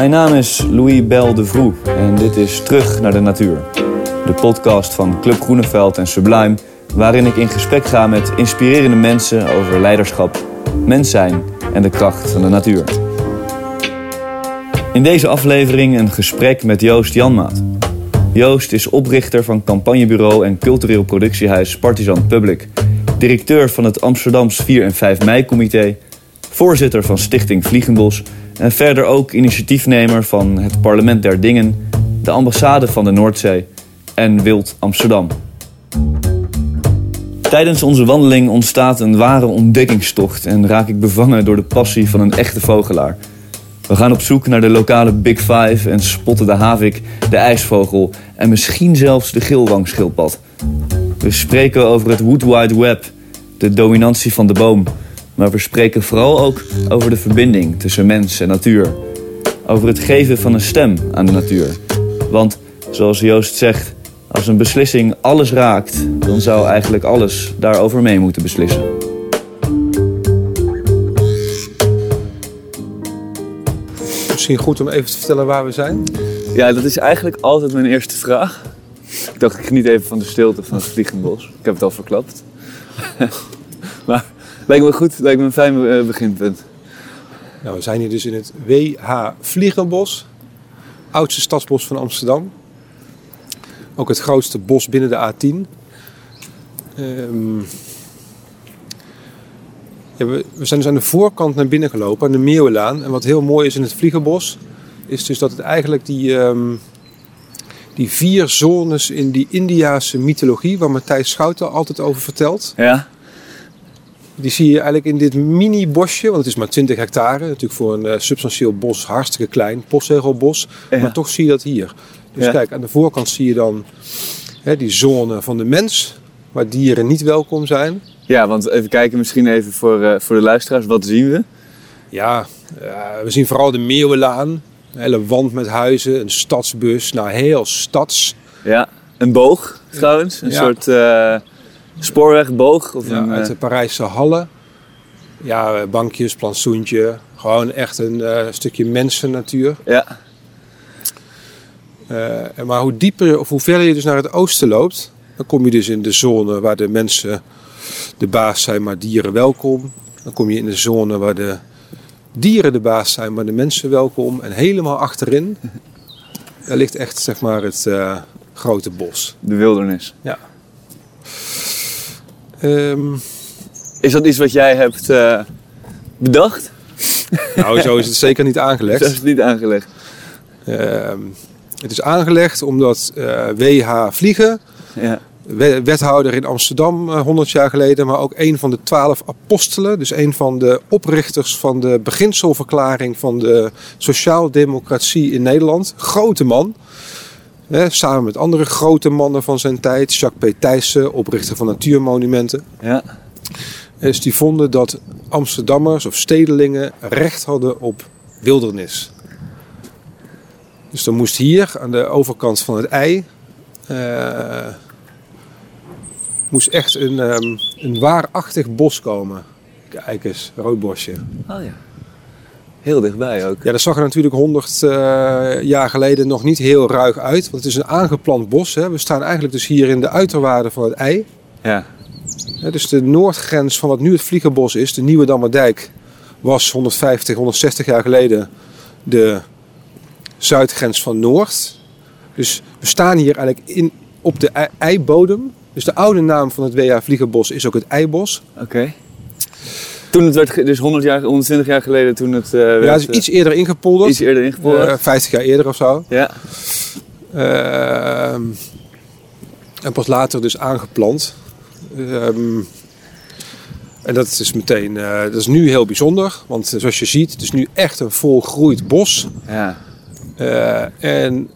Mijn naam is Louis Bel de en dit is Terug naar de Natuur. De podcast van Club Groeneveld en Sublime, waarin ik in gesprek ga met inspirerende mensen over leiderschap, mens zijn en de kracht van de natuur. In deze aflevering een gesprek met Joost Janmaat. Joost is oprichter van campagnebureau en cultureel productiehuis Partizan Public, directeur van het Amsterdams 4 en 5 mei-comité, voorzitter van Stichting Vliegenbos en verder ook initiatiefnemer van het Parlement der Dingen, de ambassade van de Noordzee en Wild Amsterdam. Tijdens onze wandeling ontstaat een ware ontdekkingstocht en raak ik bevangen door de passie van een echte vogelaar. We gaan op zoek naar de lokale Big Five en spotten de havik, de ijsvogel en misschien zelfs de geelwangschildpad. We spreken over het Wood Wide Web, de dominantie van de boom. Maar we spreken vooral ook over de verbinding tussen mens en natuur. Over het geven van een stem aan de natuur. Want, zoals Joost zegt, als een beslissing alles raakt, dan zou eigenlijk alles daarover mee moeten beslissen. Misschien goed om even te vertellen waar we zijn. Ja, dat is eigenlijk altijd mijn eerste vraag. Ik dacht, ik geniet even van de stilte van het Vliegenbos. Ik heb het al verklapt. Lijkt me goed, lijkt me een fijn eh, beginpunt. Nou, we zijn hier dus in het WH Vliegenbos. Oudste stadsbos van Amsterdam. Ook het grootste bos binnen de A10. Ehm, ja, we, we zijn dus aan de voorkant naar binnen gelopen, aan de Meeuwenlaan. En wat heel mooi is in het Vliegenbos, is dus dat het eigenlijk die, ehm, die vier zones in die Indiase mythologie, waar Matthijs Schouten altijd over vertelt, Ja? Die zie je eigenlijk in dit mini-bosje, want het is maar 20 hectare. Natuurlijk voor een eh, substantieel bos hartstikke klein, postzegelbos. Ja. Maar toch zie je dat hier. Dus Ja. kijk, aan de voorkant zie je dan hè, die zone van de mens, waar dieren niet welkom zijn. Ja, want even kijken misschien even voor, eh, voor de luisteraars. Wat zien we? Ja, eh, we zien vooral de Meeuwenlaan. Een hele wand met huizen, een stadsbus. Nou, heel stads. Ja, een boog trouwens. Een Ja. soort spoorwegboog. Of Ja, een, uit eh, de Parijse hallen. Ja, eh, bankjes, plantsoentje. Gewoon echt een eh, stukje mensennatuur. ja. Eh, maar hoe dieper of hoe verder je dus naar het oosten loopt, dan kom je dus in de zone waar de mensen de baas zijn, maar dieren welkom. Dan kom je in de zone waar de dieren de baas zijn, maar de mensen welkom. En helemaal achterin, daar ligt echt zeg maar het eh, grote bos. de wildernis. Ja. Ehm, Is dat iets wat jij hebt eh, bedacht? nou, zo is het zeker niet aangelegd. is niet aangelegd. Ehm, het is aangelegd omdat eh, WH Vliegen Ja. we- wethouder in Amsterdam eh, 100 jaar geleden, maar ook een van de twaalf apostelen. Dus een van de oprichters van de beginselverklaring van de sociaaldemocratie in Nederland. Grote man. Samen met andere grote mannen van zijn tijd. Jacques P. Thijssen, oprichter van Natuurmonumenten. Ja. Dus die vonden dat Amsterdammers of stedelingen recht hadden op wildernis. Dus er moest hier aan de overkant van het ei. eh, moest echt een, ehm, een waarachtig bos komen. Kijk eens, rood bosje. Oh ja. Heel dichtbij ook. Ja, dat zag er natuurlijk 100 eh, jaar geleden nog niet heel ruig uit. Want het is een aangeplant bos. Hè. We staan eigenlijk dus hier in de uiterwaarden van het ei. Ja. Dus de noordgrens van wat nu het Vliegenbos is, de Nieuwe Dammerdijk, was 150, 160 jaar geleden de zuidgrens van Noord. Dus we staan hier eigenlijk in, op de ei- eibodem. Dus de oude naam van het WH Vliegenbos is ook het Eibos. Oké. Toen het werd, dus 100 jaar, 120 jaar geleden, toen het eh, Ja, werd, is eh, iets eerder ingepolderd. iets eerder ingepolderd. Eh, 50 jaar eerder of zo. ja. Ehm, en pas later dus aangeplant. Ehm, en dat is meteen, dat is nu heel bijzonder. Want zoals je ziet, het is nu echt een volgroeid bos. Ja. En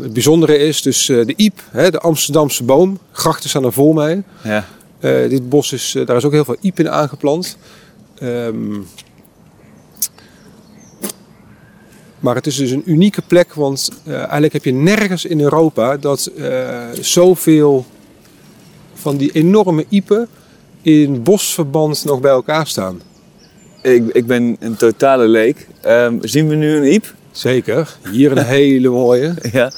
het bijzondere is dus de iep, hè, de Amsterdamse boom. Grachten staan er vol mee. Ja. Eh, dit bos is, eh, daar is ook heel veel iep in aangeplant. Ehm, maar het is dus een unieke plek, want eh, eigenlijk heb je nergens in Europa dat zoveel van die enorme iepen in bosverband nog bij elkaar staan. Ik, ik ben een totale leek. Ehm, zien we nu een iep? Zeker. Hier een hele mooie. Ja.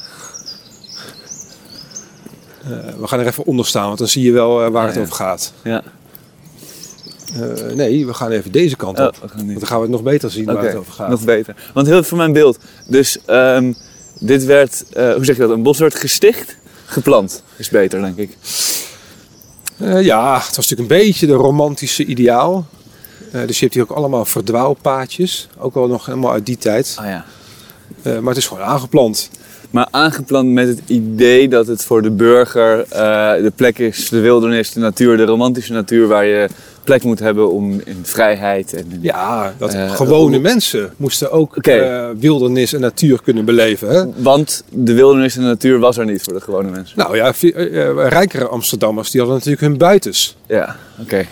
Eh, we gaan er even onder staan, want dan zie je wel eh, waar het over gaat. Ja. Eh, nee, we gaan even deze kant Oh, op. Want dan gaan we het nog beter zien waar het over gaat. nog beter. Want heel even voor mijn beeld. Dus ehm, dit werd, hoe zeg je dat? Een bos werd gesticht, geplant. Is beter, denk ik. Ja, het was natuurlijk een beetje de romantische ideaal. Dus je hebt hier ook allemaal verdwaalpaadjes. Ook wel nog helemaal uit die tijd. Ah ja. Maar het is gewoon aangeplant. Maar aangeplant met het idee dat het voor de burger eh, de plek is, de wildernis, de natuur, de romantische natuur waar je plek moet hebben om in vrijheid en in- Ja, dat Eh, gewone mensen moesten ook eh, wildernis en natuur kunnen beleven. Hè? Want de wildernis en de natuur was er niet voor de gewone mensen. Nou ja, rijkere Amsterdammers die hadden natuurlijk hun buitens. Ja, oké.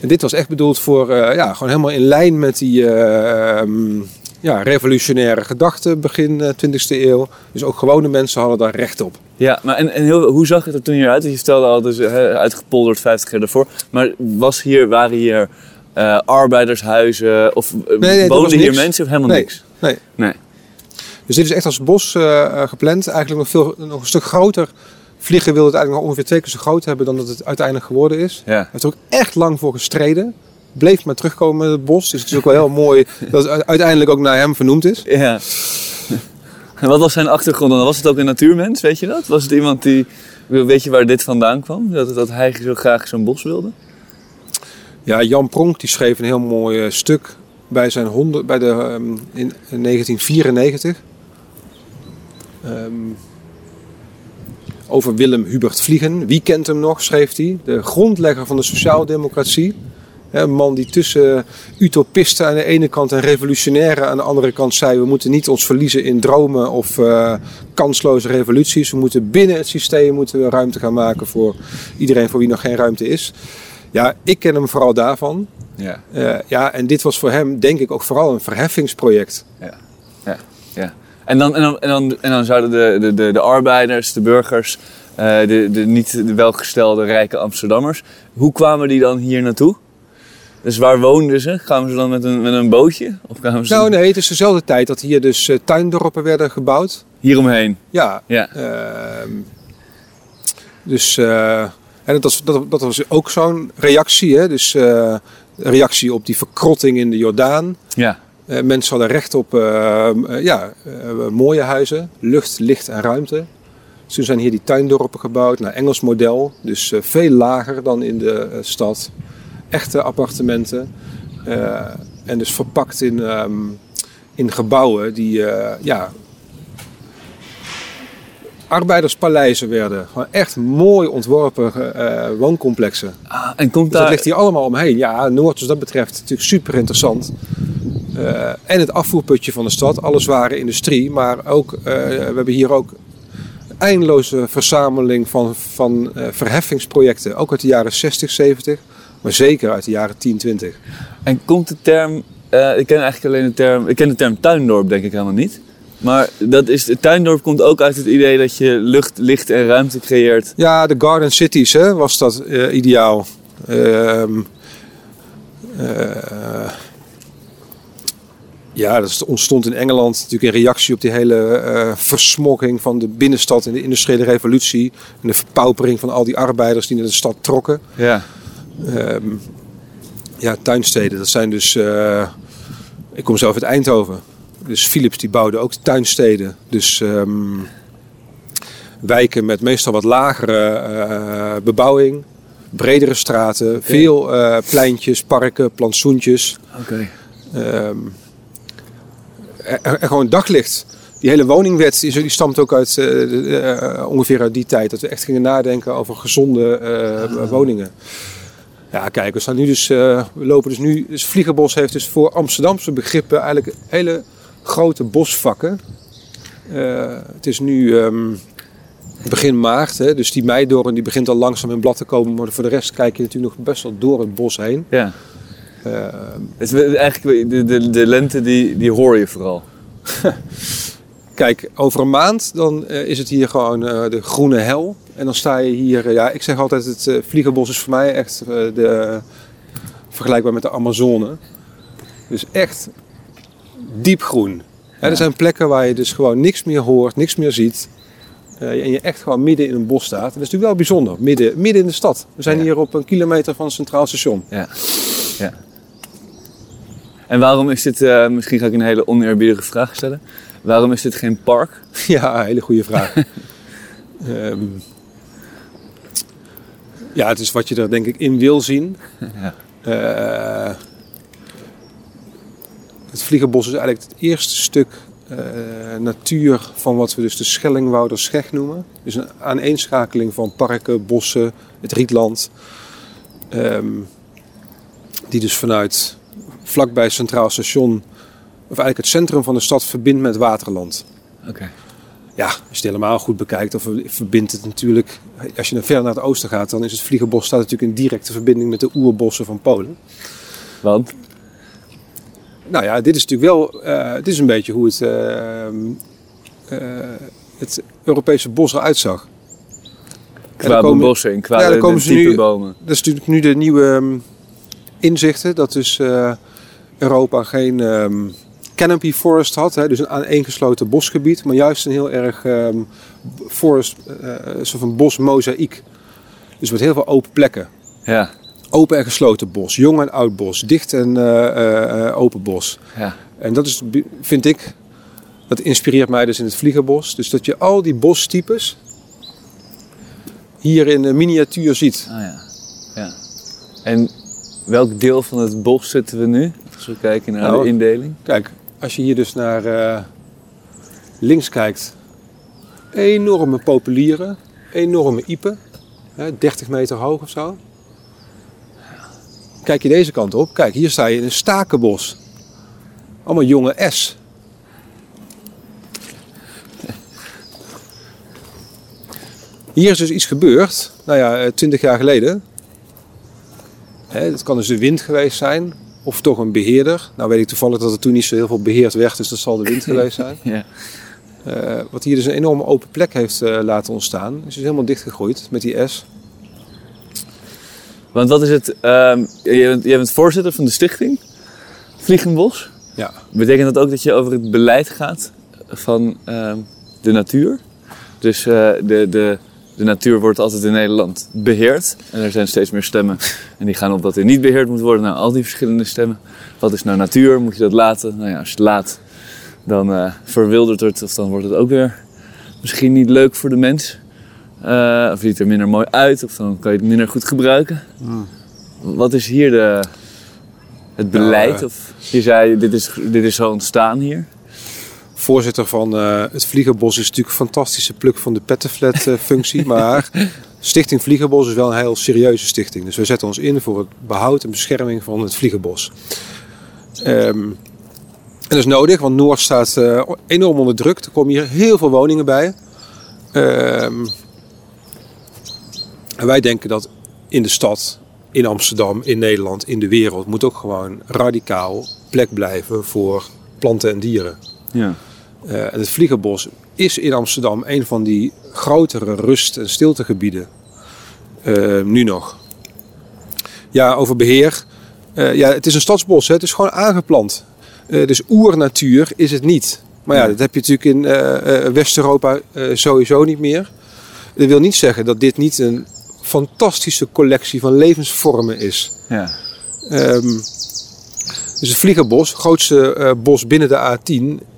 En dit was echt bedoeld voor, ja, gewoon helemaal in lijn met die eh, ehm, ja, revolutionaire gedachten begin eh, 20e eeuw. Dus ook gewone mensen hadden daar recht op. Ja, maar en, en heel, hoe zag het er toen hieruit? Je vertelde al, dus, uitgepolderd 50 jaar daarvoor. Maar was hier, waren hier eh, arbeidershuizen of eh, nee, woonden hier mensen of helemaal Nee. niks? Nee. Nee. Dus dit is echt als bos eh, eh, gepland. Eigenlijk nog, veel, nog een stuk groter. Vliegen wilde het eigenlijk nog ongeveer twee keer zo groot hebben dan dat het uiteindelijk geworden is. Hij Ja. heeft er ook echt lang voor gestreden. Bleef maar terugkomen met het bos. Dus het is ook wel heel mooi dat het uiteindelijk ook naar hem vernoemd is. ja. En wat was zijn achtergrond dan? Was het ook een natuurmens, weet je dat? Was het iemand die, weet je waar dit vandaan kwam? Dat, dat hij zo graag zo'n bos wilde? Ja, Jan Pronk die schreef een heel mooi eh, stuk bij zijn honden bij de, ehm, in, in 1994. Ehm, over Willem Hubert Vliegen. Wie kent hem nog, schreef hij. De grondlegger van de sociaaldemocratie. Een man die tussen utopisten aan de ene kant en revolutionairen aan de andere kant zei... we moeten niet ons verliezen in dromen of eh, kansloze revoluties. We moeten binnen het systeem moeten we ruimte gaan maken voor iedereen voor wie nog geen ruimte is. Ja, ik ken hem vooral daarvan. Ja. Eh, ja, en dit was voor hem denk ik ook vooral een verheffingsproject. Ja. Ja. ja. En, dan, en, dan, en, dan, en dan zouden de, de, de, de arbeiders, de burgers, eh, de, de niet de welgestelde rijke Amsterdammers, hoe kwamen die dan hier naartoe? Dus waar woonden ze? Kwamen ze dan met een, met een bootje? Of kwamen ze Nou nee, het is dezelfde tijd dat hier dus eh, tuindorpen werden gebouwd. hieromheen? Ja, Ja. ehm, dus eh, en dat was, dat, dat was ook zo'n reactie. Hè? Dus eh, een reactie op die verkrotting in de Jordaan. Ja. Eh, mensen hadden recht op eh, eh, ja, eh, mooie huizen, lucht, licht en ruimte. Dus toen zijn hier die tuindorpen gebouwd naar Engels model. Dus eh, veel lager dan in de eh, stad. Echte appartementen. Eh, en dus verpakt in, ehm, in gebouwen die eh, ja, arbeiderspaleizen werden. Gewoon echt mooi ontworpen eh, wooncomplexen. Ah, en komt Dus dat daar... ligt hier allemaal omheen. Ja, Noord, dus dat betreft, natuurlijk super interessant. En het afvoerputje van de stad, alle zware industrie. Maar ook, eh, we hebben hier ook een eindeloze verzameling van, van verheffingsprojecten. Ook uit de jaren 60, 70, maar zeker uit de jaren 10, 20. En komt de term... eh, ik ken eigenlijk alleen de term... Ik ken de term tuindorp denk ik helemaal niet. Maar dat is, het tuindorp komt ook uit het idee dat je lucht, licht en ruimte creëert. Ja, de Garden Cities hè, was dat eh, ideaal. Ehm, eh, ja, dat is- ontstond in Engeland natuurlijk in reactie op die hele eh versmokking van de binnenstad in de industriële revolutie. En de verpaupering van al die arbeiders die naar de stad trokken. Ja. Ehm, ja, tuinsteden, dat zijn dus... eh, ik kom zelf uit Eindhoven. Dus Philips die bouwde ook tuinsteden. Dus ehm, wijken met meestal wat lagere eh, bebouwing. Bredere straten, veel eh, pleintjes, parken, plantsoentjes. Oké. Ehm, en, en gewoon daglicht. Die hele woningwet die, die stamt ook uit ongeveer uit die tijd. Dat we echt gingen nadenken over gezonde eh, woningen. Ja, kijk, we staan nu dus, eh, we lopen dus nu. Dus Vliegerbos heeft dus voor Amsterdamse begrippen eigenlijk hele grote bosvakken. Eh, het is nu ehm, begin maart, hè, dus die meidoorn die begint al langzaam in blad te komen. Maar voor de rest kijk je natuurlijk nog best wel door het bos heen. Ja. Eh, Het is eigenlijk de, de, de lente die, die hoor je vooral. Kijk, over een maand dan eh, is het hier gewoon eh, de groene hel. En dan sta je hier, eh, ja, ik zeg altijd het Vliegerbos is voor mij echt de, vergelijkbaar met de Amazone. Dus echt diep groen. Hè, Er zijn plekken waar je dus gewoon niks meer hoort, niks meer ziet. en je echt gewoon midden in een bos staat. En dat is natuurlijk wel bijzonder, midden, midden in de stad. We zijn Ja. hier op een kilometer van het Centraal Station. Ja. ja. En waarom is dit, eh, misschien ga ik een hele oneerbiedige vraag stellen. Waarom is dit geen park? Ja, hele goede vraag. Ehm, ja, het is wat je er denk ik in wil zien. Ja. Eh, het Vliegenbos is eigenlijk het eerste stuk eh, natuur van wat we dus de Schellingwouderscheg noemen. Dus een aaneenschakeling van parken, bossen, het rietland. Ehm, die dus vanuit vlakbij Centraal Station, of eigenlijk het centrum van de stad, verbindt met Waterland. Oké. Ja, als je het helemaal goed bekijkt, of verbindt het natuurlijk. Als je naar verder naar het oosten gaat, dan is het Vliegenbos staat natuurlijk in directe verbinding met de oerbossen van Polen. Want? Nou ja, dit is natuurlijk wel. eh, het is een beetje hoe het, eh, eh, het Europese bos eruit zag. Qua dan komen- bebossing, qua Ja, dan de, komen ze nu- bomen. Dat is natuurlijk nu de nieuwe ehm, inzichten. Dat dus Europa geen ehm, canopy forest had. Hè, dus een aaneengesloten bosgebied. Maar juist een heel erg ehm, forest, een soort van bosmozaïek. Dus met heel veel open plekken. Ja, Open en gesloten bos. Jong en oud bos. Dicht en eh, eh, open bos. ja. En dat is, vind ik, dat inspireert mij dus in het Vliegenbos. Dus dat je al die bostypes hier in de miniatuur ziet. Ah ja. ja. En welk deel van het bos zitten we nu? Als we kijken naar Nou, de indeling. Kijk, als je hier dus naar eh, links kijkt, enorme populieren, enorme iepen, hè, 30 meter hoog of zo. Kijk je deze kant op, kijk, hier sta je in een stakenbos. Allemaal jonge S. Hier is dus iets gebeurd, nou ja, 20 jaar geleden. Hè, het kan dus de wind geweest zijn, of toch een beheerder. Nou weet ik toevallig dat er toen niet zo heel veel beheerd werd, dus dat zal de wind geweest zijn. Ja. Eh, wat hier dus een enorme open plek heeft eh, laten ontstaan. Het is dus helemaal dichtgegroeid met die S. Want wat is het? ehm jij, bent, jij bent voorzitter van de stichting Vliegenbos. Ja. Betekent dat ook dat je over het beleid gaat van ehm, de natuur? Dus eh, de, de, de natuur wordt altijd in Nederland beheerd. En er zijn steeds meer stemmen. En die gaan op dat er niet beheerd moet worden. Nou, al die verschillende stemmen. Wat is nou natuur? Moet je dat laten? Nou ja, als je het laat, dan eh, verwildert het. Of dan wordt het ook weer misschien niet leuk voor de mens. Eh, of ziet er minder mooi uit. Of dan kan je het minder goed gebruiken. Wat is hier de, het beleid? eh, of je zei, dit is, dit is zo ontstaan hier. Voorzitter van eh, het Vliegenbos is natuurlijk een fantastische pluk van de pettenflat eh, functie. maar Stichting Vliegenbos is wel een heel serieuze stichting. Dus we zetten ons in voor het behoud en bescherming van het Vliegenbos. Ehm, en dat is nodig, want Noord staat eh, enorm onder druk. Er komen hier heel veel woningen bij. Ehm, en wij denken dat in de stad, in Amsterdam, in Nederland, in de wereld... moet ook gewoon radicaal plek blijven voor planten en dieren. Ja. Eh, het Vliegenbos is in Amsterdam een van die grotere rust- en stiltegebieden. Eh, nu nog. Ja, over beheer. Eh, ja, het is een stadsbos, hè? het is gewoon aangeplant. Dus oernatuur is het niet. Maar ja, dat heb je natuurlijk in West-Europa sowieso niet meer. Dat wil niet zeggen dat dit niet een fantastische collectie van levensvormen is. Ja. Ehm, dus het Vliegenbos, het grootste bos binnen de A10, ehm,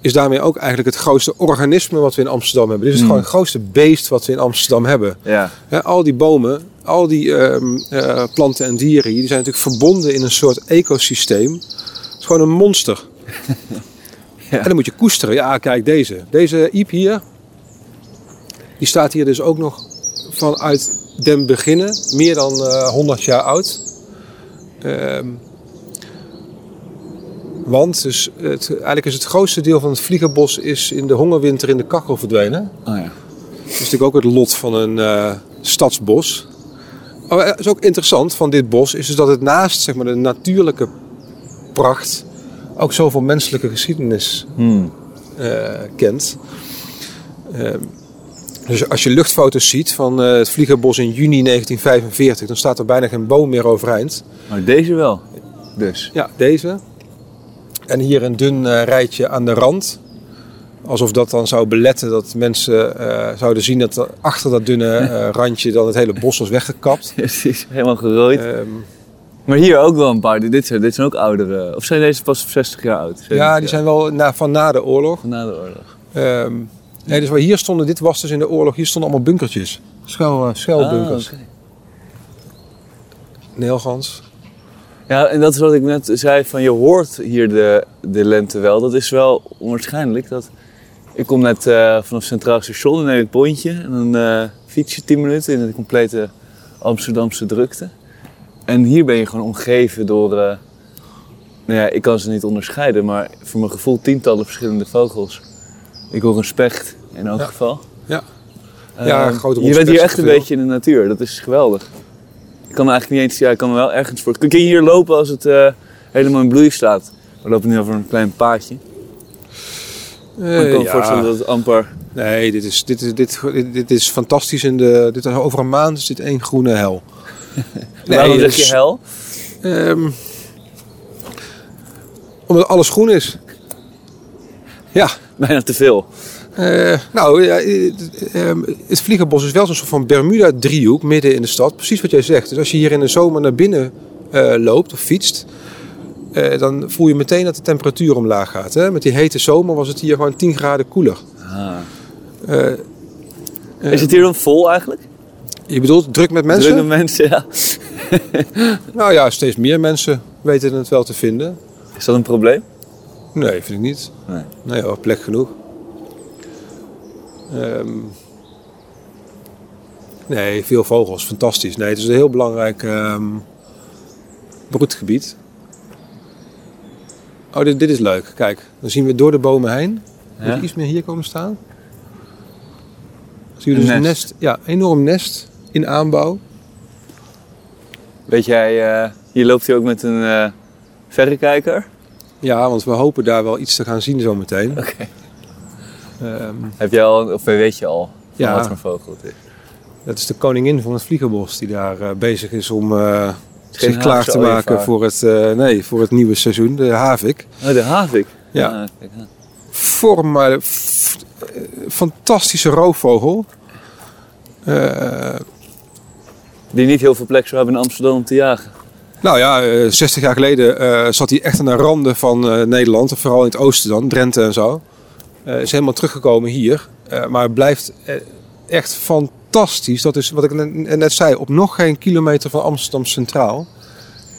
is daarmee ook eigenlijk het grootste organisme wat we in Amsterdam hebben. Dit is Hmm. gewoon het grootste beest wat we in Amsterdam hebben. Ja. Hè, al die bomen, al die ehm, eh, planten en dieren, die zijn natuurlijk verbonden in een soort ecosysteem. Het is gewoon een monster. Ja. En dan moet je koesteren. Ja, kijk deze. Deze iep hier, die staat hier dus ook nog vanuit den beginnen, meer dan eh 100 jaar oud. Ehm, want dus het, eigenlijk is het grootste deel van het vliegenbos is in de hongerwinter in de kachel verdwenen. Oh ja. Dat is natuurlijk ook het lot van een eh, stadsbos. Maar het is ook interessant van dit bos is dus dat het naast zeg maar, de natuurlijke pracht ook zoveel menselijke geschiedenis Hmm. eh, kent. Dus als je luchtfoto's ziet van eh, het Vliegerbos in juni 1945, dan staat er bijna geen boom meer overeind. Maar deze wel. Dus. Ja, deze. En hier een dun eh, rijtje aan de rand. Alsof dat dan zou beletten dat mensen eh, zouden zien dat er achter dat dunne eh, randje dan het hele bos was weggekapt. Precies, helemaal gerooid. Ehm, maar hier ook wel een paar. Dit zijn, dit zijn ook oudere. Of zijn deze pas 60 jaar oud? 70 ja, die zijn wel na, van na de oorlog. Van na de oorlog. Ehm, nee, dus waar hier stonden, dit was dus in de oorlog, hier stonden allemaal bunkertjes. Schuil, uh, schuilbunkers. Ah. Neelgans. Ja, en dat is wat ik net zei, van je hoort hier de, de lente wel. Dat is wel onwaarschijnlijk. Dat, ik kom net eh, vanaf Centraal Station, dan neem ik het pontje en dan eh fiets je 10 minuten in de complete Amsterdamse drukte. En hier ben je gewoon omgeven door, eh, nou ja, ik kan ze niet onderscheiden, maar voor mijn gevoel tientallen verschillende vogels. Ik hoor een specht in elk Ja. geval. Ja. Ja, grote Je bent hier echt een veel. beetje in de natuur, dat is geweldig. Ik kan eigenlijk niet eens, ja, ik kan me wel ergens voor. Kun je hier lopen als het eh, helemaal in bloei staat? We lopen nu over een klein paadje. Maar ik Eh, kan me ja. voorstellen dat het amper. Nee, dit is, dit, is, dit, dit, dit is fantastisch. In de, dit is, over een maand is dit één groene hel. Waarom dit zeg je is- hel? Ehm, omdat alles groen is. Ja. Bijna te veel. Eh, nou, ja, eh, ehm, het Vliegenbos is wel zo'n soort van Bermuda-driehoek midden in de stad. Precies wat jij zegt. Dus als je hier in de zomer naar binnen eh, loopt of fietst... dan voel je meteen dat de temperatuur omlaag gaat. Hè? Met die hete zomer was het hier gewoon 10 graden koeler. Eh, Is het hier dan vol eigenlijk? je bedoelt druk met mensen? Drukke mensen, ja. Nou ja, steeds meer mensen weten het wel te vinden. Is dat een probleem? Nee, vind ik niet. Nee. Nee hoor, plek genoeg. Ehm, nee, veel vogels, fantastisch. Nee, het is een heel belangrijk ehm, broedgebied. Oh, dit, dit is leuk. Kijk, dan zien we door de bomen heen. Moet Ja? iets meer hier komen staan? Zie je Een dus een nest. nest. Ja, enorm nest in aanbouw. Weet jij, eh, hier loopt hij ook met een eh, verrekijker. Ja, want we hopen daar wel iets te gaan zien zometeen. Oké. Ehm, Heb jij al, of weet je al, van Ja. wat voor vogel het is? Dat is de koningin van het vliegenbos die daar eh, bezig is om eh, zich klaar te maken voor het, eh, nee, voor het nieuwe seizoen, de havik. Oh, de havik. Ja. Ah, kijk eh, fantastische roofvogel. Die niet heel veel plek zou hebben in Amsterdam om te jagen. nou ja, eh, 60 jaar geleden zat hij echt aan de randen van Nederland, vooral in het oosten dan, Drenthe en zo. Eh, is helemaal teruggekomen hier, Eh, maar het blijft eh, echt fantastisch. Dat is wat ik net, net zei, op nog geen kilometer van Amsterdam Centraal.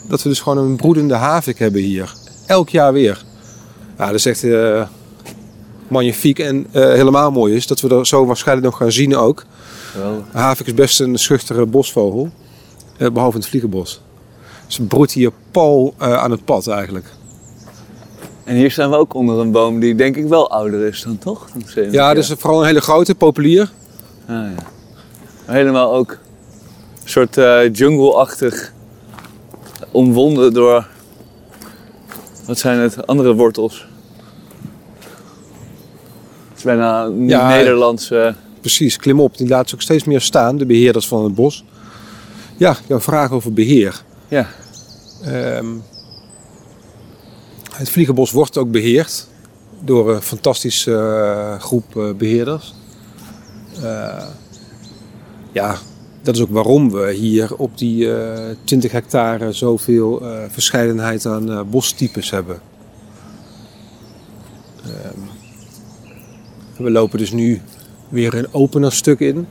Dat we dus gewoon een broedende havik hebben hier. Elk jaar weer. Ja, dat is echt magnifiek. En helemaal mooi is dat we er zo waarschijnlijk nog gaan zien ook. Havik is best een schuchtere bosvogel. eh, behalve in het vliegenbos. Ze broedt hier pal aan het pad eigenlijk. En hier staan we ook onder een boom die denk ik wel ouder is dan toch? Dan 70 Ja, jaar. dus vooral een hele grote, populier. Ah, ja. Helemaal ook een soort eh, jungle-achtig. Omwonden door. Wat zijn het? Andere wortels. Het is bijna een Ja, Nederlandse. Precies, klim op. Die laten ze ook steeds meer staan, de beheerders van het bos. Ja, jouw vraag over beheer. Ja. Ehm, het Vliegenbos wordt ook beheerd door een fantastische eh, groep eh, beheerders. Eh, ja, dat is ook waarom we hier op die eh 20 hectare zoveel verscheidenheid aan bostypes hebben. Ehm, we lopen dus nu weer een opener stuk in.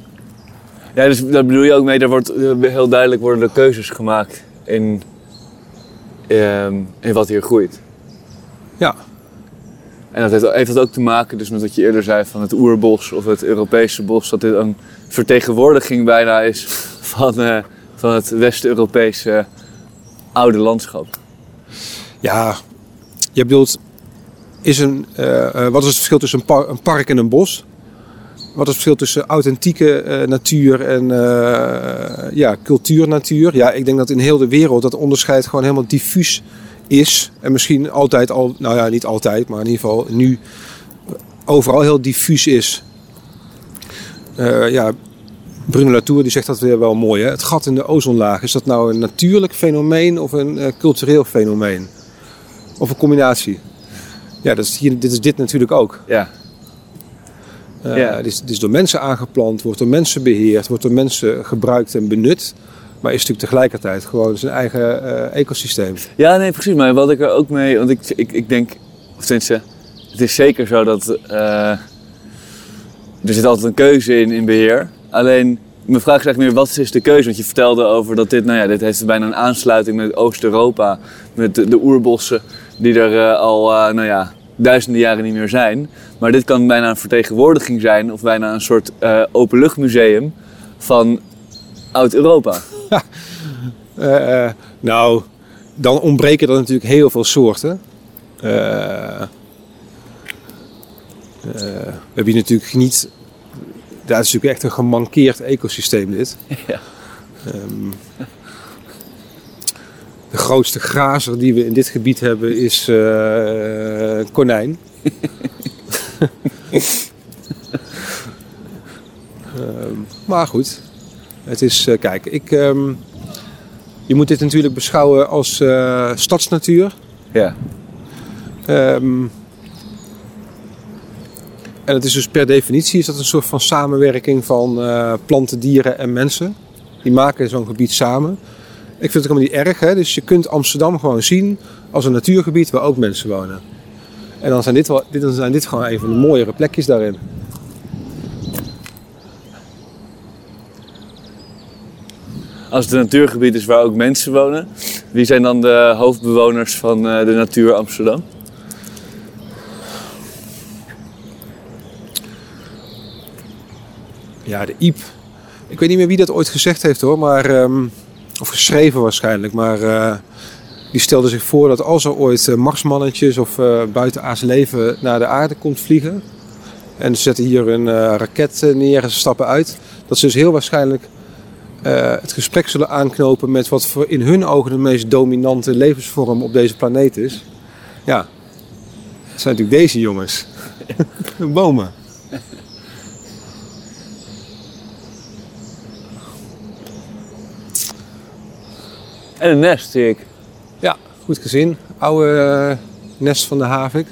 ja, dus daar bedoel je ook mee. Daar wordt heel duidelijk worden er keuzes gemaakt in, ehm, in wat hier groeit. Ja, En dat heeft, heeft dat ook te maken dus met wat je eerder zei van het oerbos of het Europese bos. Dat dit een vertegenwoordiging bijna is van, eh, van het West-Europese oude landschap. Ja, je bedoelt, is een, eh, eh, wat is het verschil tussen een, par- een park en een bos? Wat is het verschil tussen authentieke natuur en ja, cultuurnatuur? Ja, ik denk dat in heel de wereld dat onderscheid gewoon helemaal diffuus is. En misschien altijd al, nou ja, niet altijd, maar in ieder geval nu overal heel diffuus is. Eh, ja, Bruno Latour die zegt dat weer wel mooi. Hè? Het gat in de ozonlaag, is dat nou een natuurlijk fenomeen of een eh, cultureel fenomeen? Of een combinatie? Ja, dat is hier, dit is dit natuurlijk ook. Ja. Eh, Ja. Het, is, het is door mensen aangeplant, wordt door mensen beheerd, wordt door mensen gebruikt en benut. Maar is natuurlijk tegelijkertijd gewoon zijn eigen eh, ecosysteem. Ja, nee, precies. Maar wat ik er ook mee... Want ik, ik, ik denk... Of tenminste, het is zeker zo dat... eh, er zit altijd een keuze in, in beheer. Alleen, mijn vraag is echt meer, wat is de keuze? Want je vertelde over dat dit... Nou ja, dit heeft bijna een aansluiting met Oost-Europa. Met de, de oerbossen die er eh, al, nou ja... Duizenden jaren niet meer zijn. Maar dit kan bijna een vertegenwoordiging zijn, of bijna een soort eh, openluchtmuseum van Oud-Europa. Eh, eh, nou, dan ontbreken er natuurlijk heel veel soorten. Eh, we hebben hier natuurlijk niet... Dat is natuurlijk echt een gemankeerd ecosysteem dit. Ja. Ehm, de grootste grazer die we in dit gebied hebben is konijn. Ehm, maar goed, het is, eh, kijk, ik, ehm, je moet dit natuurlijk beschouwen als eh, stadsnatuur. Ja. Ehm, en het is dus per definitie is dat een soort van samenwerking van eh, planten, dieren en mensen. Die maken zo'n gebied samen. Ik vind het helemaal niet erg. Hè? Dus je kunt Amsterdam gewoon zien als een natuurgebied waar ook mensen wonen. En dan zijn dit, wel, dit, dan zijn dit gewoon een van de mooiere plekjes daarin. Als het een natuurgebied is waar ook mensen wonen, wie zijn dan de hoofdbewoners van eh, de natuur Amsterdam? Ja, de Iep. Ik weet niet meer wie dat ooit gezegd heeft hoor, maar, ehm, of geschreven waarschijnlijk. Maar eh, die stelde zich voor dat als er ooit eh, marsmannetjes of eh buitenaards leven naar de aarde komt vliegen. En ze zetten hier een raket neer en ze stappen uit. Dat ze dus heel waarschijnlijk eh, het gesprek zullen aanknopen met wat voor in hun ogen de meest dominante levensvorm op deze planeet is. Ja, dat zijn natuurlijk deze jongens. Bomen. En een nest, zie ik. Ja, goed gezien. Oude eh, nest van de havik.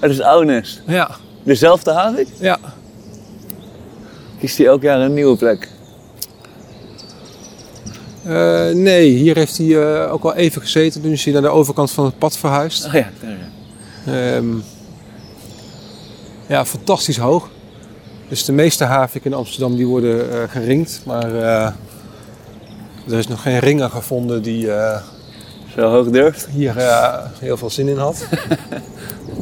Het is het oude nest. Ja. Dezelfde havik? Ja. Kiest hij elk jaar een nieuwe plek? Eh, nee, hier heeft hij eh, ook al even gezeten. Toen is hij naar de overkant van het pad verhuisd. Oh ja, daar, ja. Ehm, ja, fantastisch hoog. Dus de meeste haviken in Amsterdam die worden eh, geringd. Maar er is nog geen ringer gevonden die Zo hoog durft. hier heel veel zin in had.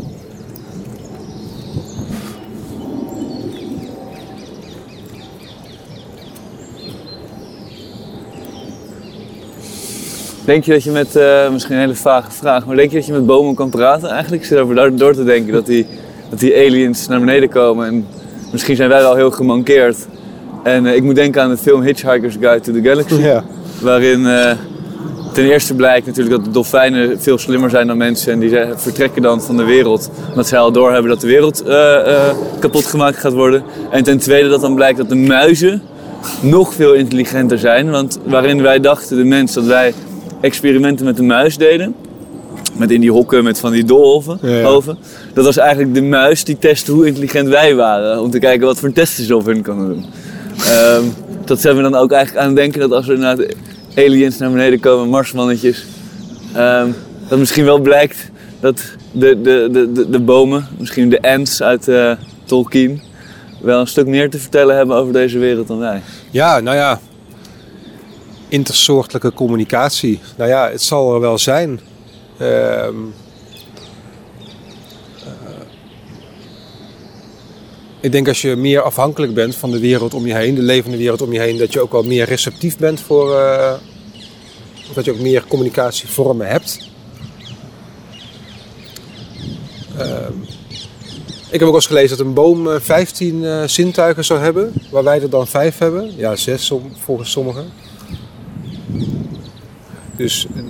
Denk je dat je met, eh, misschien een hele vage vraag, maar denk je dat je met bomen kan praten eigenlijk? Zit over door te denken dat die, dat die aliens naar beneden komen en misschien zijn wij wel heel gemankeerd. En eh, ik moet denken aan de film Hitchhiker's Guide to the Galaxy. ja. Waarin eh, ten eerste blijkt natuurlijk dat de dolfijnen veel slimmer zijn dan mensen. En die vertrekken dan van de wereld. Omdat zij al doorhebben dat de wereld kapot gemaakt gaat worden. En ten tweede dat dan blijkt dat de muizen nog veel intelligenter zijn. Want waarin wij dachten, de mens, dat wij experimenten met de muis deden. Met in die hokken met van die doolhoven. Ja. oven. Dat was eigenlijk de muis die testte hoe intelligent wij waren. Om te kijken wat voor testen ze op hun konden doen. Ehm, dat zijn we dan ook eigenlijk aan het denken dat als er naar aliens naar beneden komen, marsmannetjes, ehm, dat misschien wel blijkt dat de, de, de, de, de bomen, misschien de ants uit eh, Tolkien, wel een stuk meer te vertellen hebben over deze wereld dan wij. Ja, nou ja. Intersoortelijke communicatie. Nou ja, het zal er wel zijn. Ehm, eh, ik denk als je meer afhankelijk bent van de wereld om je heen, de levende wereld om je heen, dat je ook wel meer receptief bent voor. of dat je ook meer communicatievormen hebt. Ehm, ik heb ook eens gelezen dat een boom eh, 15 eh, zintuigen zou hebben, waar wij er dan 5 hebben. Ja, 6 som- volgens sommigen. Dus eh,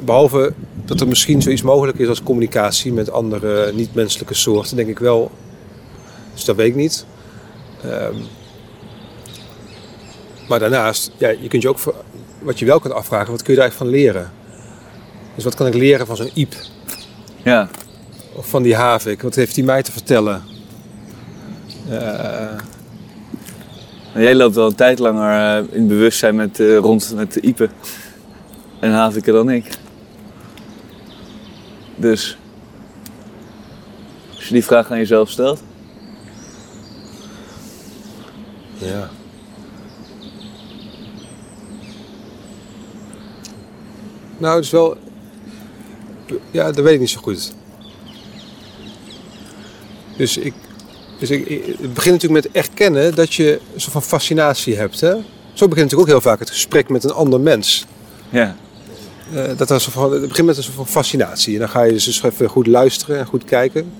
behalve dat er misschien zoiets mogelijk is als communicatie met andere niet-menselijke soorten, denk ik wel. Dus dat weet ik niet. Ehm, maar daarnaast, ja, je kunt je ook, voor- wat je wel kunt afvragen, wat kun je daar echt van leren? Dus wat kan ik leren van zo'n iep? Ja, Of van die havik? Wat heeft hij mij te vertellen? Eh, jij loopt al een tijd langer eh, in bewustzijn met, eh, rond met de Ipe en Havike dan ik. Dus als je die vraag aan jezelf stelt. ja. Nou, is wel... Ja, dat weet ik niet zo goed. Dus ik... Dus ik, het begint natuurlijk met erkennen dat je een soort van fascinatie hebt. Hè? Zo begint natuurlijk ook heel vaak het gesprek met een ander mens. Ja, Eh, dat soort van, het begint met een soort van fascinatie. En dan ga je dus even goed luisteren en goed kijken.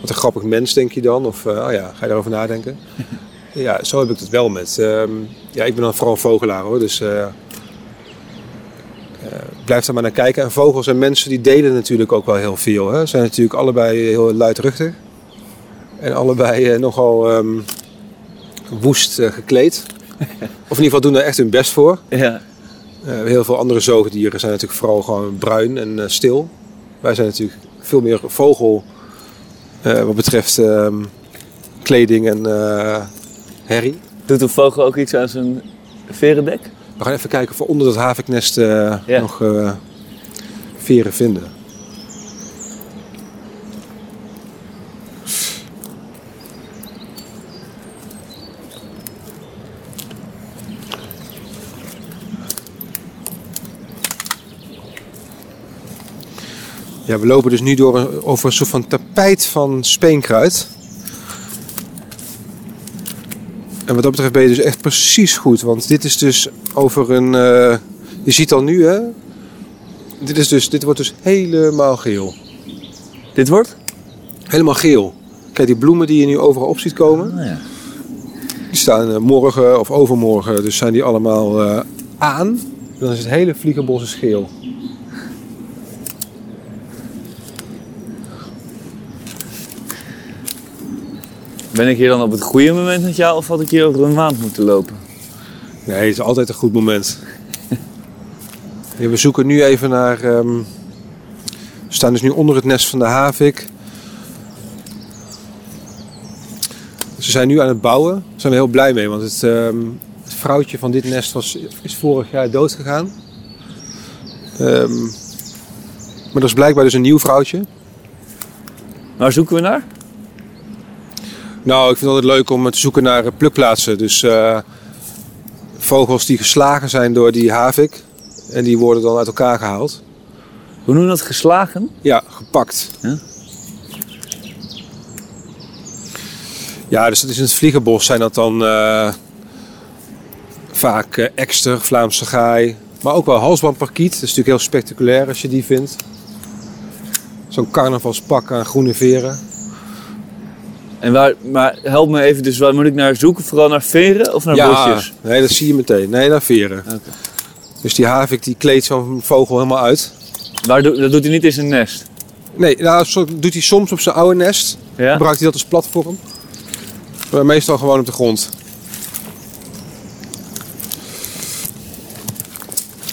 Wat een grappig mens, denk je dan? Of, eh, oh ja, ga je daarover nadenken? ja, zo heb ik het wel met. ehm, ja, ik ben dan vooral een vogelaar hoor. Dus eh, blijf daar maar naar kijken. En vogels en mensen die delen natuurlijk ook wel heel veel. Hè? Ze zijn natuurlijk allebei heel luidruchtig. En allebei eh, nogal ehm, woest eh, gekleed. Of in ieder geval doen er echt hun best voor. ja. Eh, heel veel andere zoogdieren zijn natuurlijk vooral gewoon bruin en stil. Wij zijn natuurlijk veel meer vogel wat betreft ehm, kleding en herrie. Doet een vogel ook iets aan zijn verendek? We gaan even kijken of we onder dat haviknest Ja. nog veren vinden. Ja, we lopen dus nu door een, over een soort van tapijt van speenkruid. En wat dat betreft ben je dus echt precies goed. Want dit is dus over een... eh, je ziet al nu, hè? Dit, is dus, dit wordt dus helemaal geel. Dit wordt? Helemaal geel. Kijk, die bloemen die je nu overal op ziet komen... Oh, ja. die staan eh, morgen of overmorgen. Dus zijn die allemaal eh, aan. Dan is het hele vliegenbos is geel. Ben ik hier dan op het goede moment met jou of had ik hier over een maand moeten lopen? Nee, het is altijd een goed moment. Ja, we zoeken nu even naar... ehm, we staan dus nu onder het nest van de havik. Ze zijn nu aan het bouwen. Daar zijn we heel blij mee, want het, ehm, het vrouwtje van dit nest was, is vorig jaar dood gegaan. Ehm, maar er is blijkbaar dus een nieuw vrouwtje. Waar zoeken we naar? Nou, ik vind het altijd leuk om te zoeken naar eh, plukplaatsen. Dus eh, vogels die geslagen zijn door die havik. En die worden dan uit elkaar gehaald. Hoe noemen we dat? Geslagen? Ja, gepakt. Ja. Ja, dus dat is in het vliegenbos zijn dat dan eh, vaak eh, ekster, Vlaamse gaai. Maar ook wel halsbandparkiet. Dat is natuurlijk heel spectaculair als je die vindt. Zo'n carnavalspak aan groene veren. En waar, maar help me even, dus waar moet ik naar zoeken? Vooral naar veren of naar ja, bosjes? nee, dat zie je meteen. Nee, naar veren. Dus die havik die kleedt zo'n vogel helemaal uit. Waar dat doet hij niet in zijn nest? Nee, nou, zo doet hij soms op zijn oude nest. Ja? Gebruikt hij dat als platform. Maar meestal gewoon op de grond.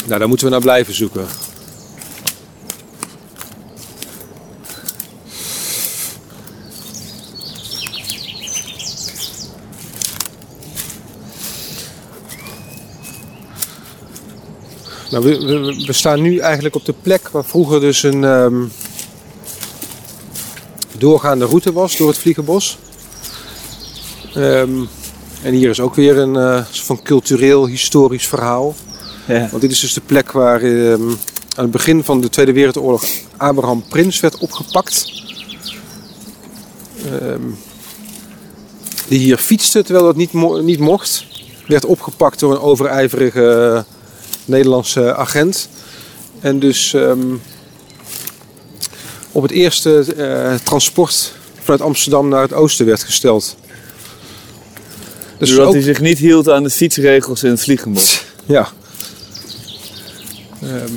Nou, daar moeten we naar blijven zoeken. Nou, we, we, we staan nu eigenlijk op de plek waar vroeger dus een ehm, doorgaande route was door het Vliegenbos. Ehm, en hier is ook weer een eh, soort van cultureel, historisch verhaal. Ja. Want dit is dus de plek waar ehm, aan het begin van de Tweede Wereldoorlog Abraham Prins werd opgepakt. Die hier fietste terwijl dat niet, mo- niet mocht. Werd opgepakt door een overijverige Nederlandse agent. En dus ehm, op het eerste eh, transport vanuit Amsterdam naar het oosten werd gesteld. Dus Doordat ook, hij zich niet hield aan de fietsregels in het vliegenbos. ja. Ehm.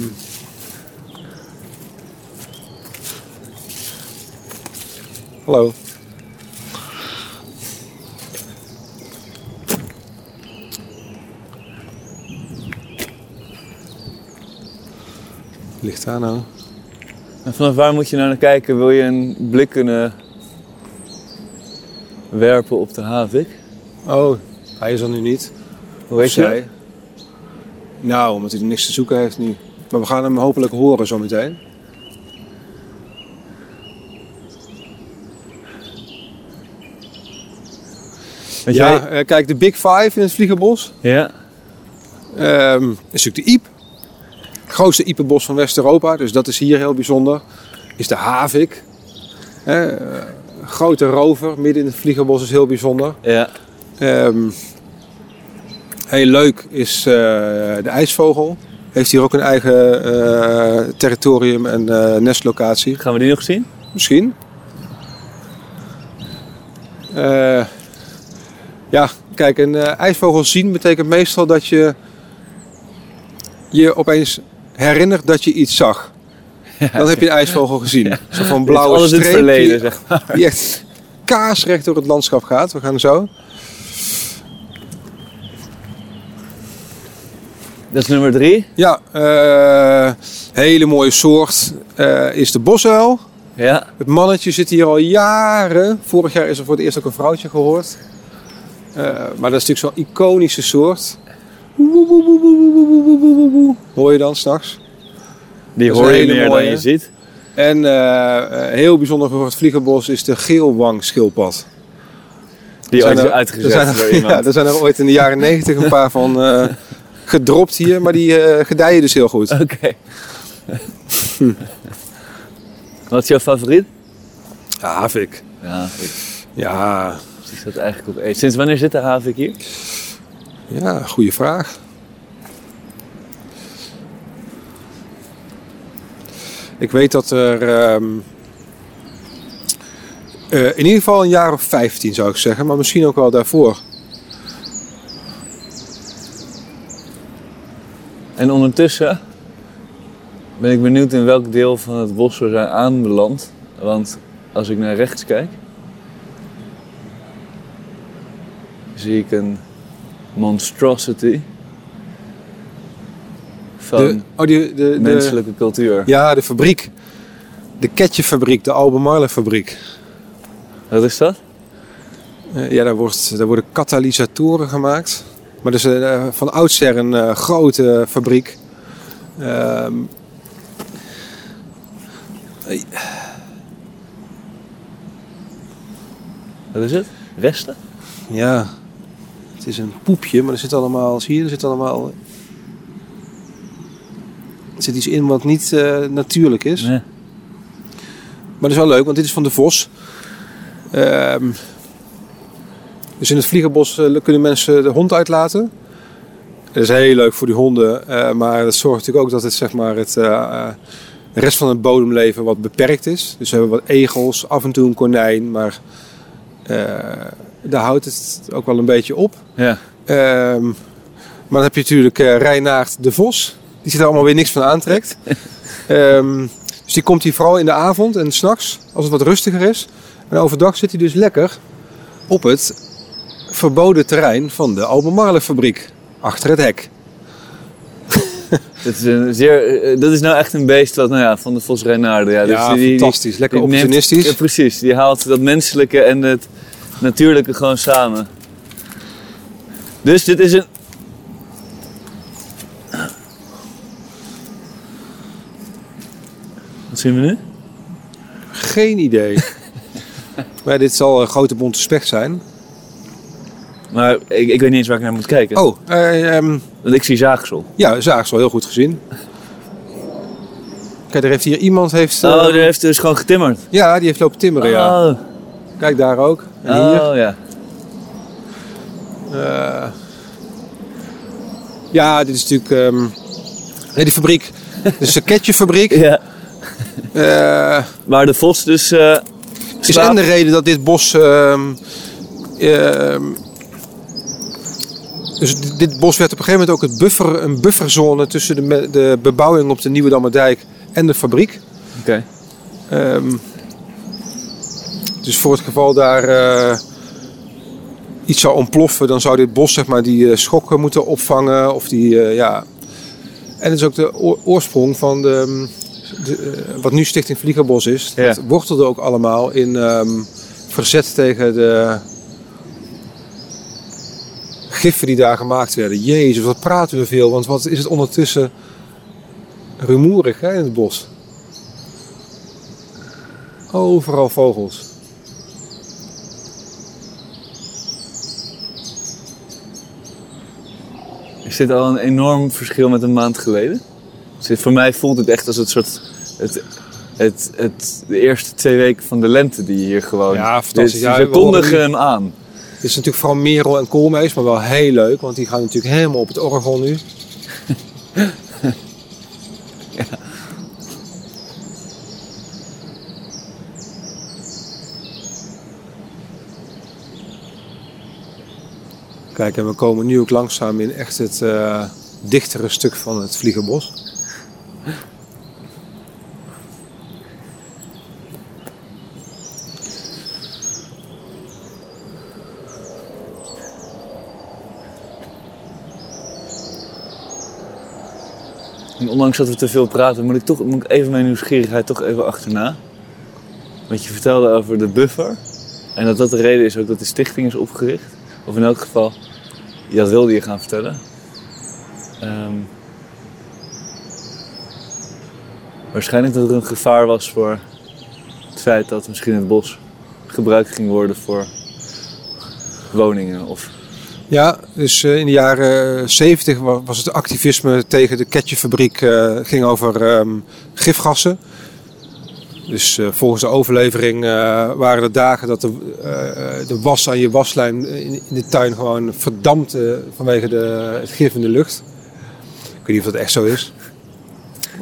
Hallo. Ligt daar nou? En vanaf waar moet je nou naar kijken? Wil je een blik kunnen werpen op de havik? Oh, hij is er nu niet. Hoe weet? Zij. Nou, omdat hij er niks te zoeken heeft nu. Maar we gaan hem hopelijk horen zometeen. Weet Ja, jij- eh, kijk, de Big Five in het Vliegerbos. ja. Ehm is natuurlijk de Iep. Het grootste iepenbos van West-Europa, dus dat is hier heel bijzonder. Is de Havik. Eh, grote rover midden in het Vliegerbos is heel bijzonder. Ja. Ehm, heel leuk is eh, de ijsvogel. Heeft hier ook een eigen eh, territorium en eh, nestlocatie. Gaan we die nog zien? Misschien. Ja, kijk, een ijsvogel zien betekent meestal dat je je opeens herinnert dat je iets zag. Dan heb je een ijsvogel gezien. Zo van blauwe Alles streep verleden, die, zeg maar. die echt kaarsrecht door het landschap gaat. We gaan zo. Dat is nummer drie. Ja, eh, hele mooie soort eh, is de bosuil. Ja. Het mannetje zit hier al jaren. Vorig jaar is er voor het eerst ook een vrouwtje gehoord. Eh, maar dat is natuurlijk zo'n iconische soort. Hoor je dan s'nachts? Die hoor je meer dan je ziet. En eh, heel bijzonder voor het vliegerbos is de geelwangschildpad. Die ooit er- uitgezet er zijn er- door iemand. Ja, er zijn er ooit in de jaren negentig een paar van eh, gedropt hier. Maar die eh, gedijen dus heel goed. Oké. Wat is jouw favoriet? Ja, havik. Ja, ik Ja, is dat eigenlijk op. Sinds wanneer zit de havik hier? Ja, goede vraag. Ik weet dat er ehm, eh, in ieder geval een jaar of 15 zou ik zeggen, maar misschien ook wel daarvoor. En ondertussen ben ik benieuwd in welk deel van het bos we zijn aanbeland. Want als ik naar rechts kijk, zie ik een monstrosity van De, oh, die, de, de, menselijke cultuur. ja, de fabriek. De Ketjefabriek, de Albemarle fabriek. Wat is dat? Eh, ja, daar, wordt, daar worden katalysatoren gemaakt. Maar dat is eh, van oudsher een eh, grote fabriek. Ehm, Wat is het? Resten? ja, het is een poepje, maar er zit allemaal, zie je, er zit allemaal... Er zit iets in wat niet eh, natuurlijk is. Nee. Maar dat is wel leuk, want dit is van de Vos. Ehm, dus in het vliegerbos eh, kunnen mensen de hond uitlaten. Dat is heel leuk voor die honden, eh, maar dat zorgt natuurlijk ook dat het, zeg maar, het, de rest van het bodemleven wat beperkt is. Dus we hebben wat egels, af en toe een konijn, maar daar houdt het ook wel een beetje op. Ja. Ehm, maar dan heb je natuurlijk eh Reinaard de Vos, die zich er allemaal weer niks van aantrekt. Ehm, dus die komt hier vooral in de avond en s'nachts, als het wat rustiger is. En overdag zit hij dus lekker op het verboden terrein van de Albemarle fabriek. Achter het hek. Dat is, een zeer, eh, dat is nou echt een beest wat, nou ja, van de Vos Reinaarde. Ja, Dus Ja, die- die- fantastisch. Lekker neemt- opportunistisch. ja, precies, die haalt dat menselijke en het natuurlijke gewoon samen. Dus dit is een... Wat zien we nu? Geen idee. maar dit zal een grote bonte specht zijn. Maar ik, ik weet niet eens waar ik naar moet kijken. Oh, eh, ehm, Want ik zie zaagsel. ja, zaagsel heel goed gezien. Kijk, er heeft hier iemand... Heeft, eh, Oh, die heeft dus gewoon getimmerd. Ja, die heeft lopen timmeren, ja. Kijk daar ook. En hier. oh ja. Eh, ja, dit is natuurlijk... ehm, nee, die fabriek. Dit is een ketjefabriek. ja. Eh Waar de Vos dus... eh is en de reden dat dit bos... ehm, ehm, dus dit- bos werd op een gegeven moment ook het buffer, een bufferzone tussen de, de bebouwing op de Nieuwe Dammerdijk en de fabriek. Oké. Dus voor het geval daar eh, iets zou ontploffen, dan zou dit bos zeg maar, die eh, schokken moeten opvangen. Of die, eh, ja. En het is ook de oor- oorsprong van de, de, eh, wat nu Stichting Vliegerbos is, Ja. dat wortelde ook allemaal in ehm, verzet tegen de giffen die daar gemaakt werden. Jezus, wat praten we veel, want wat is het ondertussen rumoerig hè, in het bos. Overal vogels. Is dit al een enorm verschil met een maand geleden? Dus voor mij voelt het echt als het soort. Het, het, het, de eerste twee weken van de lente die hier gewoon. Ja, fantastisch. Dit- Ja, ze kondigen hem aan. Dit is natuurlijk vooral Merel en Koolmees, maar wel heel leuk, want die gaan natuurlijk helemaal op het orgel nu. Kijk, en we komen nu ook langzaam in echt het eh, dichtere stuk van het Vliegenbos. En ondanks dat we te veel praten, moet ik, toch, moet ik even mijn nieuwsgierigheid toch even achterna. Wat je vertelde over de buffer. En dat dat de reden is ook dat de stichting is opgericht. Of in elk geval, dat wilde je gaan vertellen. Ehm, waarschijnlijk dat er een gevaar was voor het feit dat misschien het bos gebruikt ging worden voor woningen. Of, Ja, dus eh, in de jaren 70 wa- was het activisme tegen de ketjefabriek eh ging over ehm, gifgassen. Dus eh, volgens de overlevering eh, waren er dagen dat de, eh, de was aan je waslijn in, in de tuin gewoon verdampte vanwege de, het gif in de lucht. Ik weet niet of dat echt zo is.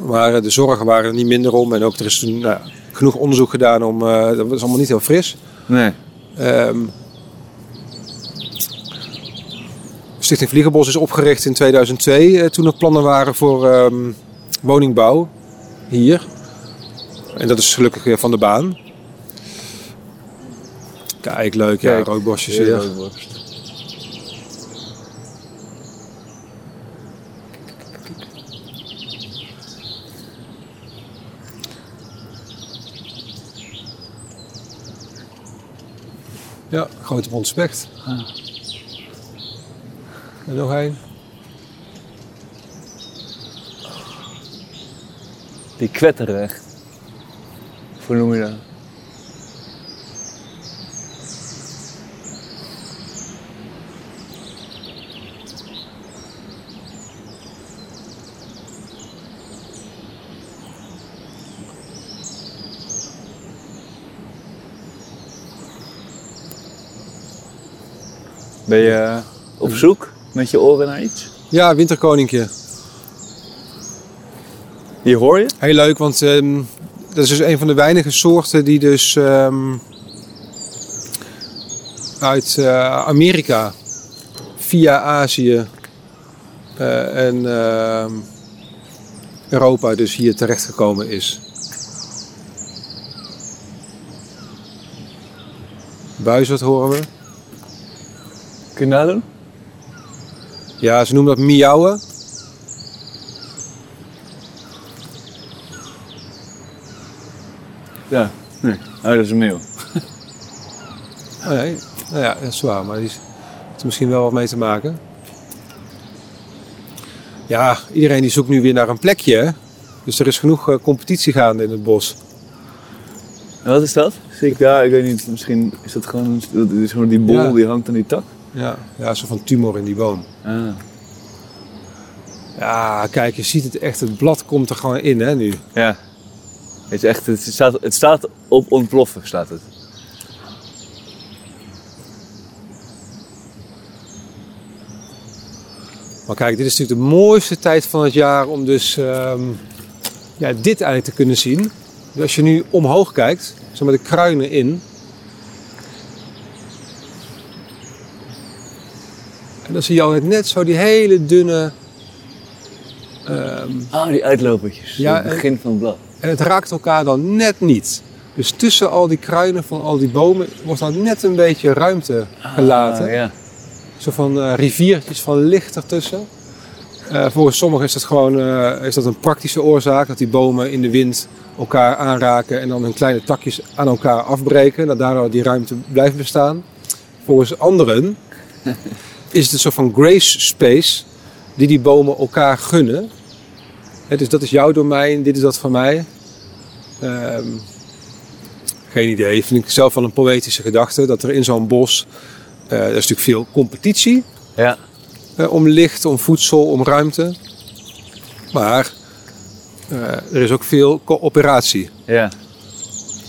Maar de zorgen waren er niet minder om. En ook er is toen nou, genoeg onderzoek gedaan om. dat was allemaal niet heel fris. nee, Ehm, Stichting Vliegerbos is opgericht in 2002, eh, toen er plannen waren voor ehm, woningbouw hier. En dat is gelukkig weer van de baan. Kijk, leuk, ja, Kijk, roodborst. Ja, grote mond specht. Ah. En nog één. Die kwetteren echt. Hoe noem je dat? Ben je op zoek met je oren naar iets? Ja, winterkoninkje. Die hoor je? Heel leuk, want ehm, dat is dus een van de weinige soorten die dus ehm, uit eh, Amerika via Azië eh, en ehm, Europa dus hier terechtgekomen is. Buizerd horen we. Kun je nadoen? Ja, ze noemen dat miauwen. Ja. Nee. Oh, dat is een meeuw. Oh nee, nou ja, dat is waar, maar die is, heeft er misschien wel wat mee te maken. Ja, iedereen die zoekt nu weer naar een plekje. hè. Dus er is genoeg eh, competitie gaande in het bos. En wat is dat? Zie ik daar? Ik weet niet. Misschien is dat gewoon, dat is gewoon die bol Ja. die hangt aan die tak. Ja, ja, zo van tumor in die boom. Ah. Ja, kijk, je ziet het echt. Het blad komt er gewoon in, hè, nu. Ja. Het, is echt, het, staat, het staat op ontploffen, staat het. Maar kijk, dit is natuurlijk de mooiste tijd van het jaar om dus ehm, ja, dit eigenlijk te kunnen zien. Dus als je nu omhoog kijkt, zo met de kruinen in. En dan zie je altijd net zo die hele dunne... ehm, Ah, die uitlopertjes. Ja, het begin van het blad. En het raakt elkaar dan net niet. Dus tussen al die kruinen van al die bomen wordt dan net een beetje ruimte gelaten. Ah, ja. Zo van eh, riviertjes van licht ertussen. Eh, volgens sommigen is dat gewoon eh, is dat een praktische oorzaak. Dat die bomen in de wind elkaar aanraken en dan hun kleine takjes aan elkaar afbreken. Dat daardoor die ruimte blijft bestaan. Volgens anderen is het een soort van grace space die die bomen elkaar gunnen. Dus dat is jouw domein, dit is dat van mij. Ehm, geen idee. Vind ik zelf wel een poëtische gedachte. Dat er in zo'n bos, eh er is natuurlijk veel competitie. Ja. eh, om licht, om voedsel, om ruimte. Maar eh, er is ook veel coöperatie. Ja.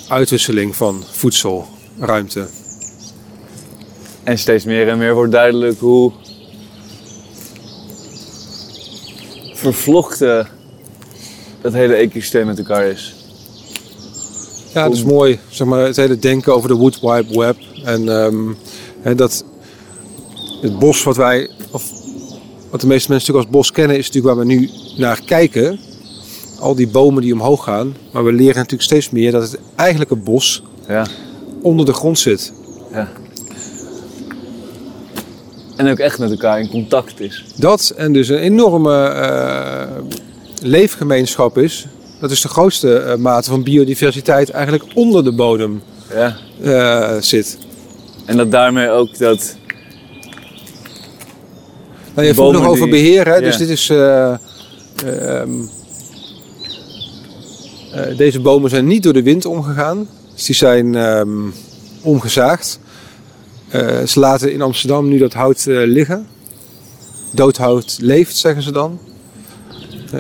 Uitwisseling van voedsel, ruimte. En steeds meer en meer wordt duidelijk hoe vervlochten het hele ecosysteem met elkaar is. Ja, dat is mooi. Zeg maar, het hele denken over de Wood Wide Web. En ehm, hè, dat het bos wat wij, of wat de meeste mensen natuurlijk als bos kennen, is natuurlijk waar we nu naar kijken. Al die bomen die omhoog gaan. Maar we leren natuurlijk steeds meer dat het eigenlijke bos Ja. onder de grond zit. ja. En ook echt met elkaar in contact is. Dat en dus een enorme eh, leefgemeenschap is. Dat is de grootste eh, mate van biodiversiteit eigenlijk onder de bodem Ja. eh, zit. En dat daarmee ook dat. Nou, je vroeg nog over beheer, hè? ja. dus dit is. eh, ehm, eh, deze bomen zijn niet door de wind omgegaan, dus die zijn ehm, omgezaagd. Ze laten in Amsterdam nu dat hout liggen. Doodhout leeft, zeggen ze dan.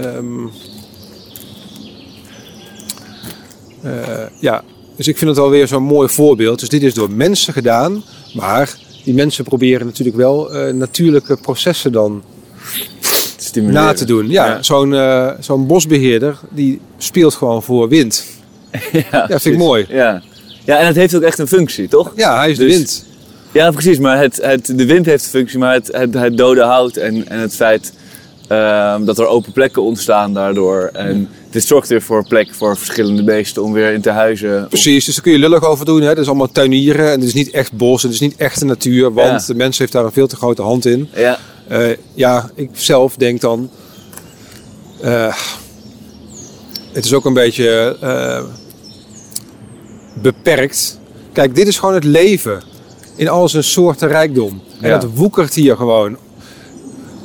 Ehm, eh, ja, dus ik vind het alweer zo'n mooi voorbeeld. Dus dit is door mensen gedaan, maar die mensen proberen natuurlijk wel eh, natuurlijke processen dan stimuleren. na te doen. Ja, Ja. Zo'n, eh, zo'n bosbeheerder die speelt gewoon voor wind. Ja, vind ik mooi. Ja. ja, en het heeft ook echt een functie, toch? Ja, hij is de Dus- wind. Ja, precies. Maar het, het, de wind heeft een functie, maar het, het, het dode hout en, en het feit ehm, dat er open plekken ontstaan daardoor. En dit zorgt weer voor plek voor verschillende beesten om weer in te huizen. Precies, dus daar kun je lullig over doen. Hè. Dat is allemaal tuinieren en het is niet echt bos, het is niet echte natuur, want Ja. de mens heeft daar een veel te grote hand in. Ja, Eh, ja, ik zelf denk dan. eh, het is ook een beetje eh, beperkt. Kijk, dit is gewoon het leven in al zijn soorten rijkdom. En Ja. dat woekert hier gewoon.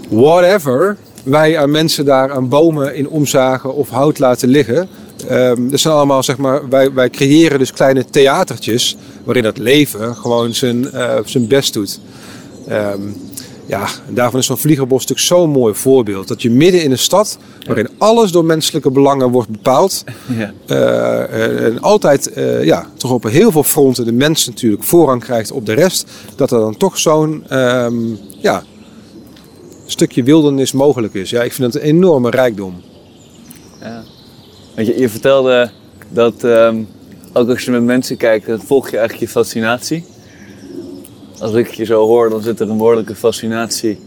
Whatever wij aan mensen daar aan bomen in omzagen of hout laten liggen. ehm, dat zijn allemaal, zeg maar, wij, wij creëren dus kleine theatertjes waarin het leven gewoon zijn, eh, zijn best doet. Ehm, ja, en daarvan is zo'n vliegerbos natuurlijk zo'n mooi voorbeeld. Dat je midden in een stad, waarin alles door menselijke belangen wordt bepaald. ja. eh, en altijd, eh, ja, toch op heel veel fronten de mens natuurlijk voorrang krijgt op de rest. Dat er dan toch zo'n, ehm, ja, stukje wildernis mogelijk is. Ja, ik vind het een enorme rijkdom. ja. Want je, je vertelde dat ehm, ook als je met mensen kijkt, dan volg je eigenlijk je fascinatie. Als ik je zo hoor, dan zit er een behoorlijke fascinatie.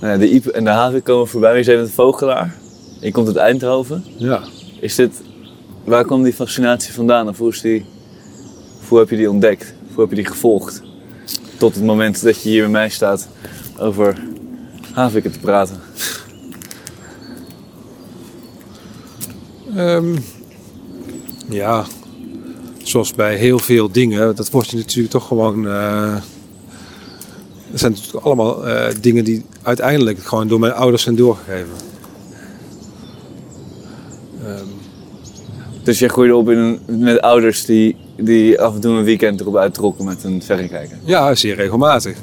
Nou de Iep en de Havik komen voorbij. Je zei met vogelaar. Je komt uit Eindhoven. Ja. Is dit, waar kwam die fascinatie vandaan? Of hoe, is die, hoe heb je die ontdekt? Hoe heb je die gevolgd? Tot het moment dat je hier bij mij staat over haviken te praten. Ehm, ja, zoals bij heel veel dingen, dat wordt je natuurlijk toch gewoon. het zijn natuurlijk allemaal eh, dingen die uiteindelijk gewoon door mijn ouders zijn doorgegeven. Ehm, Dus jij groeide op in een, met ouders die, die af en toe een weekend erop uittrokken met een verrekijker. ja, zeer regelmatig.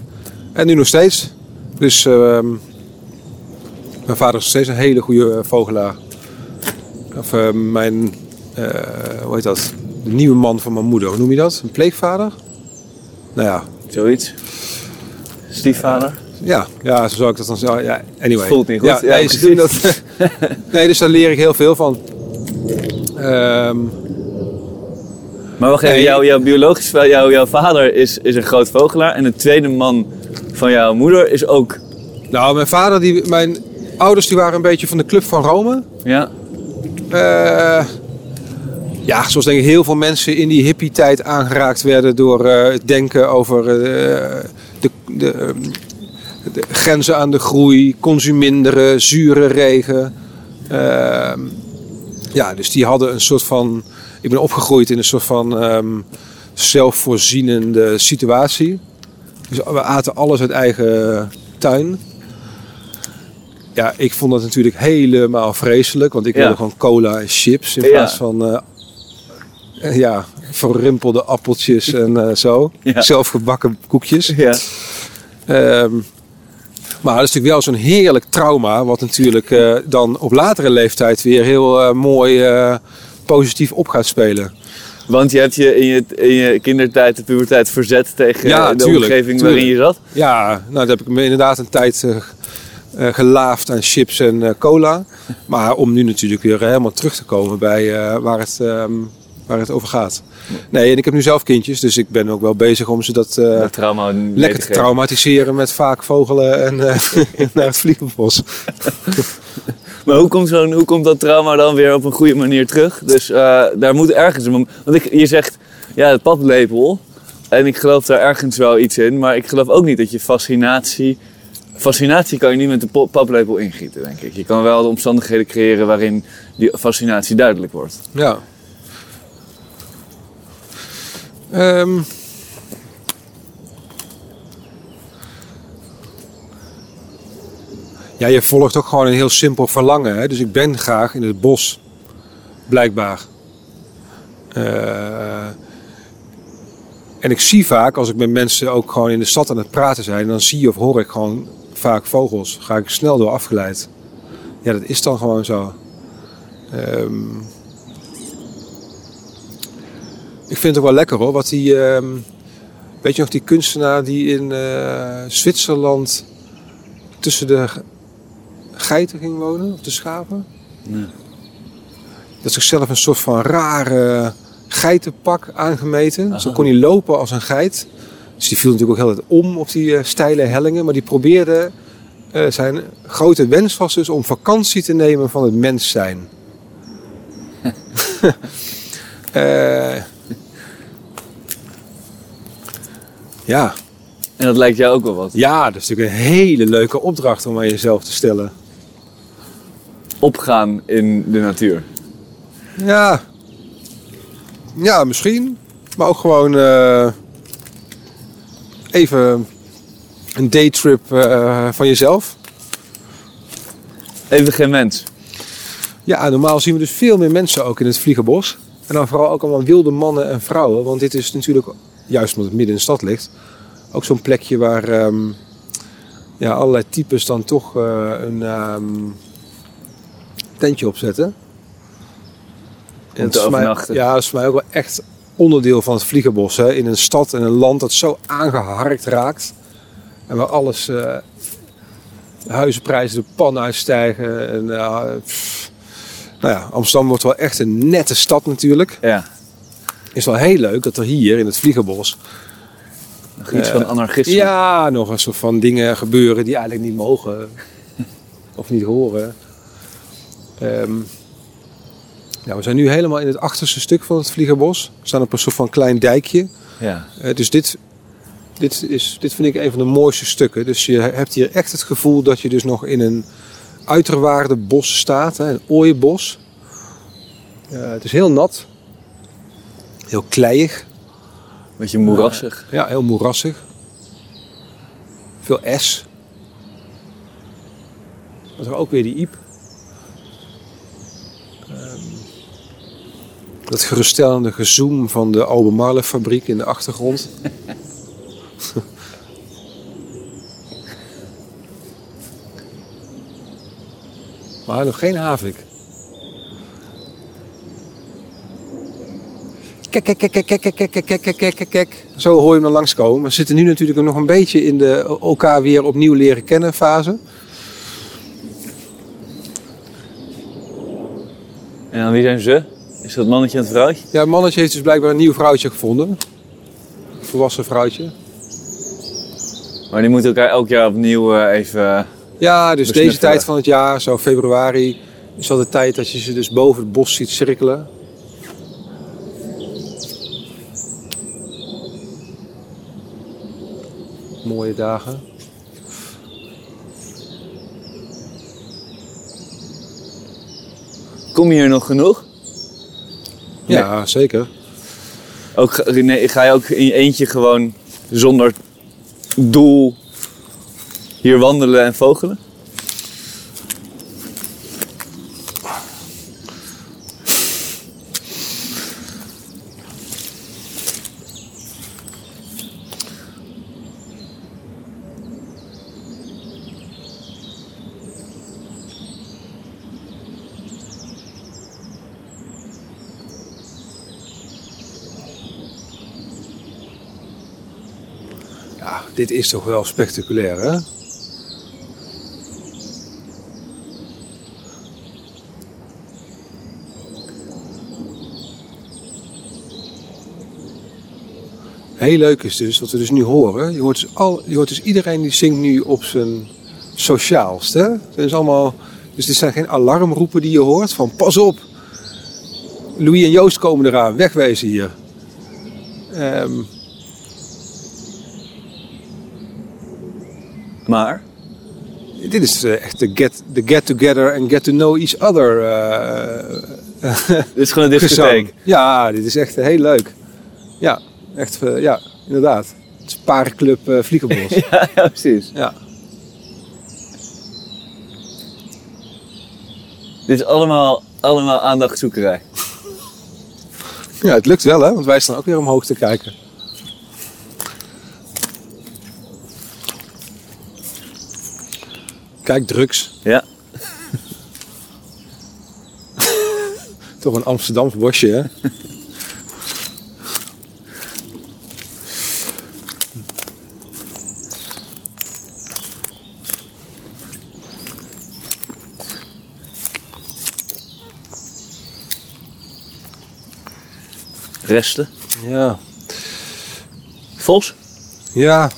En nu nog steeds. Dus ehm, mijn vader is steeds een hele goede eh, vogelaar. Of eh, mijn, eh, hoe heet dat? De nieuwe man van mijn moeder, hoe noem je dat? Een pleegvader? Nou ja, Zoiets. Stiefvader. Ja, ja, zo zou ik dat dan zeggen. Ja, anyway. Voelt niet goed. Ja, Ja, ze precies. doen dat. nee, dus daar leer ik heel veel van. Ehm, Maar wacht even, Nee. jouw, jouw biologisch jouw, jouw vader is, is een groot vogelaar. En de tweede man van jouw moeder is ook. nou, mijn vader, die, mijn ouders, die waren een beetje van de Club van Rome. Ja, Eh, ja, zoals denk ik heel veel mensen in die hippie-tijd aangeraakt werden door eh, het denken over eh, de, de, de grenzen aan de groei, consuminderen, zure regen. Ehm, ja, dus die hadden een soort van. Ik ben opgegroeid in een soort van ehm, zelfvoorzienende situatie. Dus we aten alles uit eigen tuin. Ja, ik vond dat natuurlijk helemaal vreselijk, want ik Ja. wilde gewoon cola en chips in Ja. plaats van eh, eh, ja, verrimpelde appeltjes en eh, zo. Ja. Zelfgebakken koekjes. Ja. Ehm, maar dat is natuurlijk wel zo'n heerlijk trauma, wat natuurlijk dan op latere leeftijd weer heel mooi positief op gaat spelen. Want je hebt je in, je in je kindertijd, de puberteit verzet tegen Ja, de tuurlijk, omgeving tuurlijk. waarin je zat. Ja, nou, dat heb ik me inderdaad een tijd eh, eh, gelaafd aan chips en eh, cola. Maar om nu natuurlijk weer helemaal terug te komen bij waar, het, ehm, waar het over gaat. Nee, en ik heb nu zelf kindjes, dus ik ben ook wel bezig om ze dat dat trauma lekker te traumatiseren met vaak vogelen en naar het vliegenbos. Maar hoe komt, zo'n, hoe komt dat trauma dan weer op een goede manier terug? Dus eh, daar moet ergens een. Want ik, je zegt, ja, het paplepel. En ik geloof daar ergens wel iets in. Maar ik geloof ook niet dat je fascinatie... Fascinatie kan je niet met de paplepel ingieten, denk ik. Je kan wel de omstandigheden creëren waarin die fascinatie duidelijk wordt. Ja. Ehm. Ja, je volgt ook gewoon een heel simpel verlangen. Hè? Dus ik ben graag in het bos, blijkbaar. Eh, en ik zie vaak, als ik met mensen ook gewoon in de stad aan het praten zijn, dan zie of hoor ik gewoon vaak vogels. Ga ik snel door afgeleid. Ja, dat is dan gewoon zo. Ehm, ik vind het ook wel lekker hoor, wat die, ehm, weet je nog die kunstenaar die in eh, Zwitserland tussen de geiten ging wonen, of de schapen? Nee. Dat zichzelf een soort van rare geitenpak aangemeten. Aha. Zo kon hij lopen als een geit. Dus die viel natuurlijk ook heel tijd om op die eh, steile hellingen. Maar die probeerde, eh, zijn grote wens was dus om vakantie te nemen van het mens zijn. Eh, ja. En dat lijkt jou ook wel wat. ja, dat is natuurlijk een hele leuke opdracht om aan jezelf te stellen. Opgaan in de natuur. Ja. Ja, misschien. Maar ook gewoon eh, even een daytrip eh, van jezelf. Even geen mens. Ja, normaal zien we dus veel meer mensen ook in het Vliegenbos. En dan vooral ook allemaal wilde mannen en vrouwen. Want dit is natuurlijk, juist omdat het midden in de stad ligt, ook zo'n plekje waar ehm, ja, allerlei types dan toch eh, een ehm, tentje opzetten. En te is mij- ja, dat is voor mij ook wel echt onderdeel van het Vliegenbos. Hè? In een stad en een land dat zo aangeharkt raakt. En waar alles, eh, de huizenprijzen de pan uitstijgen. En, pff. nou ja, Amsterdam wordt wel echt een nette stad natuurlijk. Ja. Is wel heel leuk dat er hier in het Vliegenbos Nog iets Eh, van anarchisme. ja, nog een soort van dingen gebeuren die eigenlijk niet mogen. of niet horen. Ehm, ja, we zijn nu helemaal in het achterste stuk van het Vliegenbos. We staan op een soort van klein dijkje. Ja. Eh, dus dit, dit, is, dit vind ik een van de mooiste stukken. Dus je hebt hier echt het gevoel dat je dus nog in een uiterwaarde bos staat. Hè, een ooienbos. Eh, het is heel nat. Heel kleiig. Beetje moerassig. Ja, heel moerassig. Veel S. Dat is ook weer die iep. Dat geruststellende gezoem van de Albemarle fabriek in de achtergrond. maar nog geen havik. Kijk, kijk, kijk, kijk, kijk, kijk, kijk, kijk, kijk, kijk. Zo hoor je hem dan langskomen. We zitten nu natuurlijk nog een beetje in de elkaar weer opnieuw leren kennen fase. En dan wie zijn ze? Is dat mannetje en het vrouwtje? Ja, het mannetje heeft dus blijkbaar een nieuw vrouwtje gevonden. Een volwassen vrouwtje. Maar die moeten elkaar elk jaar opnieuw eh, even. Eh, ja, dus deze tijd van het jaar, zo februari, is al de tijd dat je ze dus boven het bos ziet cirkelen. Mooie dagen. Kom je hier nog genoeg? Ja, zeker. Ook, ga- nee, ga je ook in je eentje gewoon zonder doel hier wandelen en vogelen? Ja, dit is toch wel spectaculair, hè? Heel leuk is dus wat we dus nu horen. Je hoort dus, al, je hoort dus iedereen die zingt nu op zijn sociaalst. Hè? Is allemaal, dus dit zijn geen alarmroepen die je hoort van pas op. Louis en Joost komen eraan, wegwezen hier. Ehm, Maar, Dit is eh, echt de get, de get together and get to know each other eh, dit is gewoon een discotheek. Ja, dit is echt heel leuk. Ja, echt, eh, ja, inderdaad. Het is Parenclub eh Vliegenbos. ja, ja, precies. ja. Dit is allemaal, allemaal aandachtzoekerij. ja, het lukt wel hè, want wij staan ook weer omhoog te kijken. Kijk, drugs. Ja. Toch een Amsterdams bosje, hè? Resten. Ja. Vos? Ja,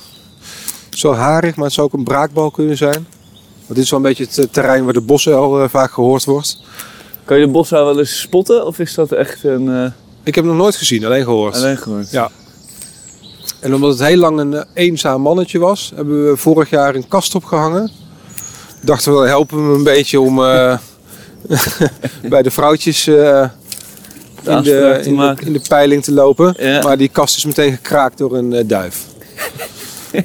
zo harig, maar het zou ook een braakbal kunnen zijn. Want dit is wel een beetje het eh, terrein waar de bosuil eh, vaak gehoord wordt. Kan je de bosuil wel eens spotten? Of is dat echt een... eh Ik heb hem nog nooit gezien, alleen gehoord. alleen gehoord? Ja. En omdat het heel lang een eenzaam mannetje was, hebben we vorig jaar een kast opgehangen. Dachten we, helpen we hem een beetje om bij de vrouwtjes in, de, in, de, in de peiling te lopen. Ja. Maar die kast is meteen gekraakt door een duif.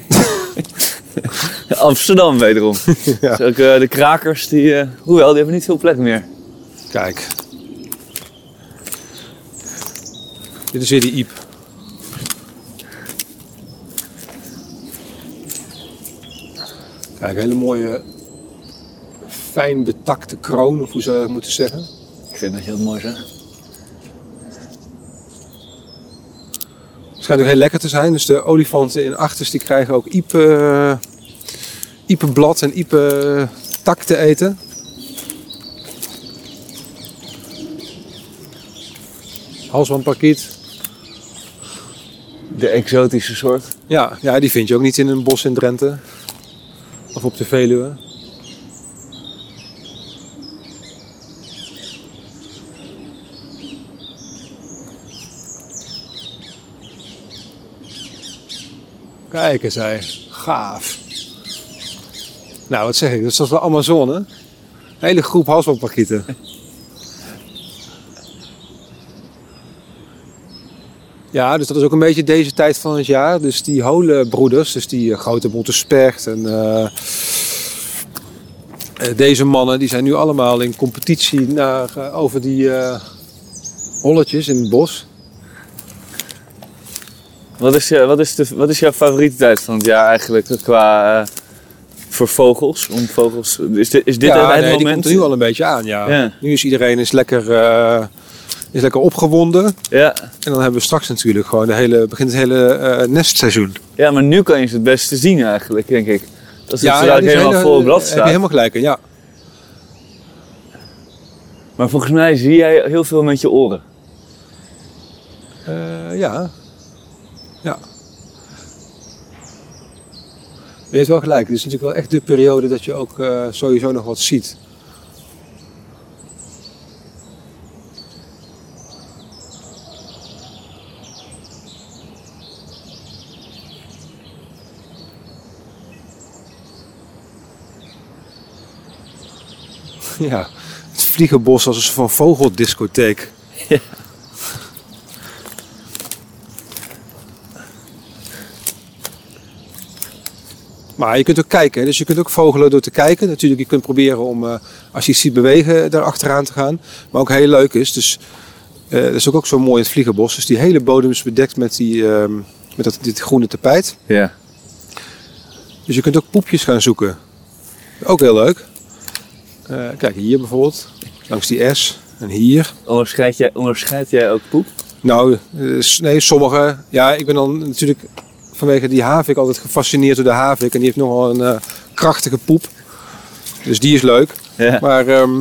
Amsterdam wederom. Ja. Dus ook eh, de krakers, die, eh, hoewel, die hebben niet veel plek meer. Kijk. Dit is weer die iep. Kijk, hele mooie, fijn betakte kroon, of hoe zou je het moeten zeggen. Ik vind dat je dat mooi zegt. Het schijnt ook heel lekker te zijn. Dus de olifanten in achters die krijgen ook iepe, iepenblad en iepe tak te eten. Halsbandparkiet. De exotische soort. Ja, ja, die vind je ook niet in een bos in Drenthe. Of op de Veluwe. Kijk eens, hij. Gaaf. Nou, wat zeg ik? Dat is wel Amazone? Een hele groep halsbandparkieten. Ja, dus dat is ook een beetje deze tijd van het jaar. Dus die holenbroeders, dus die eh, grote bonte spert en eh, eh, deze mannen, die zijn nu allemaal in competitie naar, over die eh, holletjes in het bos. Wat is, je, wat, is de, wat is jouw favoriete tijd van het jaar eigenlijk qua voor vogels? Om vogels is dit, is dit ja, het nee, die moment? komt er nu al een beetje aan. Ja. Ja. Nu is iedereen is lekker, eh, is lekker opgewonden. Ja. En dan hebben we straks natuurlijk gewoon de hele, begint het hele eh, nestseizoen. ja, maar nu kan je ze het beste zien eigenlijk, denk ik. Dat is ja, die helemaal vol blad Heb je staat. helemaal gelijk in, ja. Maar volgens mij zie jij heel veel met je oren. Eh, ja. Ja. Je hebt wel gelijk. Het is natuurlijk wel echt de periode dat je ook eh, sowieso nog wat ziet. Ja, het vliegenbos als een van vogeldiscotheek. Ja. Maar je kunt ook kijken, dus je kunt ook vogelen door te kijken. Natuurlijk, je kunt proberen om, eh, als je iets ziet bewegen, daar achteraan te gaan. Maar ook heel leuk is, dus eh, dat is ook, ook zo mooi in het vliegenbos. Dus die hele bodem is bedekt met, die, ehm, met dat, dit groene tapijt. Ja. Dus je kunt ook poepjes gaan zoeken. Ook heel leuk. Eh, kijk, hier bijvoorbeeld, langs die S. En hier. Onderscheid jij, onderscheid jij ook poep? Nou, nee, sommige. Ja, ik ben dan natuurlijk vanwege die havik altijd gefascineerd door de havik. En die heeft nogal een eh, krachtige poep. Dus die is leuk. Ja. Maar ehm,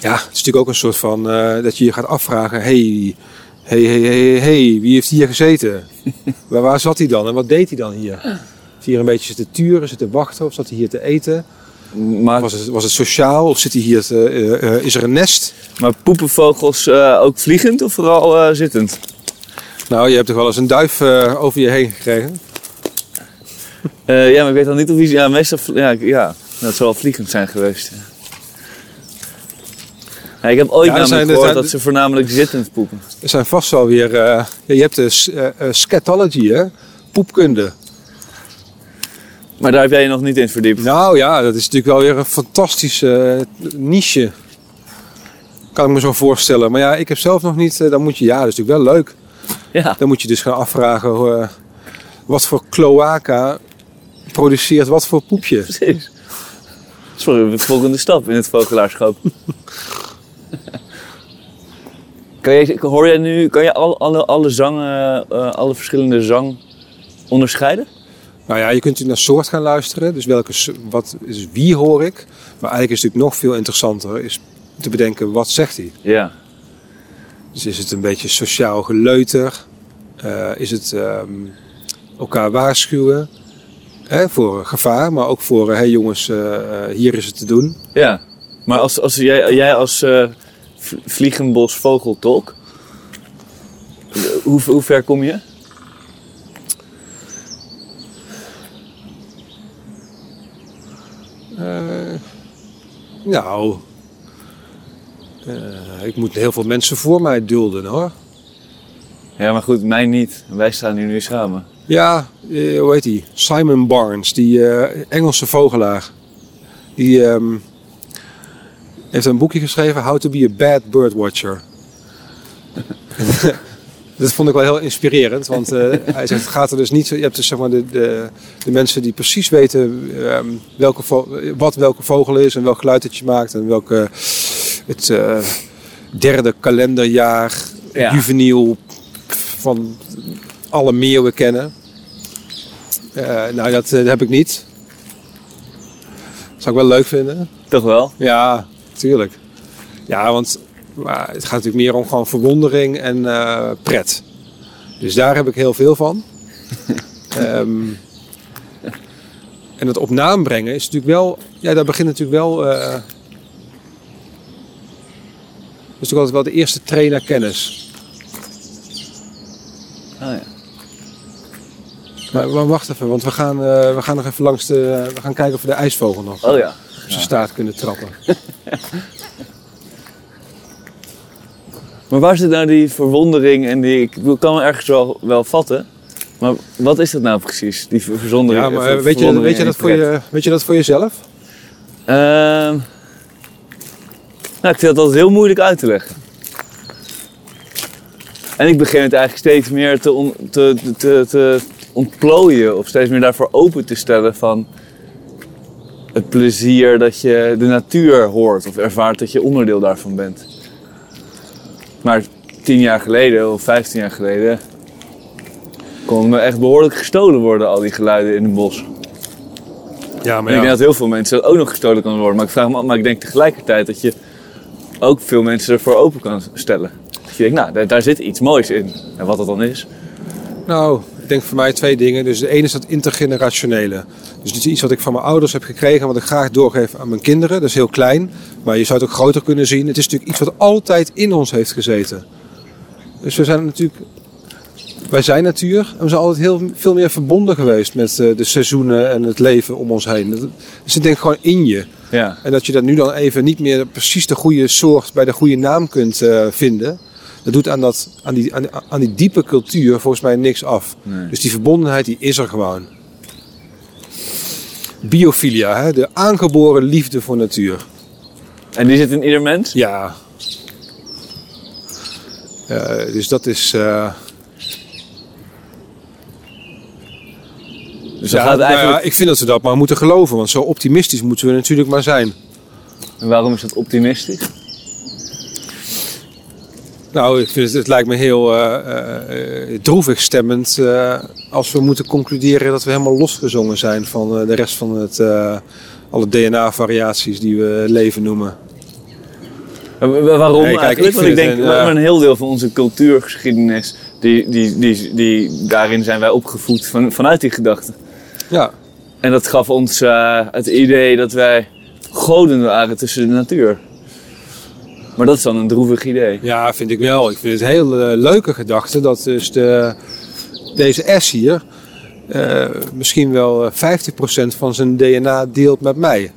ja, het is natuurlijk ook een soort van eh, dat je je gaat afvragen: hey, hey, hey, hey, hey, wie heeft hier gezeten? waar, waar zat hij dan en wat deed hij dan hier? Heeft hij hier een beetje zitten turen, zitten wachten of zat hij hier te eten? Maar, Was het, was het sociaal of zit hij hier te, eh, is er een nest? maar poepen vogels ook vliegend of vooral zittend? Nou, je hebt toch wel eens een duif eh, over je heen gekregen? Eh, ja, maar ik weet dan niet of die... Ja, meestal... Ja, dat zal wel vliegend zijn geweest. Ja. Ik heb ooit Ja, namelijk zijn- gehoord zijn- dat ze voornamelijk zittend poepen. Er zijn vast wel weer. eh, je hebt de scatology, hè? Poepkunde. Maar daar heb jij je nog niet in verdiept. Nou ja, dat is natuurlijk wel weer een fantastische niche. Kan ik me zo voorstellen. Maar ja, ik heb zelf nog niet. dan moet je, ja, dat is natuurlijk wel leuk. Ja. Dan moet je dus gaan afvragen eh, wat voor cloaca produceert wat voor poepje. Precies. Sorry, de volgende stap in het vogelaarschap. kan je, hoor jij nu, kan je alle, alle, alle zangen, eh, alle verschillende zang onderscheiden? Nou ja, je kunt natuurlijk naar soort gaan luisteren. Dus welke, wat is wie hoor ik? Maar eigenlijk is het natuurlijk nog veel interessanter is te bedenken wat zegt hij. Ja. Dus is het een beetje sociaal geleuter? Eh, is het ehm, elkaar waarschuwen hè, voor gevaar, maar ook voor, hé hey jongens, eh, eh, hier is het te doen. Ja. Maar als, als jij, jij als eh v- vliegenbos vogeltolk, eh, hoe, hoe ver kom je? Eh, nou, eh, ik moet heel veel mensen voor mij dulden hoor. Ja, maar goed, mij niet. Wij staan hier nu samen. Ja, eh, hoe heet die? Simon Barnes, die eh, Engelse vogelaar. Die ehm, heeft een boekje geschreven, How to be a Bad Birdwatcher. Dat vond ik wel heel inspirerend, want hij zegt, het gaat er dus niet. Je hebt dus zeg maar de, de, de mensen die precies weten ehm, welke wat welke vogel is en welk geluid het je maakt en welke het eh, derde kalenderjaar Ja. juveniel van alle meeuwen kennen. Eh, nou, dat eh, heb ik niet. Zou ik wel leuk vinden. Toch wel? Ja, tuurlijk. Ja, want maar het gaat natuurlijk meer om gewoon verwondering en pret. Dus daar heb ik heel veel van. Ehm, en het op naam brengen is natuurlijk wel... Ja, daar begint natuurlijk wel... dat is natuurlijk altijd wel de eerste trainer kennis. Ah, ja. Maar, maar wacht even, want we gaan, eh, we gaan nog even langs de... We gaan kijken of we de ijsvogel nog Oh ja. op zijn staart kunnen trappen. Maar waar zit nou die verwondering en die... Ik kan me ergens wel, wel vatten. Maar wat is dat nou precies, die ver- verzondering? Ja, maar ver- eh, weet je, weet, je dat voor je, weet je dat voor jezelf? Ehm, nou, ik vind dat altijd heel moeilijk uit te leggen. En ik begin het eigenlijk steeds meer te, on- te, te, te, ontplooien of steeds meer daarvoor open te stellen van het plezier dat je de natuur hoort of ervaart dat je onderdeel daarvan bent. Maar tien jaar geleden of vijftien jaar geleden kon me echt behoorlijk gestolen worden, al die geluiden in het bos. Ja, En ik denk dat heel veel mensen ook nog gestolen kan worden. Maar ik, vraag me, maar ik denk tegelijkertijd dat je ook veel mensen ervoor open kan stellen. Dat je denkt, nou, daar, zit iets moois in. En wat dat dan is. Nou, ik denk voor mij twee dingen. Dus de ene is dat intergenerationele. Dus dit is iets wat ik van mijn ouders heb gekregen en wat ik graag doorgeef aan mijn kinderen. Dat is heel klein, maar je zou het ook groter kunnen zien. Het is natuurlijk iets wat altijd in ons heeft gezeten. Dus we zijn natuurlijk... Wij zijn natuur en we zijn altijd heel veel meer verbonden geweest met eh, de seizoenen en het leven om ons heen. Dus ik denk gewoon in je. Ja. En dat je dat nu dan even niet meer precies de goede soort bij de goede naam kunt eh, vinden. Dat doet aan, dat, aan, die, aan, aan die diepe cultuur volgens mij niks af. Nee. Dus die verbondenheid die is er gewoon. Biofilia, hè? de aangeboren liefde voor natuur. En die zit in ieder mens? Ja. Eh, dus dat is. eh, Dus ja, gaat nou ja, ik vind dat ze dat maar moeten geloven, want zo optimistisch moeten we natuurlijk maar zijn. En waarom is dat optimistisch? Nou, ik vind het, het lijkt me heel eh, droevig stemmend als we moeten concluderen dat we helemaal losgezongen zijn van de rest van het, alle DNA-variaties die we leven noemen. Wa- wa- Waarom Nee, kijk, eigenlijk? ik Want ik denk, een, een heel deel van onze cultuurgeschiedenis, die, die, die, die, daarin zijn wij opgevoed van, vanuit die gedachte. Ja, En dat gaf ons eh, het idee dat wij goden waren tussen de natuur. Maar dat is dan een droevig idee. ja, vind ik wel. Ik vind het een heel eh, leuke gedachte dat dus de, deze S hier eh, misschien wel eh, 50% van zijn DNA deelt met mij.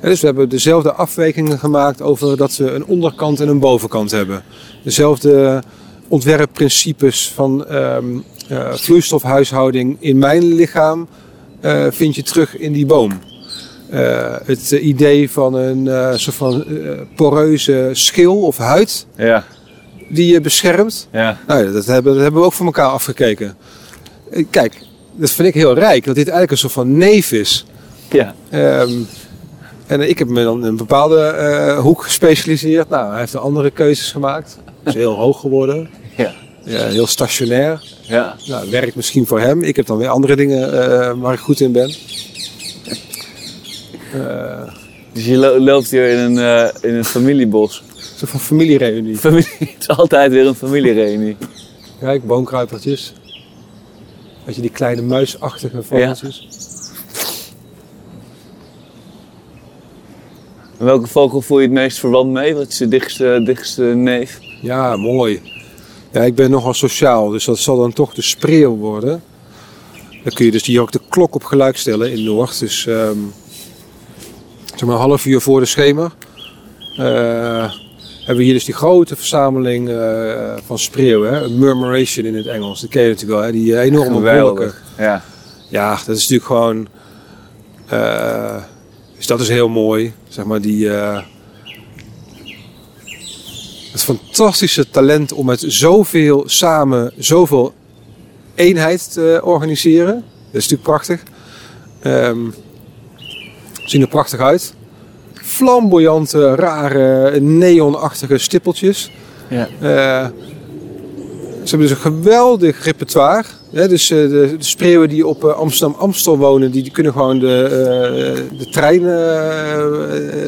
Dus we hebben dezelfde afwegingen gemaakt over dat we een onderkant en een bovenkant hebben. Dezelfde ontwerpprincipes van ehm, eh, vloeistofhuishouding in mijn lichaam eh, vind je terug in die boom. Eh, het idee van een soort van poreuze schil of huid Ja, die je beschermt. ja. Nou, dat, hebben, dat hebben we ook voor elkaar afgekeken. Kijk, dat vind ik heel rijk, dat dit eigenlijk een soort van neef is. ja. Ehm, en ik heb me dan in een bepaalde hoek gespecialiseerd. Nou, hij heeft er andere keuzes gemaakt. Is heel hoog geworden. Ja. Ja, heel stationair. ja. Nou, werkt misschien voor hem. Ik heb dan weer andere dingen eh, waar ik goed in ben. Eh, Dus je lo- loopt hier in een, eh, in een familiebos. een soort van familiereunie. Familie, het is altijd weer een familiereunie. Kijk, boonkruipertjes. Weet je, die kleine muisachtige vogeltjes. En welke vogel voel je het meest verwant mee? Wat is de dichtste, dichtste neef? Ja, mooi. Ja, ik ben nogal sociaal, dus dat zal dan toch de spreeuw worden. Dan kun je dus hier ook de klok op gelijk stellen in Noord. Dus ehm, zeg maar een half uur voor de schemer. eh, hebben we hier dus die grote verzameling eh, van spreeuwen. Murmuration in het Engels. Dat ken je natuurlijk wel, hè? die eh, enorme wolken. Ja. Ja, dat is natuurlijk gewoon. dus dat is heel mooi. Zeg maar die. Het fantastische talent om met zoveel samen zoveel eenheid te organiseren. Dat is natuurlijk prachtig. Ehm zien er prachtig uit. Flamboyante, rare, neonachtige stippeltjes. Ja. Eh, ze hebben dus een geweldig repertoire. Hè? Dus eh, de, de spreeuwen die op eh, Amsterdam-Amstel wonen, die, die kunnen gewoon de, de trein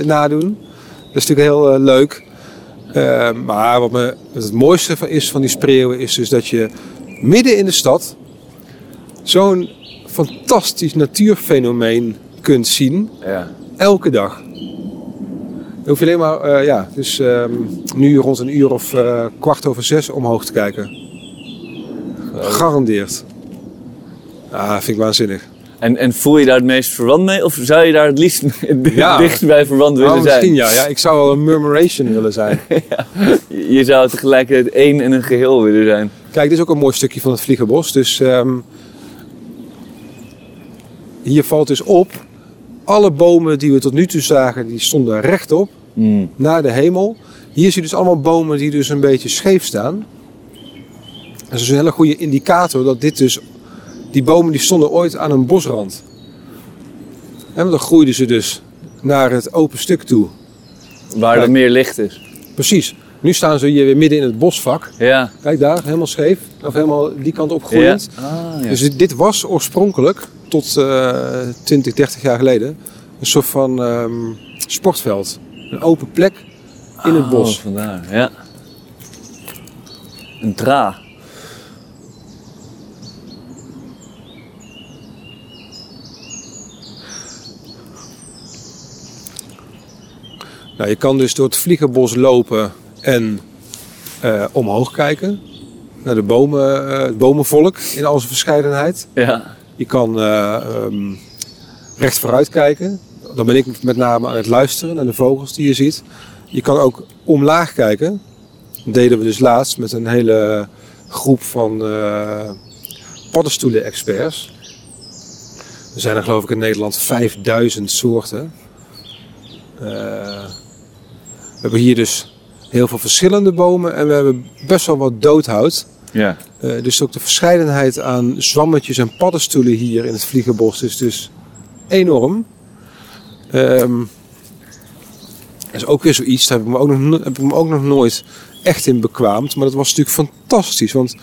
nadoen. Dat is natuurlijk heel leuk. Eh, maar wat me het mooiste is van die spreeuwen is dus dat je midden in de stad zo'n fantastisch natuurfenomeen kunt zien ja. elke dag. Dan hoef je alleen maar, eh, ja, dus ehm, nu rond een uur of eh, kwart over zes omhoog te kijken. Gegarandeerd. Ah, vind ik waanzinnig. En, en voel je daar het meest verwant mee? Of zou je daar het liefst Ja. dichtst bij verwant willen Nou, zijn? misschien ja. ja. Ik zou wel een murmuration willen zijn. Je zou tegelijkertijd één en een geheel willen zijn. Kijk, dit is ook een mooi stukje van het Vliegenbos. Dus ehm, hier valt dus op, alle bomen die we tot nu toe zagen, die stonden rechtop Mm. naar de hemel. Hier zie je dus allemaal bomen die dus een beetje scheef staan. Dat is dus een hele goede indicator dat dit dus, die bomen die stonden ooit aan een bosrand. En dan groeiden ze dus naar het open stuk toe. Waar er meer licht is. Precies. Nu staan ze hier weer midden in het bosvak. Ja. Kijk daar, helemaal scheef. Of helemaal die kant op Ja. Ah, ja. Dus dit, was oorspronkelijk, tot eh 20, 30 jaar geleden, een soort van ehm, sportveld. Een open plek in het Oh, bos. vandaar, ja. Een dra. Nou, je kan dus door het vliegenbos lopen en eh, omhoog kijken. Naar de bomen, eh, het bomenvolk in al zijn verscheidenheid. Ja. Je kan ehm, recht vooruit kijken. dan ben ik met name aan het luisteren naar de vogels die je ziet. Je kan ook omlaag kijken. Dat deden we dus laatst met een hele groep van paddenstoelen-experts. Er zijn er geloof ik in Nederland 5000 soorten. We hebben hier dus heel veel verschillende bomen en we hebben best wel wat doodhout. Ja. Eh, dus ook de verscheidenheid aan zwammetjes en paddenstoelen hier in het Vliegenbos is dus enorm. Ehm, dat is ook weer zoiets, daar heb ik, me ook nog, no- heb ik me ook nog nooit echt in bekwaamd. Maar dat was natuurlijk fantastisch, want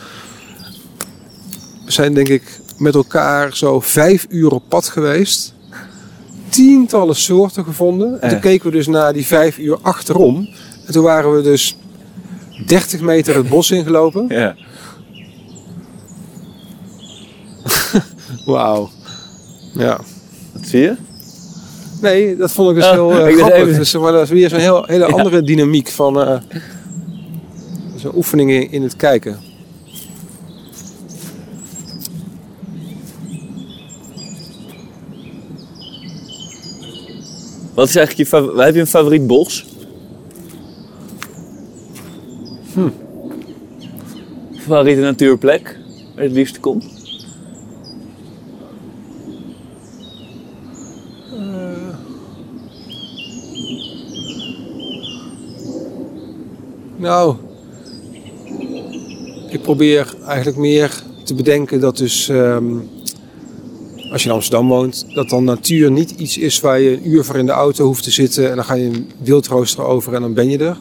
we zijn denk ik met elkaar zo vijf uur op pad geweest. Tientallen soorten gevonden. En toen Echt? keken we dus naar die vijf uur achterom. En toen waren we dus 30 meter het bos ingelopen. Ja. Wauw. Ja. Dat zie je? Nee, dat vond ik dus Oh, heel eh, ik dacht grappig. even- Dus, maar dat is weer zo'n heel, hele Ja. andere dynamiek van eh zo'n oefeningen in het kijken. Wat is eigenlijk je favoriet? Heb je een favoriet bos? Hm. Favoriete natuurplek waar je het liefst komt? Nou, ik probeer eigenlijk meer te bedenken dat dus, ehm, als je in Amsterdam woont, dat dan natuur niet iets is waar je een uur voor in de auto hoeft te zitten en dan ga je een wildrooster over en dan ben je er.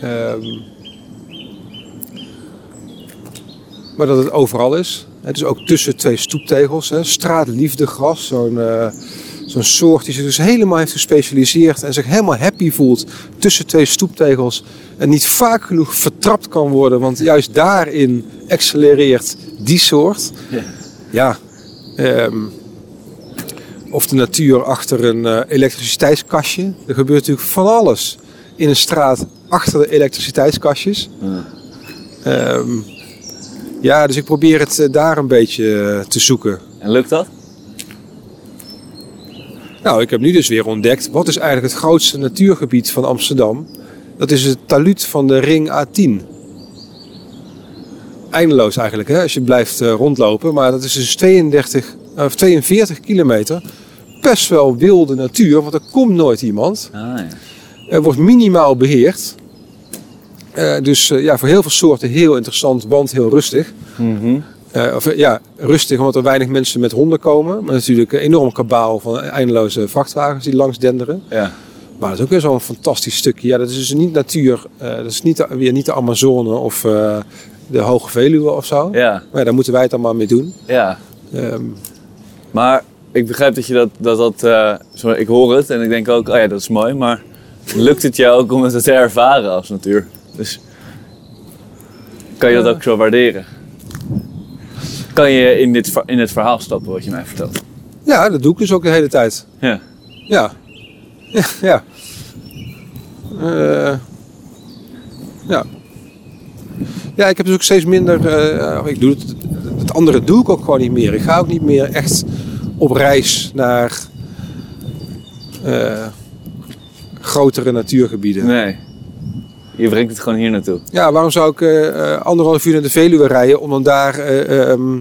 Ehm, maar dat het overal is. Het is ook tussen twee stoeptegels. Hè. Straatliefdegras, zo'n eh, zo'n soort die zich dus helemaal heeft gespecialiseerd en zich helemaal happy voelt tussen twee stoeptegels. En niet vaak genoeg vertrapt kan worden, want juist daarin accelereert die soort. Ja. Ehm, of de natuur achter een eh, elektriciteitskastje. Er gebeurt natuurlijk van alles in een straat achter de elektriciteitskastjes. Ja. Ehm, ja, dus ik probeer het eh, daar een beetje eh, te zoeken. En lukt dat? Nou, ik heb nu dus weer ontdekt, wat is eigenlijk het grootste natuurgebied van Amsterdam? Dat is het taluut van de ring A10. Eindeloos eigenlijk, hè, als je blijft eh, rondlopen. Maar dat is dus 32, of 42 kilometer. Best wel wilde natuur, want er komt nooit iemand. Ah, ja. Er wordt minimaal beheerd. Eh, dus eh, ja, voor heel veel soorten heel interessant, want heel rustig. Mhm. Of, ja, rustig omdat er weinig mensen met honden komen. Maar natuurlijk een enorm kabaal van eindeloze vrachtwagens die langs denderen. ja. Maar dat is ook weer zo'n fantastisch stukje. Ja, dat is dus niet natuur. dat is niet, de- weer niet de Amazone of de Hoge Veluwe of zo. Ja. Maar ja, daar moeten wij het allemaal mee doen. ja. Ehm, Maar ik begrijp dat je dat, dat, dat zo, ik hoor het en ik denk ook, oh ja, dat is mooi, maar lukt het jou ook om het te ervaren als natuur? Dus kan je dat Ja. ook zo waarderen? Kan je in, dit, in het verhaal stappen wat je mij vertelt? ja, dat doe ik dus ook de hele tijd. Ja. Ja. Ja. ja. Eh, ja. Ja, ik heb dus ook steeds minder. eh, ik doe het, het andere doe ik ook gewoon niet meer. Ik ga ook niet meer echt op reis naar eh, grotere natuurgebieden. Nee. Je brengt het gewoon hier naartoe. Ja, waarom zou ik eh, anderhalf uur naar de Veluwe rijden om dan daar eh, ehm,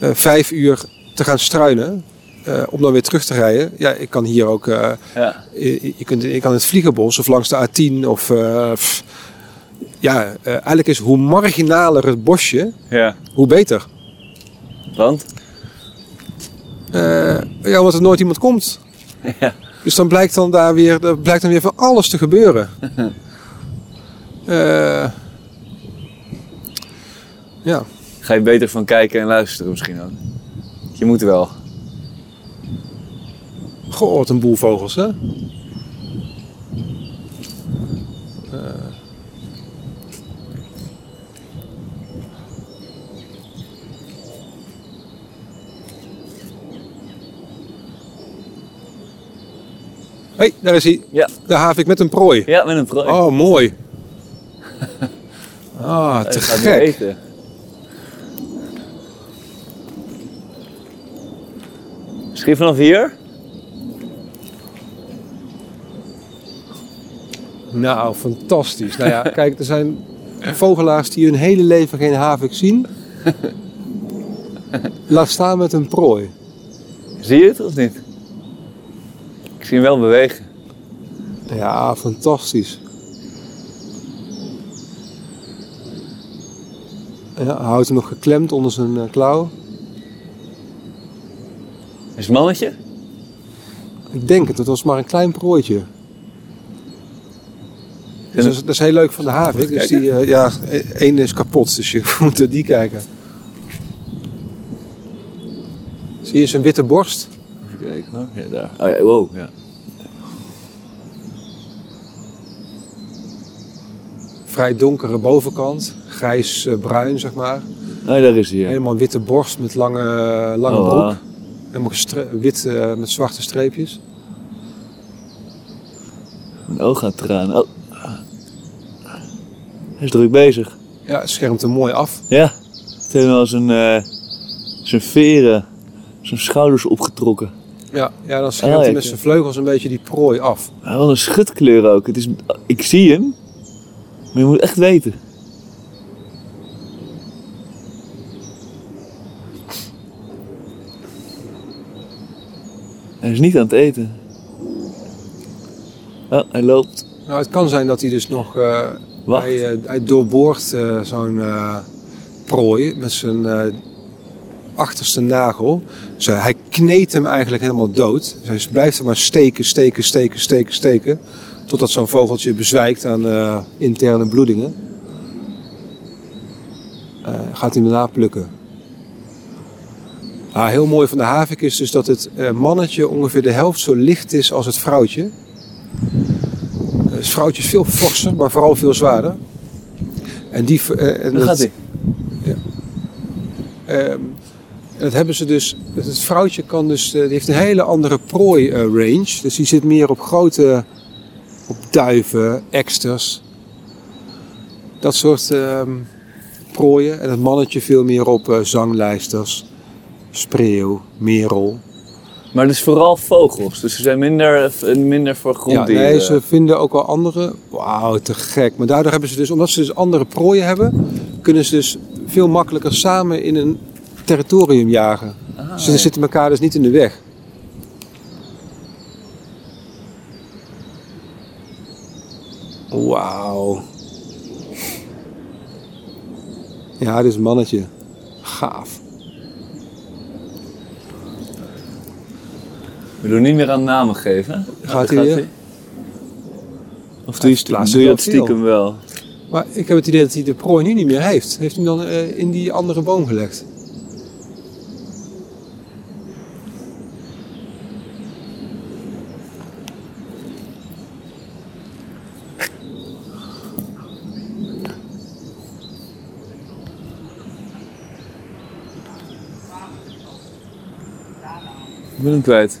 eh, vijf uur te gaan struinen? om dan weer terug te rijden. Ja, ik kan hier ook. eh, Ja. je, je kunt, je kan in het Vliegenbos of langs de A10 of. pff, ja, eh, eigenlijk is hoe marginaler het bosje, Ja. hoe beter. Want? Eh, ja, omdat er nooit iemand komt. Ja. Dus dan blijkt dan daar weer, er blijkt dan weer van alles te gebeuren. Eh, ja. Ga je beter van kijken en luisteren misschien ook. Je moet wel. Goh, wat een boel vogels, hè? hey, daar is hij. Ja. De havik met een prooi. Ja, met een prooi. Oh, mooi. ah, te gek. Eten. Misschien vanaf hier? Nou, fantastisch. Nou ja, kijk, er zijn vogelaars die hun hele leven geen havik zien. Laat staan met een prooi. Zie je het of niet? Ik zie hem wel bewegen. Ja, fantastisch. Ja, hij houdt hem nog geklemd onder zijn eh, klauw. Is het mannetje? Ik denk het, het was maar een klein prooitje. Dus dat, is, dat is heel leuk van de havik. Dus die, eh, ja, e- één is kapot, dus je moet naar die kijken. Zie je zijn witte borst? Even kijken hoor. Ja, daar. Oh ja, wow. Ja. Vrij donkere bovenkant, grijs-bruin zeg maar. Oh, daar is hij. Ja. Helemaal witte borst met lange, lange Oh, broek. ah. Helemaal wit eh, met zwarte streepjes. Mijn oog gaat tranen. Oh. Hij is druk bezig. Ja, het schermt hem mooi af. Ja. Het heeft wel zijn, eh, zijn veren, zijn schouders opgetrokken. Ja, ja dan schermt ja, hij met zijn vleugels een beetje die prooi af. Ah, Wat een schutkleur ook. Het is, ik zie hem, maar je moet echt weten. Hij is niet aan het eten. Oh, hij loopt. Nou, het kan zijn dat hij dus nog... Wacht. hij, hij doorboort eh, zo'n prooi met zijn achterste nagel. Hij kneedt hem eigenlijk helemaal dood. Dus hij blijft hem maar steken, steken, steken, steken, steken. Totdat zo'n vogeltje bezwijkt aan eh, interne bloedingen. Eh, gaat hij daarna plukken. Ah, heel mooi van de havik is dus dat het eh, mannetje ongeveer de helft zo licht is als het vrouwtje. Het vrouwtje is veel forser, maar vooral veel zwaarder. En die... en dat- gaat hij. Ehm, en dat hebben ze dus. Het vrouwtje kan dus. eh, die heeft een hele andere prooi eh, range. Dus die zit meer op grote. op duiven, eksters. Dat soort ehm, prooien. En het mannetje veel meer op eh, zanglijsters, spreeuw, merel. Maar het is vooral vogels, dus ze zijn minder, minder voor Ja, gronddieren. nee, ze vinden ook wel andere. Wauw, te gek. Maar daardoor hebben ze dus, omdat ze dus andere prooien hebben, kunnen ze dus veel makkelijker samen in een territorium jagen. Ah, Ze ja. zitten elkaar dus niet in de weg. Wauw. Ja, dit is een mannetje. Gaaf. We doen niet meer aan namen geven. Gaat hij weer? Of doe je, dat stiekem wel? Maar ik heb het idee dat hij de prooi nu niet meer heeft. Heeft hij hem dan eh, in die andere boom gelegd? Ben hem kwijt.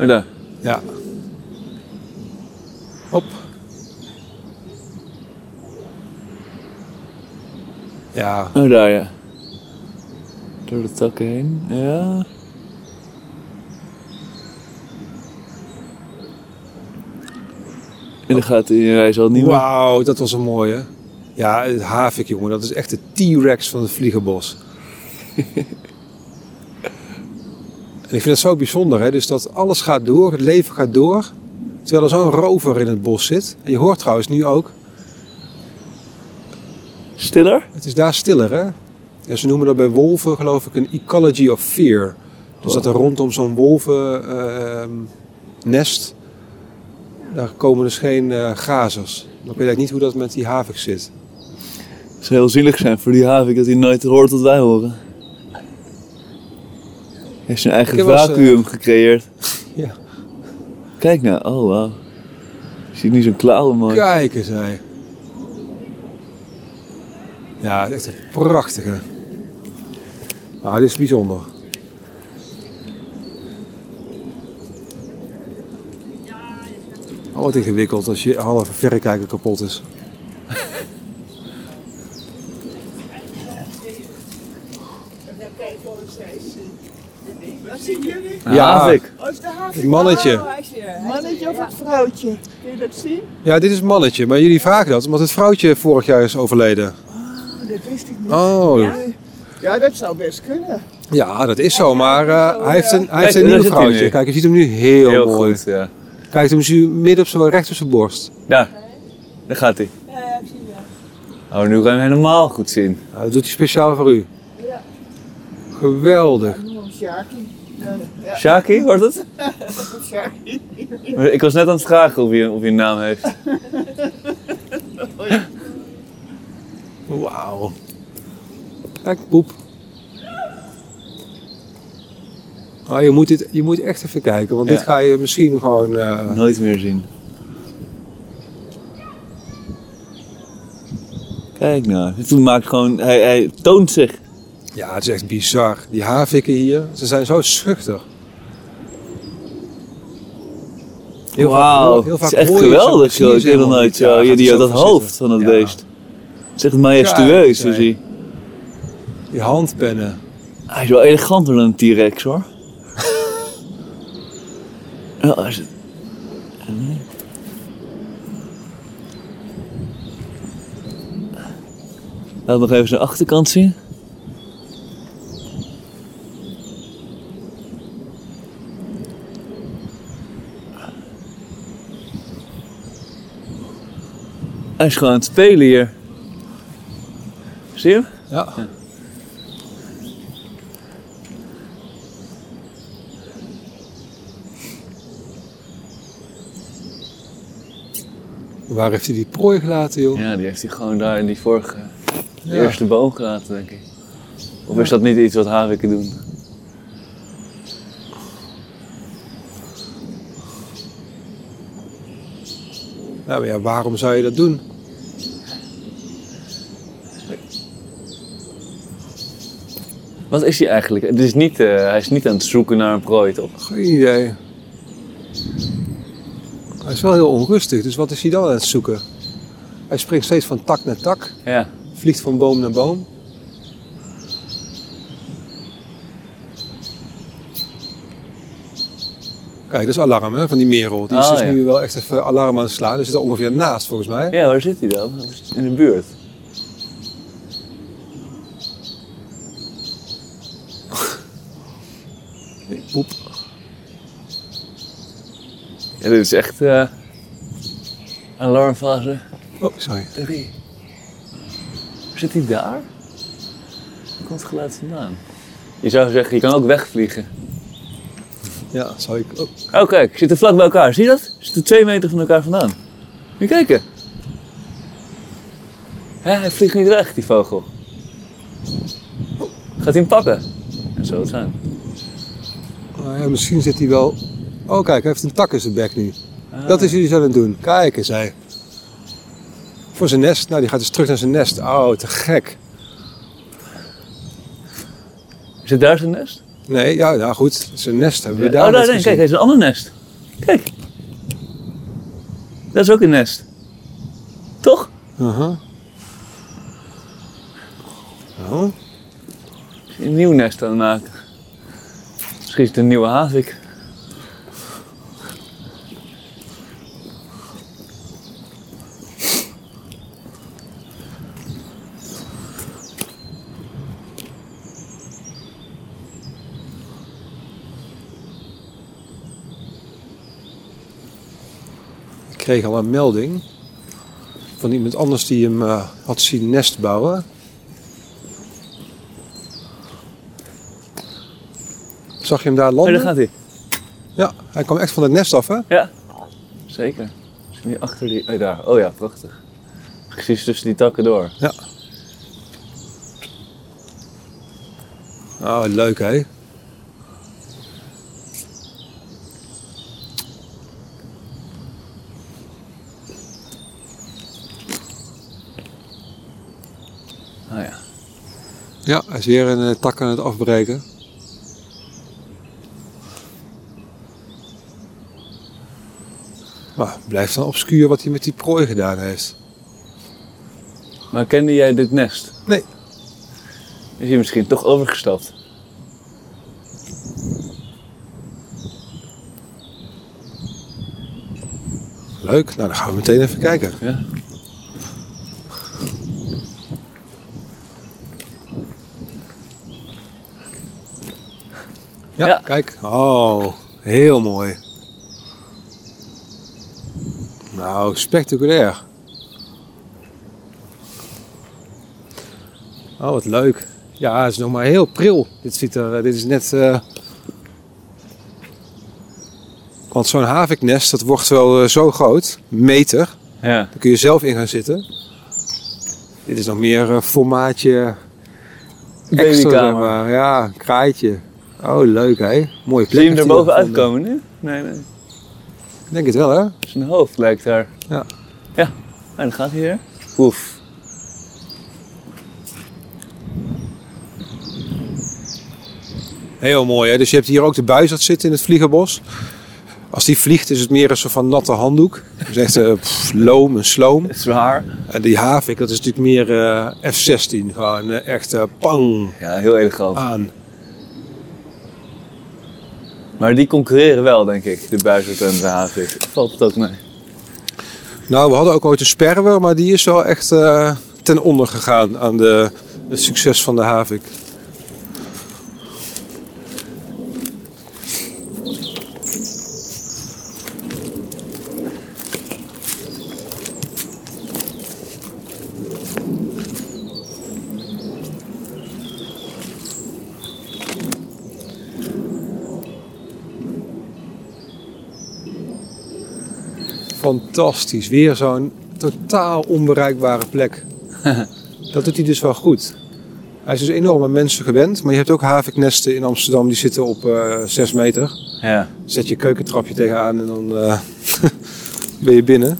Oh, daar. Ja. Hop. Ja, Oh, daar ja. Door de takken heen. Ja. En dan gaat hij, hij zal niet meer. wauw, dat was een mooie. Ja, het havik, jongen, dat is echt de T-Rex van het vliegenbos. en ik vind het zo bijzonder, hè? dus dat alles gaat door, het leven gaat door. Terwijl er zo'n rover in het bos zit. En je hoort trouwens nu ook, Stiller? het is daar stiller, hè? Ja, ze noemen dat bij wolven, geloof ik, een ecology of fear. Dus dat er rondom zo'n wolvennest, daar komen dus geen eh, gazers. Dan weet ik eigenlijk niet hoe dat met die havik zit. Het zou heel zielig zijn voor die havik dat hij nooit hoort wat wij horen. Hij heeft zijn eigen eens, eh, vacuüm gecreëerd. Ja. Kijk nou, oh wauw. Zie ik niet zo'n klauwen mooi. Kijk eens, hé. Ja, echt een prachtige. Ah, dit is bijzonder. Oh, wat ingewikkeld als je halve verrekijker kapot is. Wat zien jullie? Een Ja. havik. Oh, is de havik? Het mannetje. Oh, hij. Mannetje of het vrouwtje? Kun je dat zien? Ja, dit is het mannetje. Maar jullie vragen dat omdat het vrouwtje vorig jaar is overleden. Oh, dat wist ik niet. Oh, Ja, ja dat zou best kunnen. ja, dat is zo. Maar eh, hij heeft een, hij heeft een nieuw hij vrouwtje. Kijk, je ziet hem nu heel, Heel mooi. goed, ja. Kijk, hem nu midden op zijn recht op zijn borst. Ja, daar gaat hij. Ja, ja, ik zie het. Oh, nu kan je hem helemaal goed zien. Nou, dat doet hij speciaal voor u. Ja. Geweldig. Ik noem hem Sjaki. Ja, ja, Shaki, wordt het? Ik was net aan het vragen of je, of je een naam heeft. Wauw. Kijk, poep. Ah, je, moet dit, je moet echt even kijken, want Ja. dit ga je misschien gewoon... eh, Nooit meer zien. Kijk nou, toen maakt gewoon, hij, hij toont zich. Ja, het is echt bizar. Die havikken hier, ze zijn zo schuchter. Heel Wauw, vaak- heel het is echt geweldig zo. Ik heb nog nooit. Ja, die, dat voor hoofd van het Ja. beest. Het is echt majestueus, zo zie je. Die handpennen. Hij is wel eleganter dan een T-Rex hoor. ja, is het. Laat nog even zijn achterkant zien. Hij is gewoon aan het spelen hier. Zie je hem? Ja. Waar heeft hij die prooi gelaten, joh? Ja, die heeft hij gewoon daar in die vorige Ja. eerste boom gelaten, denk ik. Of is dat niet iets wat haviken doen? Ja, maar ja, waarom zou je dat doen? Wat is hij eigenlijk? Het is niet, eh, hij is niet aan het zoeken naar een prooi, toch? Geen idee. Hij is wel heel onrustig, dus wat is hij dan aan het zoeken? Hij springt steeds van tak naar tak, Ja. vliegt van boom naar boom. Kijk, dat is alarm hè, van die merel. Die is Oh, dus ja. nu wel echt even alarm aan het slaan. Die zit er ongeveer naast volgens mij. Ja, waar zit hij dan? In de buurt. Poep. Ja, dit is echt eh alarmfase Oh, sorry. 3. Zit hij daar? Waar komt het geluid vandaan? Je zou zeggen, je kan ook wegvliegen. Ja, zou ik ook. Oh kijk, zitten vlak bij elkaar. Zie je dat? Ze zitten twee meter van elkaar vandaan. Moet je kijken. Hè, hij vliegt niet weg, die vogel. Gaat hij hem pakken? Dat zou het zijn. Nou ja, misschien zit hij wel. Oh, kijk, hij heeft een tak in zijn bek nu. Ah. Dat is jullie aan het doen. Kijk eens, hij. Voor zijn nest. Nou, die gaat dus terug naar zijn nest. Oh, te gek. Zit daar zijn nest? Nee, ja, nou goed. Zijn nest hebben we daar oh, daar, kijk, hij is een ander nest. Kijk. Dat is ook een nest. Toch? Uh-huh. Oh, Een nieuw nest aan het maken. Misschien is het een nieuwe havik. Kreeg al een melding van iemand anders die hem eh, had zien nest bouwen. Zag je hem daar Oh, landen? daar gaat hij. Ja, hij kwam echt van het nest af, hè? Ja, zeker. Is hij achter die... Oh, daar. Oh ja, prachtig. Precies tussen die takken door. Ja. Oh, leuk hè? Ja, hij is weer een eh, tak aan het afbreken. Maar blijft dan obscuur wat hij met die prooi gedaan heeft. Maar kende jij dit nest? Nee. Is hij misschien toch overgestapt? Leuk, nou dan gaan we meteen even kijken. Ja. Ja, Ja. kijk. Oh, heel mooi. Nou, spectaculair. Oh, wat leuk. Ja, het is nog maar heel pril. Dit, ziet er, dit is net... eh, Want zo'n haviknest, dat wordt wel eh, zo groot. Meter. Ja. Daar kun je zelf in gaan zitten. Dit is nog meer eh, formaatje... Babykamer. maar. Ja, kraaitje. Oh, leuk hè. Mooie plek. Zie je hem er hij boven gevonden. uitkomen nu? Nee, nee. Ik denk het wel hè. Zijn hoofd lijkt daar. Ja. Ja, en dan gaat hij weer. Oef. Heel mooi hè. Dus je hebt hier ook de buizerd zitten in het vliegerbos. Als die vliegt is het meer een soort van natte handdoek. Dus echt eh, pff, loom en sloom. Zwaar. En die havik, dat is natuurlijk meer eh, F-16. Gewoon eh, echt pang Ja, heel elegant. aan. Maar die concurreren wel, denk ik, de buizerd en de havik. Valt het ook mee? Nou, we hadden ook ooit een sperwer, maar die is wel echt eh, ten onder gegaan aan de, het succes van de havik. Fantastisch. Weer zo'n totaal onbereikbare plek. Dat doet hij dus wel goed. Hij is dus enorm aan mensen gewend. Maar je hebt ook haviknesten in Amsterdam die zitten op eh 6 meter. Ja. Zet je keukentrapje tegenaan en dan eh, ben je binnen.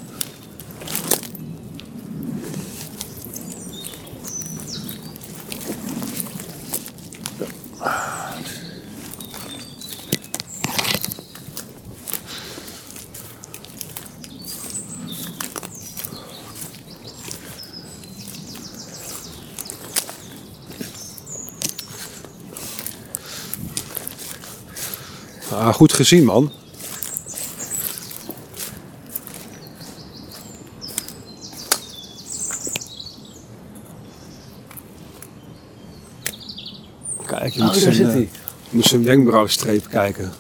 Ah, goed gezien, man. Kijk, je Oh, moet daar zijn, zit eh, hij. moet zijn wenkbrauwstreep kijken.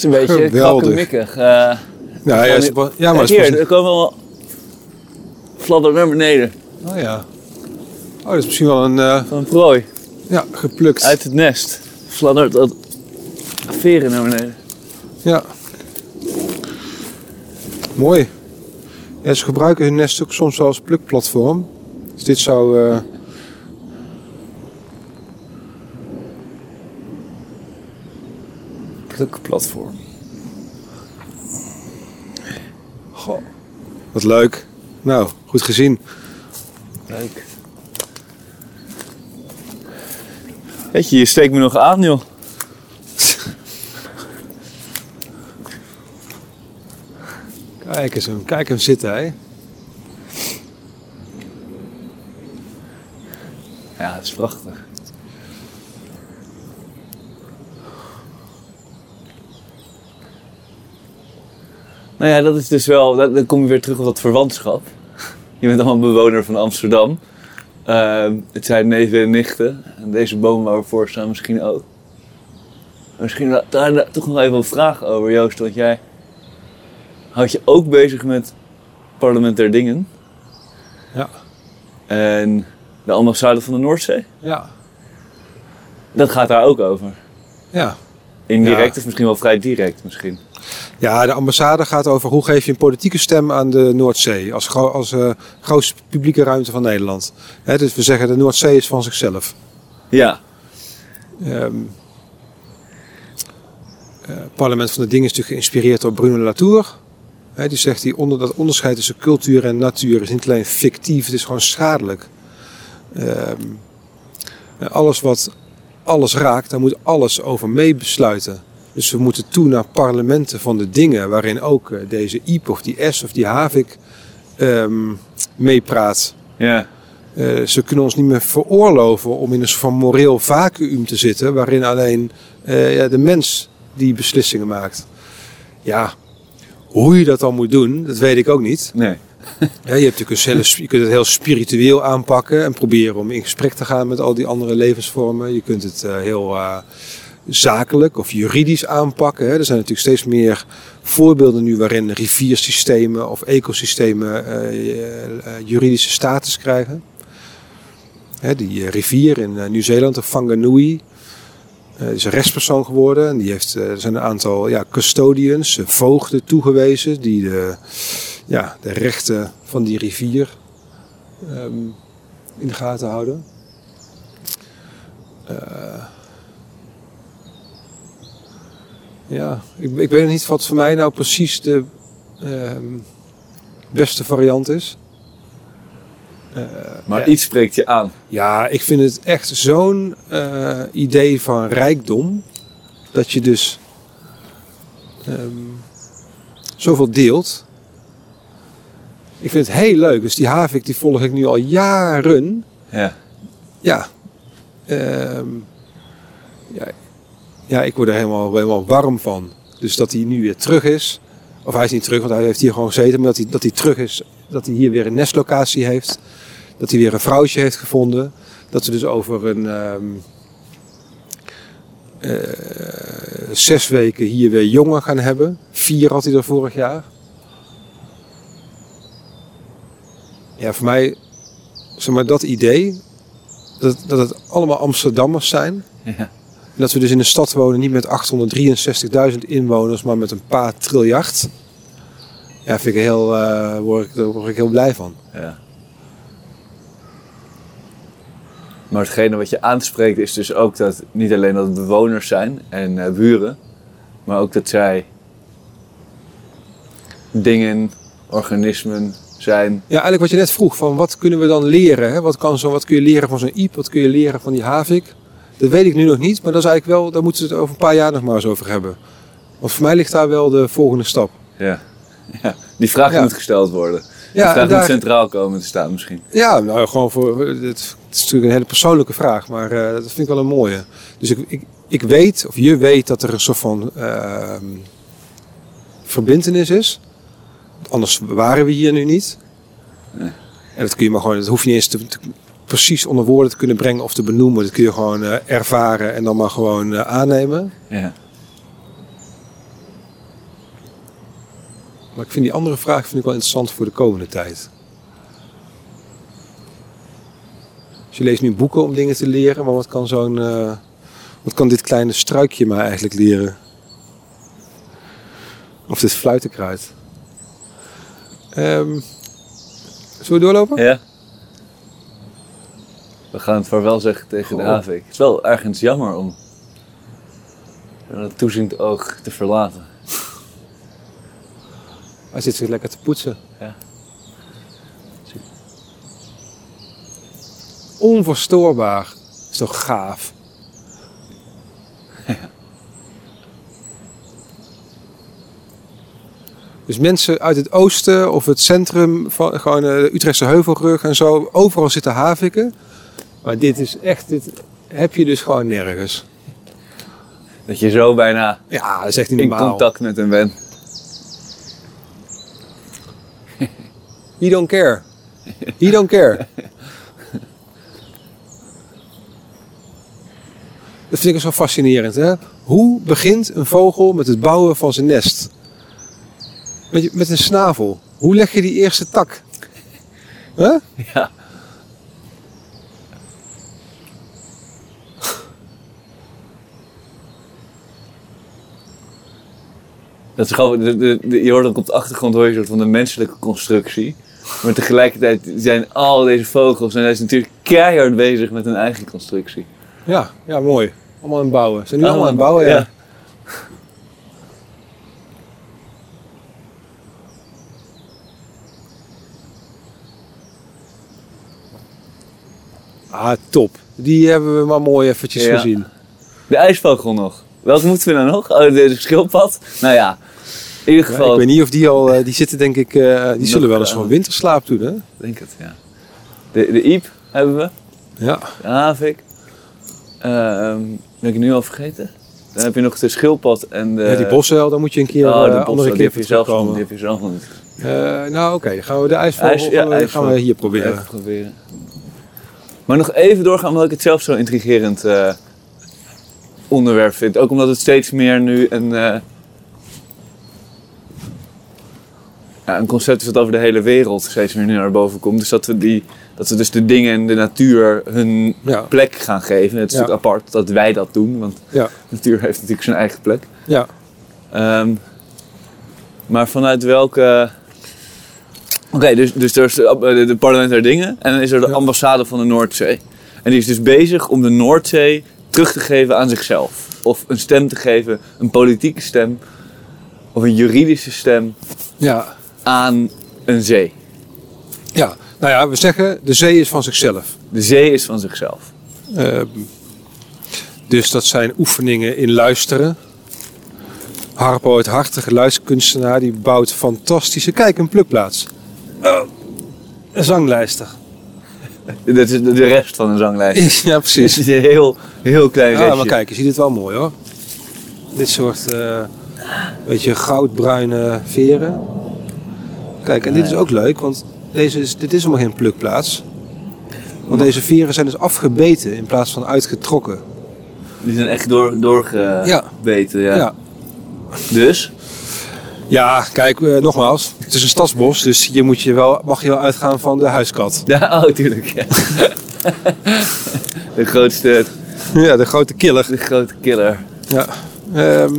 Is een beetje krakkemikkig. eh Nou, ja, niet- ja, maar hier, er komen wel fladder naar beneden Oh ja. Oh, dat is misschien wel een eh, van een prooi ja, geplukt. uit het nest. Fladdert dat veren naar beneden. Ja. Mooi. Ja, ze gebruiken hun nest ook soms wel als plukplatform. Dus dit zou... Plukplatform. Goh. Wat leuk. Nou, goed gezien. Leuk. Weet je, je steekt me nog aan, joh. Kijk eens hem, kijk hem zitten, hè. Ja, het is prachtig. Nou ja, dat is dus wel, dan kom je weer terug op dat verwantschap. Je bent allemaal bewoner van Amsterdam. Ehm, het zijn neven en nichten. En deze boom waar we voor staan misschien ook. Misschien da- daar, daar toch nog even een vraag over, Joost. Want jij houdt je ook bezig met parlementair dingen. Ja. En de ambassade van de Noordzee. Ja. Dat gaat daar ook over. Ja. Indirect Ja. of misschien wel vrij direct misschien. Ja, de ambassade gaat over hoe geef je een politieke stem aan de Noordzee. Als, gro- als eh, grootste publieke ruimte van Nederland. Hè, dus we zeggen de Noordzee is van zichzelf. Ja. Het parlement van de Dingen is natuurlijk geïnspireerd door Bruno Latour. Hè, die zegt die onder, dat onderscheid tussen cultuur en natuur is niet alleen fictief, het is gewoon schadelijk. Ehm, alles wat alles raakt, daar moet alles over mee besluiten. Dus we moeten toe naar parlementen van de dingen waarin ook eh, deze iep of die S of die havik ehm, meepraat. Ja. Eh, ze kunnen ons niet meer veroorloven om in een soort van moreel vacuüm te zitten waarin alleen eh, ja, de mens die beslissingen maakt. Ja, hoe je dat dan moet doen, dat weet ik ook niet. Nee. Ja, je, hebt natuurlijk een hele, je kunt het heel spiritueel aanpakken en proberen om in gesprek te gaan met al die andere levensvormen. Je kunt het heel zakelijk of juridisch aanpakken. Er zijn natuurlijk steeds meer voorbeelden nu waarin riviersystemen of ecosystemen eh, eh, eh, juridische status krijgen. Die rivier in Nieuw-Zeeland, de Whanganui, is een rechtspersoon geworden. En die heeft, er zijn een aantal ja, custodians, voogden toegewezen, die de, ja, de rechten van die rivier ehm, in de gaten houden. Eh, ja, ik, ik weet niet wat voor mij nou precies de ehm, beste variant is. Eh, Maar ja. iets spreekt je aan. Ja, ik vind het echt zo'n eh, idee van rijkdom. Dat je dus ehm, zoveel deelt. Ik vind het heel leuk. Dus die havik die volg ik nu al jaren. Ja. Ja. Ehm, ja, ja, ik word er helemaal, helemaal warm van. Dus dat hij nu weer terug is. Of hij is niet terug, want hij heeft hier gewoon gezeten. Maar dat hij, dat hij terug is. Dat hij hier weer een nestlocatie heeft. Dat hij weer een vrouwtje heeft gevonden. Dat ze dus over een ehm, eh, zes weken hier weer jongen gaan hebben. Vier had hij er vorig jaar. Ja, voor mij, zeg maar, dat idee. Dat, dat het allemaal Amsterdammers zijn. Ja. En dat we dus in een stad wonen, niet met 863.000 inwoners, maar met een paar triljard. Ja, vind ik heel, eh, word ik, daar word ik heel blij van. ja. Maar hetgene wat je aanspreekt is dus ook dat niet alleen dat het bewoners zijn en eh, buren, maar ook dat zij dingen, organismen zijn. Ja, eigenlijk wat je net vroeg, van wat kunnen we dan leren? Hè? Wat, kan zo, wat kun je leren van zo'n iep? Wat kun je leren van die havik? Dat weet ik nu nog niet, maar dat is eigenlijk wel, daar moeten we het over een paar jaar nog maar eens over hebben. Want voor mij ligt daar wel de volgende stap. Ja. ja. Die vraag Ja. moet gesteld worden. Die Ja, vraag en daar- moet centraal komen te staan misschien. Ja, nou gewoon voor. Het, is natuurlijk een hele persoonlijke vraag, maar eh, dat vind ik wel een mooie. Dus ik, ik, ik weet, of je weet, dat er een soort van ehm verbindenis is. Anders waren we hier nu niet. Nee. En dat kun je maar gewoon, dat hoef je niet eens te, te- precies onder woorden te kunnen brengen of te benoemen. Dat kun je gewoon eh, ervaren en dan maar gewoon eh, aannemen. Ja. Maar ik vind die andere vraag vind ik wel interessant voor de komende tijd. Dus je leest nu boeken om dingen te leren, maar wat kan zo'n. eh, wat kan dit kleine struikje mij eigenlijk leren? Of dit fluitenkruid? Ehm zullen we doorlopen? ja. We gaan het vaarwel zeggen tegen de havik. Het is wel ergens jammer om een toeziend oog te verlaten. Hij zit zich lekker te poetsen. Ja. Onverstoorbaar. Is toch gaaf? Dus mensen uit het oosten of het centrum van gewoon eh, de Utrechtse Heuvelrug en zo, overal zitten haviken. Maar dit is echt, dit heb je dus gewoon nergens. Dat je zo bijna Ja, dat is echt niet in normaal. contact met hem bent. He don't care. He don't care. Dat vind ik zo fascinerend. Hè? Hoe begint een vogel met het bouwen van zijn nest? Met, met een snavel. Hoe leg je die eerste tak? Huh? Ja. Dat is gewoon, de, de, de- je hoort ook op de achtergrond hoor je een soort van de menselijke constructie. Maar tegelijkertijd zijn al deze vogels en hij is natuurlijk keihard bezig met hun eigen constructie. Ja, ja, mooi. Allemaal aan het bouwen. Ze zijn nu allemaal aan het bouwen, ja. Ah, top. Die hebben we maar mooi eventjes Ja. gezien. De ijsvogel nog. Welke moeten we nou nog? Oh, de, de schildpad. Nou ja, in ieder Ja, geval. ik weet niet of die al, eh, die zitten denk ik, eh, die zullen wel eens eh, gewoon winterslaap doen hè? denk het, ja. De, de iep hebben we. Ja. De havik. Ehm ben ik nu al vergeten? Dan heb je nog de schildpad en de... ja, die bosuil, daar moet je een keer, Oh, andere die keer heb voor je zelf terugkomen. Die heb je zelf niet. Nou oké, dan gaan we de ijsvogel IJs- ja, gaan we- gaan we hier proberen. Even proberen. Maar nog even doorgaan, omdat ik het zelf zo intrigerend onderwerp vind. Ook omdat het steeds meer nu een, eh, ja, een concept is dat over de hele wereld steeds meer nu naar boven komt. Dus dat we, die, dat we dus de dingen en de natuur hun Ja. plek gaan geven. Het is Ja. natuurlijk apart dat wij dat doen, want de natuur heeft natuurlijk zijn eigen plek. ja. Ehm, maar vanuit welke. Oké, dus, dus er is de, de, parlementaire dingen en dan is er de ambassade van de Noordzee. En die is dus bezig om de Noordzee terug te geven aan zichzelf. Of een stem te geven, een politieke stem of een juridische stem ja. Aan een zee. Ja, nou ja, we zeggen de zee is van zichzelf. De zee is van zichzelf. Ehm, dus dat zijn oefeningen in luisteren. Harpo, het hartige luisterkunstenaar, die bouwt fantastische... Kijk, een plukplaats. Oh, een zanglijster. Dat is de rest van een zanglijst. ja, Het precies. is een heel, heel klein Ja, restje. maar kijk, je ziet het wel mooi hoor. Dit soort, eh beetje goudbruine veren. Kijk, en dit is ook leuk, want deze is, dit is helemaal geen plukplaats. Want deze veren zijn dus afgebeten in plaats van uitgetrokken. Die zijn echt door, doorgebeten. Ja. Ja. Dus? Ja, kijk, eh, nogmaals, het is een stadsbos, dus je moet je wel, mag je wel uitgaan van de huiskat. Ja, oh, tuurlijk. Ja. de grootste, Ja, de grote killer. de grote killer. Ja. Ehm.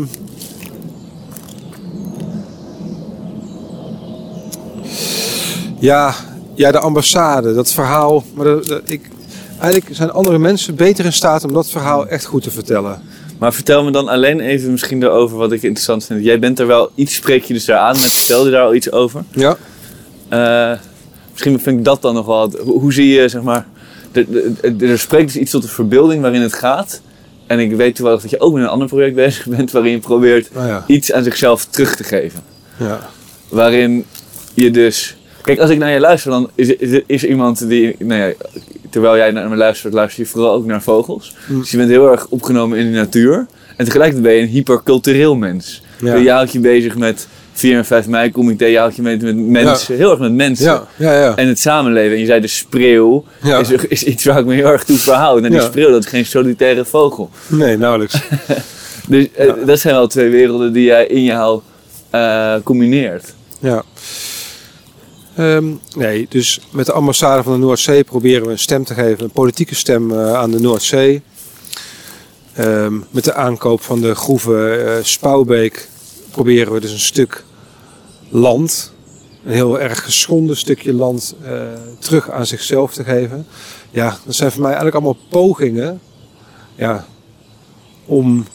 Ja, ja, de ambassade, dat verhaal. Maar dat- dat- ik, eigenlijk zijn andere mensen beter in staat om dat verhaal echt goed te vertellen. Maar vertel me dan alleen even misschien erover wat ik interessant vind. Jij bent er wel iets, spreek je dus daar aan. Mensen vertelden daar al iets over. Ja. Eh, misschien vind ik dat dan nog wel. Hoe, hoe zie je, zeg maar. Er, er, er spreekt dus iets tot de verbeelding waarin het gaat. En ik weet toevallig dat je ook met een ander project bezig bent. waarin je probeert ja. iets aan zichzelf terug te geven. ja. Waarin je dus. Kijk, als ik naar je luister, dan is, is, is iemand die. Nou ja, terwijl jij naar me luistert, luister je vooral ook naar vogels. Mm. Dus je bent heel erg opgenomen in de natuur. En tegelijkertijd ben je een hypercultureel mens. Ja. Je houdt je bezig met 4 en 5 mei comité, je houdt je met, met mensen, heel erg met mensen. Ja, ja, ja. En het samenleven. En je zei de spreeuw is, is iets waar ik me heel erg toe verhoud. En die spreeuw, dat is geen solitaire vogel. Nee, nauwelijks. Dus eh, dat zijn wel twee werelden die jij in jou eh, combineert. Ja. Ehm, nee, dus met de ambassade van de Noordzee proberen we een stem te geven, een politieke stem eh, aan de Noordzee. Ehm, met de aankoop van de groeven eh, Spouwbeek proberen we dus een stuk land, een heel erg geschonden stukje land, eh, terug aan zichzelf te geven. Ja, dat zijn voor mij eigenlijk allemaal pogingen ja, om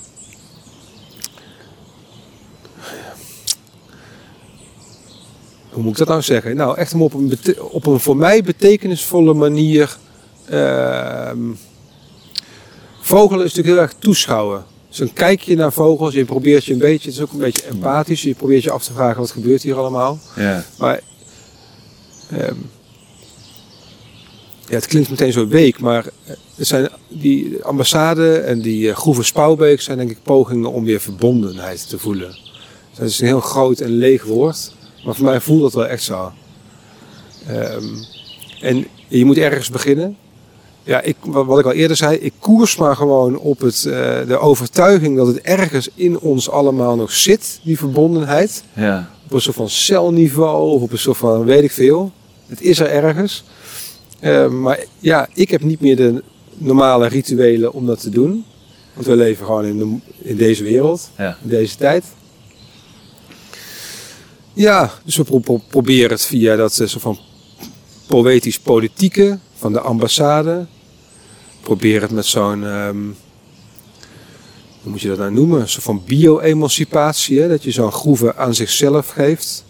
hoe moet ik dat nou zeggen? Nou, echt op een, op een voor mij betekenisvolle manier. ehm, vogelen is natuurlijk heel erg toeschouwen. Dus een kijkje naar vogels, je probeert je een beetje, het is ook een beetje empathisch, je probeert je af te vragen wat gebeurt hier allemaal. Ja. Maar ehm, ja, het klinkt meteen zo week, maar eh, het zijn die ambassade en die uh, groeve Spouwbeek zijn denk ik pogingen om weer verbondenheid te voelen. Dat is een heel groot en leeg woord, maar voor mij voelt dat wel echt zo. Ehm, en je moet ergens beginnen. Ja, ik, wat ik al eerder zei, ik koers maar gewoon op het, eh, de overtuiging dat het ergens in ons allemaal nog zit, die verbondenheid Ja. op een soort van celniveau of op een soort van weet ik veel. Het is er ergens. Eh, maar ja, ik heb niet meer de normale rituelen om dat te doen. Want we leven gewoon in, de, in deze wereld, Ja. in deze tijd. Ja, dus we pro- pro- proberen het via dat eh, soort van poëtisch-politieke van de ambassade. Probeer het met zo'n, ehm, hoe moet je dat nou noemen? Een soort van bio-emancipatie, dat je zo'n groeven aan zichzelf geeft.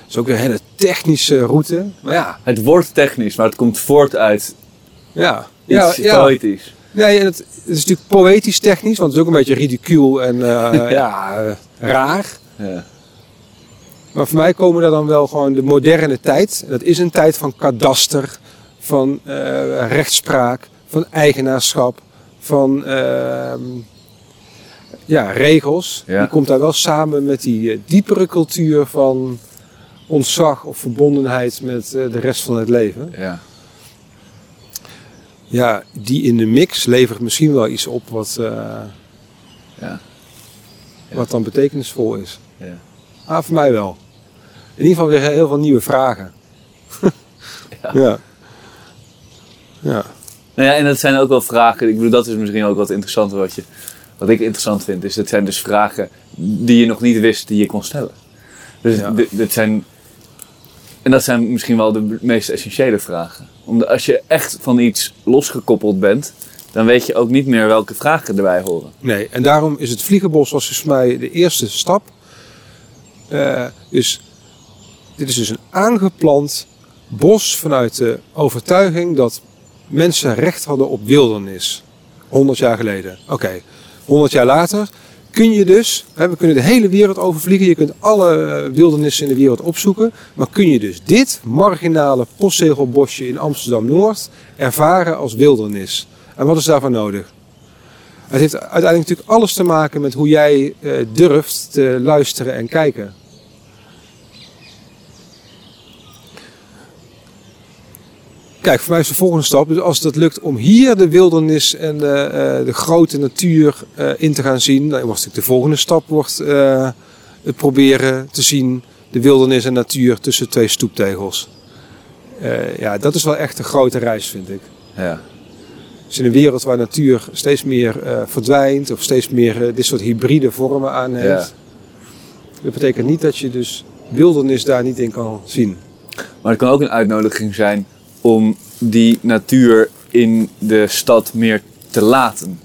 Dat is ook weer een hele technische route. Maar ja, Het wordt technisch, maar het komt voort uit ja, iets ja, ja, poëtisch. Het, het is natuurlijk poëtisch technisch, want het is ook een beetje ridicuul en eh, ja, eh, raar. Ja. Maar voor mij komen er dan wel gewoon de moderne tijd. Dat is een tijd van kadaster, van eh, rechtspraak, van eigenaarschap, van ehm, ja, regels. Ja. Die komt daar wel samen met die eh, diepere cultuur van ontzag of verbondenheid met eh, de rest van het leven. Ja. Ja, die in de mix levert misschien wel iets op wat, Ja. Ja. wat dan betekenisvol is. Ja. Ah, voor mij wel. In ieder geval weer heel veel nieuwe vragen. Ja. ja. Ja. Nou ja, en dat zijn ook wel vragen. Ik bedoel, dat is misschien ook wat interessanter wat, je, wat ik interessant vind. Is dat zijn dus vragen die je nog niet wist die je kon stellen. Dus Ja. dit, zijn. En dat zijn misschien wel de meest essentiële vragen. Omdat als je echt van iets losgekoppeld bent, dan weet je ook niet meer welke vragen erbij horen. Nee, en daarom is het Vliegenbos was volgens mij de eerste stap. Eh, dus dit is dus een aangeplant bos vanuit de overtuiging dat mensen recht hadden op wildernis. 100 jaar geleden. Oké, 100 jaar later kun je dus, hè, we kunnen de hele wereld overvliegen, je kunt alle eh, wildernissen in de wereld opzoeken, maar kun je dus dit marginale postzegelbosje in Amsterdam-Noord ervaren als wildernis. En wat is daarvoor nodig? Het heeft uiteindelijk natuurlijk alles te maken met hoe jij eh, durft te luisteren en kijken. Kijk, voor mij is de volgende stap, dus als het lukt om hier de wildernis en de, eh, de grote natuur eh, in te gaan zien, dan wordt natuurlijk de volgende stap wordt, eh, het proberen te zien de wildernis en natuur tussen twee stoeptegels. Ja, dat is wel echt een grote reis, vind ik. Ja. Dus in een wereld waar natuur steeds meer verdwijnt of steeds meer dit soort hybride vormen aanneemt. Ja. Dat betekent niet dat je dus wildernis daar niet in kan zien. Maar het kan ook een uitnodiging zijn om die natuur in de stad meer te laten.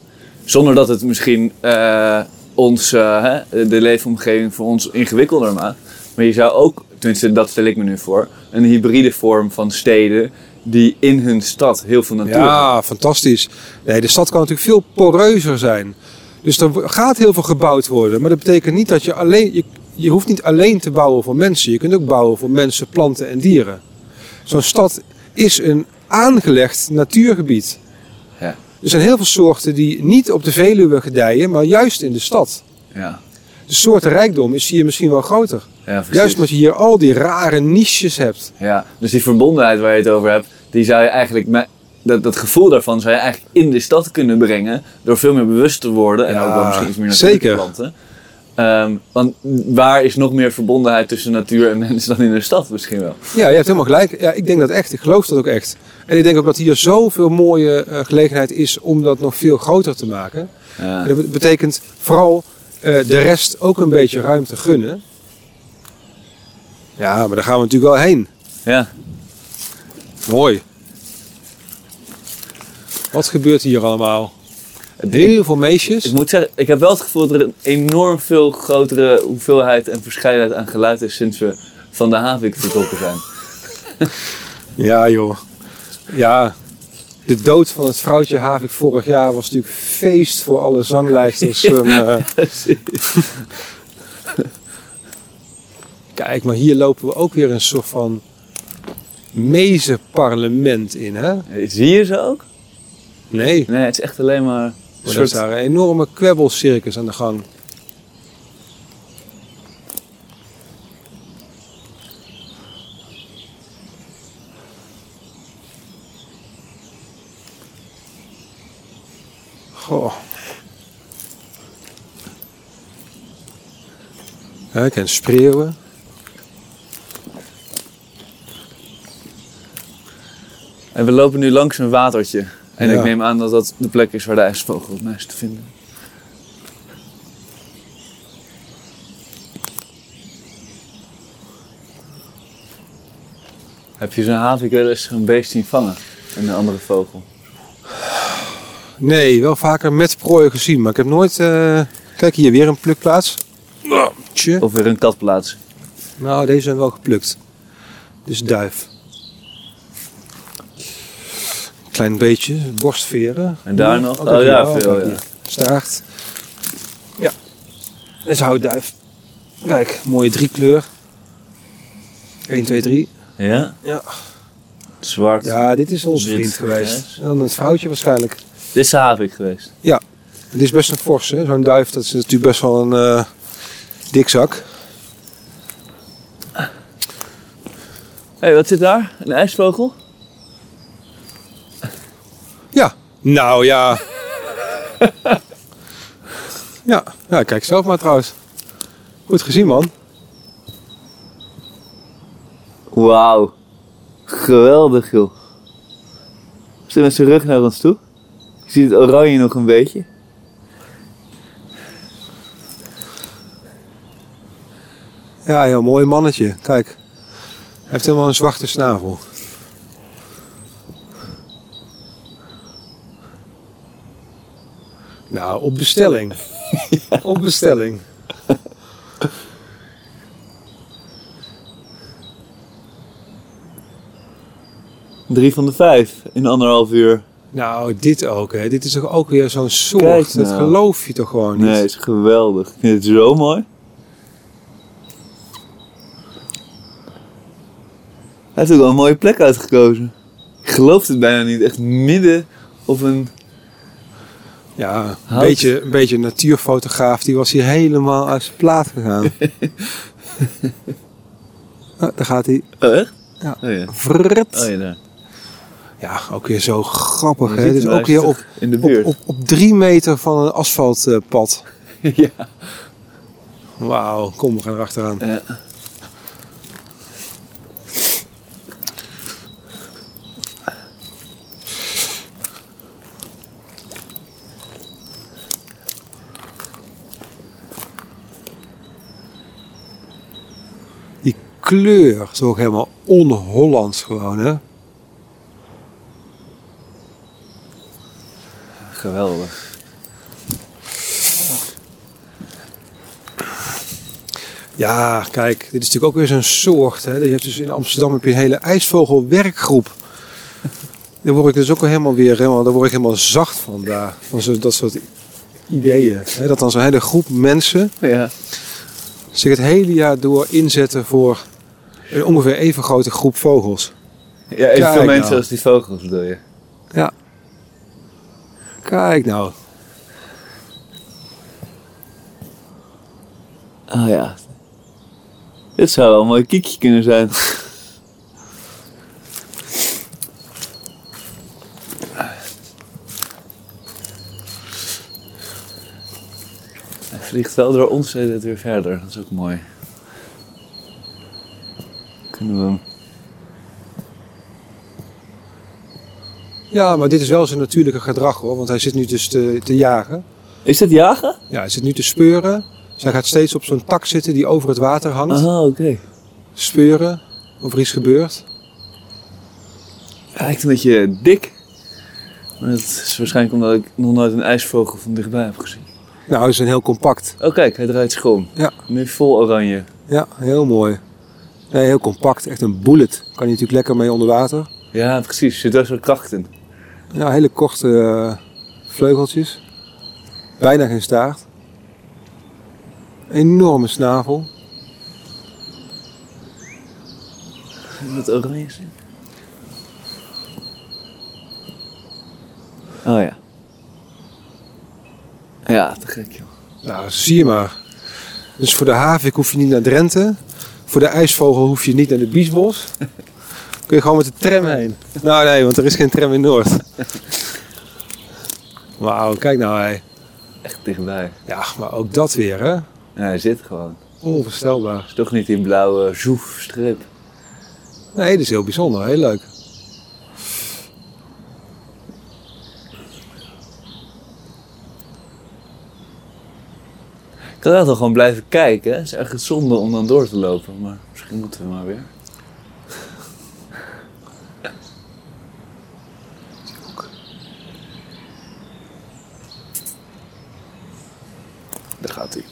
Zonder dat het misschien eh, ons, eh, de leefomgeving voor ons ingewikkelder maakt. Maar je zou ook, tenminste dat stel ik me nu voor, een hybride vorm van steden die in hun stad heel veel natuur hebben. Ja, fantastisch. Nee, de stad kan natuurlijk veel poreuzer zijn. Dus er gaat heel veel gebouwd worden. Maar dat betekent niet dat je alleen. Je, je hoeft niet alleen te bouwen voor mensen. Je kunt ook bouwen voor mensen, planten en dieren. Zo'n stad is een aangelegd natuurgebied. Ja. Er zijn heel veel soorten die niet op de Veluwe gedijen, maar juist in de stad. Ja, De soortenrijkdom is hier misschien wel groter. ja. Juist omdat je hier al die rare niches hebt. Ja, dus die verbondenheid waar je het over hebt, die zou je eigenlijk, me- dat, dat gevoel daarvan zou je eigenlijk in de stad kunnen brengen. Door veel meer bewust te worden en Ja, ook wel misschien iets meer zeker. te planten. Ehm, want waar is nog meer verbondenheid tussen natuur en mensen dan in de stad misschien wel? Ja, je hebt helemaal gelijk. Ja, ik denk dat echt. Ik geloof dat ook echt. En ik denk ook dat hier zoveel mooie eh, gelegenheid is om dat nog veel groter te maken. Ja. Dat betekent vooral eh, de rest ook een beetje ruimte gunnen. Ja, maar daar gaan we natuurlijk wel heen. ja. Mooi. Wat gebeurt hier allemaal? Heel veel meisjes. Ik moet zeggen, ik heb wel het gevoel dat er een enorm veel grotere hoeveelheid en verscheidenheid aan geluid is sinds we van de Havik vertrokken zijn. Ja, joh. Ja, de dood van het vrouwtje Havik vorig jaar was natuurlijk feest voor alle zanglijsters. En, eh, Kijk, maar hier lopen we ook weer een soort van mezenparlement in, hè? Zie je ze ook? Nee, Nee, het is echt alleen maar een er is soort... daar een enorme kwebbelcircus aan de gang. Goh. Ik ken spreeuwen. En we lopen nu langs een watertje. En Ja. ik neem aan dat dat de plek is waar de ijsvogel het meest te vinden. Heb je zo'n havik wel eens een beest zien vangen? En een andere vogel? Nee, wel vaker met prooien gezien, maar ik heb nooit... eh, Kijk, hier weer een plukplaats. Tje. Of weer een katplaats? Nou, deze zijn wel geplukt. Dus duif. Klein beetje, borstveren. En daar Hier, nog? Oh ja, veel, ja. Staart. Ja. Dit is houtduif. Kijk, mooie driekleur. 1, 2, 3. Ja? Ja. Zwart. Ja, dit is onze vriend geweest. En dan het vrouwtje waarschijnlijk. Dit is havik geweest. Het is best een fors, hè? Zo'n duif, dat is natuurlijk best wel een eh dikzak. Hé, hey, wat zit daar? Een ijsvogel? Ja. Nou ja. ja. ja, kijk zelf maar trouwens. Goed gezien, man. Wauw. Geweldig, joh. Zit met zijn rug naar ons toe. Je ziet het oranje nog een beetje. Ja, heel mooi mannetje. Kijk. Hij heeft helemaal een zwarte snavel. Nou, op bestelling. Op bestelling. Drie van de vijf in anderhalf uur. Nou, dit ook, hè. Dit is toch ook weer zo'n soort. Dat nou. geloof je toch gewoon niet? Nee, het is geweldig. Ik vind het zo mooi. Hij heeft ook wel een mooie plek uitgekozen. Ik geloof het bijna niet. Echt midden op een... Ja, een beetje, een beetje natuurfotograaf. Die was hier helemaal uit zijn plaat gegaan. Ah, daar gaat hij. Oh, echt? Ja. Oh ja. Oh ja, daar. Ja, ook weer zo grappig, hè. Dus ook weer op, toch In de op, op, op drie meter van een asfaltpad. ja. Wauw, kom, we gaan erachteraan. ja. Die kleur ook helemaal on-Hollands gewoon, hè. Geweldig. Ja, kijk, dit is natuurlijk ook weer zo'n soort. Hè. Je hebt dus in Amsterdam heb je een hele ijsvogelwerkgroep. Daar word ik dus ook helemaal weer helemaal, daar word ik helemaal zacht van daar. Van zo, dat soort ideeën. Hè. Dat dan zo'n hele groep mensen Ja. zich het hele jaar door inzetten voor een ongeveer even grote groep vogels. Ja, evenveel Kijk mensen nou. als die vogels bedoel je. Ja. Kijk nou. Ah ja. Dit zou wel een mooi kiekje kunnen zijn. Hij vliegt wel door ons het weer verder. Dat is ook mooi. Hem... Ja, maar dit is wel zijn natuurlijke gedrag hoor. Want hij zit nu dus te, te jagen. Is dat jagen? Ja, hij zit nu te speuren. Dus hij gaat steeds op zo'n tak zitten die over het water hangt. Aha, oké. Speuren of er iets gebeurt. Hij lijkt een beetje dik. Maar dat is waarschijnlijk omdat ik nog nooit een ijsvogel van dichtbij heb gezien. Nou, hij is een heel compact. Oh kijk, hij draait om. Ja. Nu vol oranje. Ja, heel mooi. Nee, heel compact. Echt een bullet. Kan je natuurlijk lekker mee onder water. Ja, precies. Er zit wel zo'n kracht in. Ja, hele korte eh, vleugeltjes. Bijna geen staart. Enorme snavel. Wat oranje is. Oh ja. Ja, te gek joh. Nou, zie je maar. Dus voor de havik hoef je niet naar Drenthe. Voor de ijsvogel hoef je niet naar de Biesbos. Kun je gewoon met de tram heen. Nou nee, want er is geen tram in Noord. Wauw, kijk nou hij. Echt dichtbij. Ja, maar ook dat weer hè. Ja, hij zit gewoon. Onvoorstelbaar. Is toch niet in blauwe zoef strip. Nee, dit is heel bijzonder. Heel leuk. Kan wel gewoon blijven kijken. Het is echt zonde om dan door te lopen. Maar misschien moeten we maar weer. Daar gaat hij.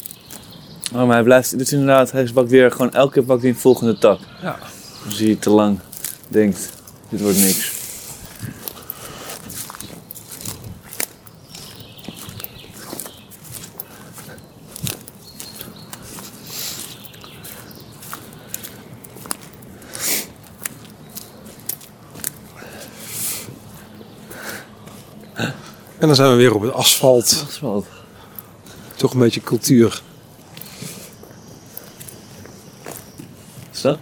Oh, maar hij blijft. Dit is inderdaad. Hij pakt weer gewoon elke keer pakt hij een volgende tak. Ja. Als hij te lang denkt: dit wordt niks. En dan zijn we weer op het asfalt. Asfalt. Toch een beetje cultuur. Is dat?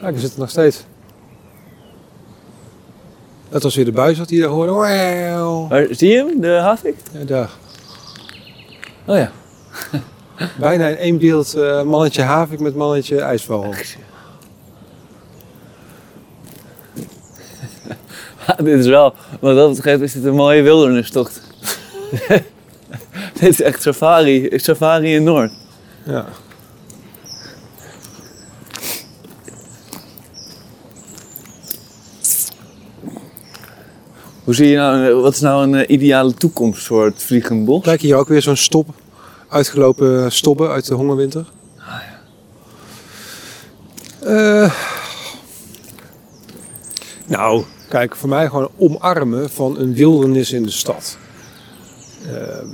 Kijk, we zitten nog steeds. Dat was weer de buis wat hij daar hoorde. Zie je hem, de havik? Ja, daar. Oh ja. Bijna in één beeld eh, mannetje havik met mannetje ijsvogel. dit is wel, wat dat betreft is dit een mooie wildernistocht. dit is echt safari, safari in Noord. Ja. Hoe zie je nou, wat is nou een eh, ideale toekomst voor het vliegend bos? Kijk hier ook weer zo'n stop. Uitgelopen stobben uit de hongerwinter. Eh, nou, kijk, voor mij gewoon omarmen van een wildernis in de stad. Ehm.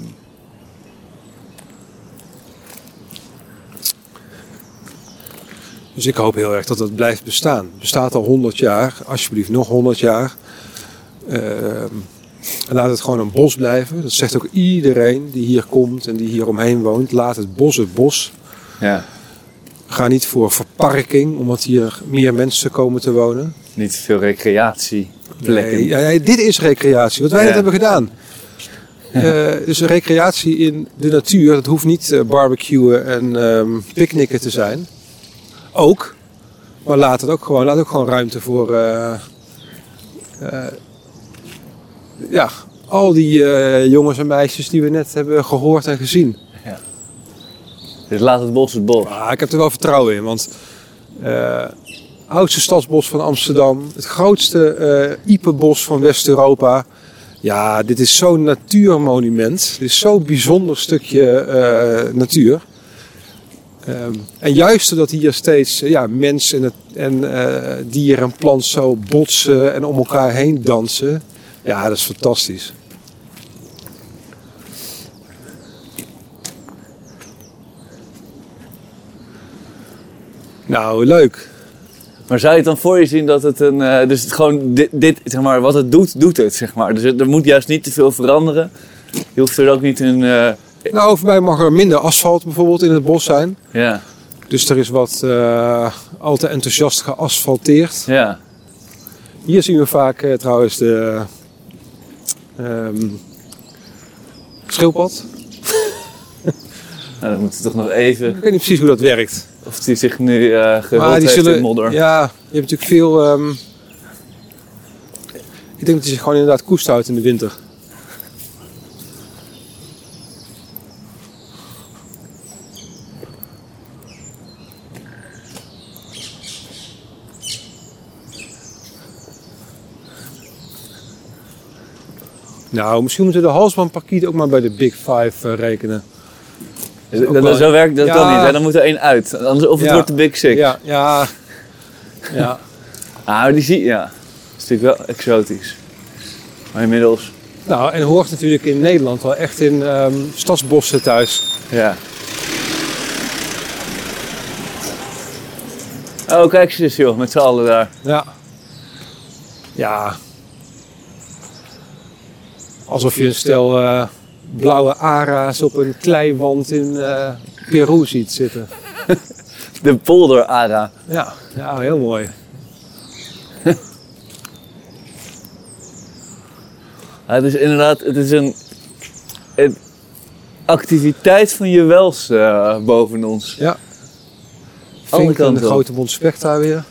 dus ik hoop heel erg dat het blijft bestaan. Het bestaat al 100 jaar, alsjeblieft nog 100 jaar. Ehm, laat het gewoon een bos blijven. Dat zegt ook iedereen die hier komt en die hier omheen woont. Laat het bos het bos. Ja, Ga niet voor verparking, omdat hier meer mensen komen te wonen. niet veel recreatieplekken. Nee, ja, ja, dit is recreatie, wat wij net hebben gedaan. Eh, dus recreatie in de natuur, dat hoeft niet eh, barbecuen en ehm picknicken te zijn. Ook, maar laat het ook gewoon, laat ook gewoon ruimte voor eh, ja, al die eh, jongens en meisjes die we net hebben gehoord en gezien. Dus laat het bos het bos. Ah, ik heb er wel vertrouwen in, want eh oudste stadsbos van Amsterdam, het grootste Iepenbos van West-Europa. Ja, dit is zo'n natuurmonument. Dit is zo'n bijzonder stukje natuur. Ehm, en juist doordat hier steeds ja, mens en, het, en eh, dier en plant zo botsen en om elkaar heen dansen. Ja, dat is fantastisch. Nou, leuk. Maar zou je het dan voor je zien dat het een... eh, dus het gewoon dit, dit, zeg maar, wat het doet, doet het, zeg maar. Dus het- er moet juist niet te veel veranderen. Je hoeft er ook niet een... eh, Nou, voor mij mag er minder asfalt bijvoorbeeld in het bos zijn. ja, Dus er is wat eh, al te enthousiast geasfalteerd. ja. Hier zien we vaak trouwens de ehm schildpad. Nou, dan moeten we toch nog even... Ik weet niet precies hoe dat werkt. Of die zich nu eh gehuld maar die heeft zullen. in modder. Ja, je hebt natuurlijk veel. ehm, ik denk dat hij zich gewoon inderdaad koest houdt in de winter. Nou, misschien moeten we de halsbandparkiet ook maar bij de Big Five eh, rekenen. Ook dat- wel- zo werkt dat Ja. kan niet. Hè? Dan moet er één uit. Anders, of het Ja. wordt de Big Six. Ja, ja. ja. Ah, die zie ja. Dat is natuurlijk wel exotisch. Maar inmiddels, Nou, en hoort natuurlijk in Nederland wel echt in ehm, stadsbossen thuis. ja. Oh, kijk eens joh, met z'n allen daar. Ja. Ja. Alsof je een stel eh, blauwe ara's op een kleiwand in eh, Peru ziet zitten. De polder Ara. Ja, ja heel mooi. Ja, het is inderdaad, het is een, een activiteit van je wels eh, boven ons. Ja. Vink en de grote mond specht daar weer.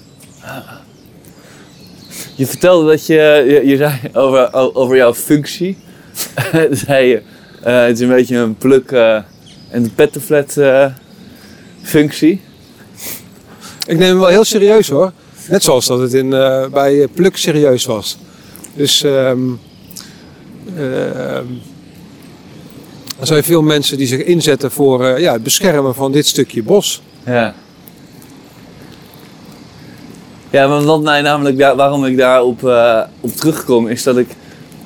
Je vertelde dat je, je, je zei over, over jouw functie. zei eh, het is een beetje een pluk eh, en pettenflat eh functie. Ik neem hem wel heel serieus hoor. Net zoals dat het in, bij Pluk serieus was. Dus ehm ehm, er zijn veel mensen die zich inzetten voor ja, het beschermen van dit stukje bos. Ja. Ja, want wat mij namelijk daar, waarom ik daarop eh op terugkom, is dat ik,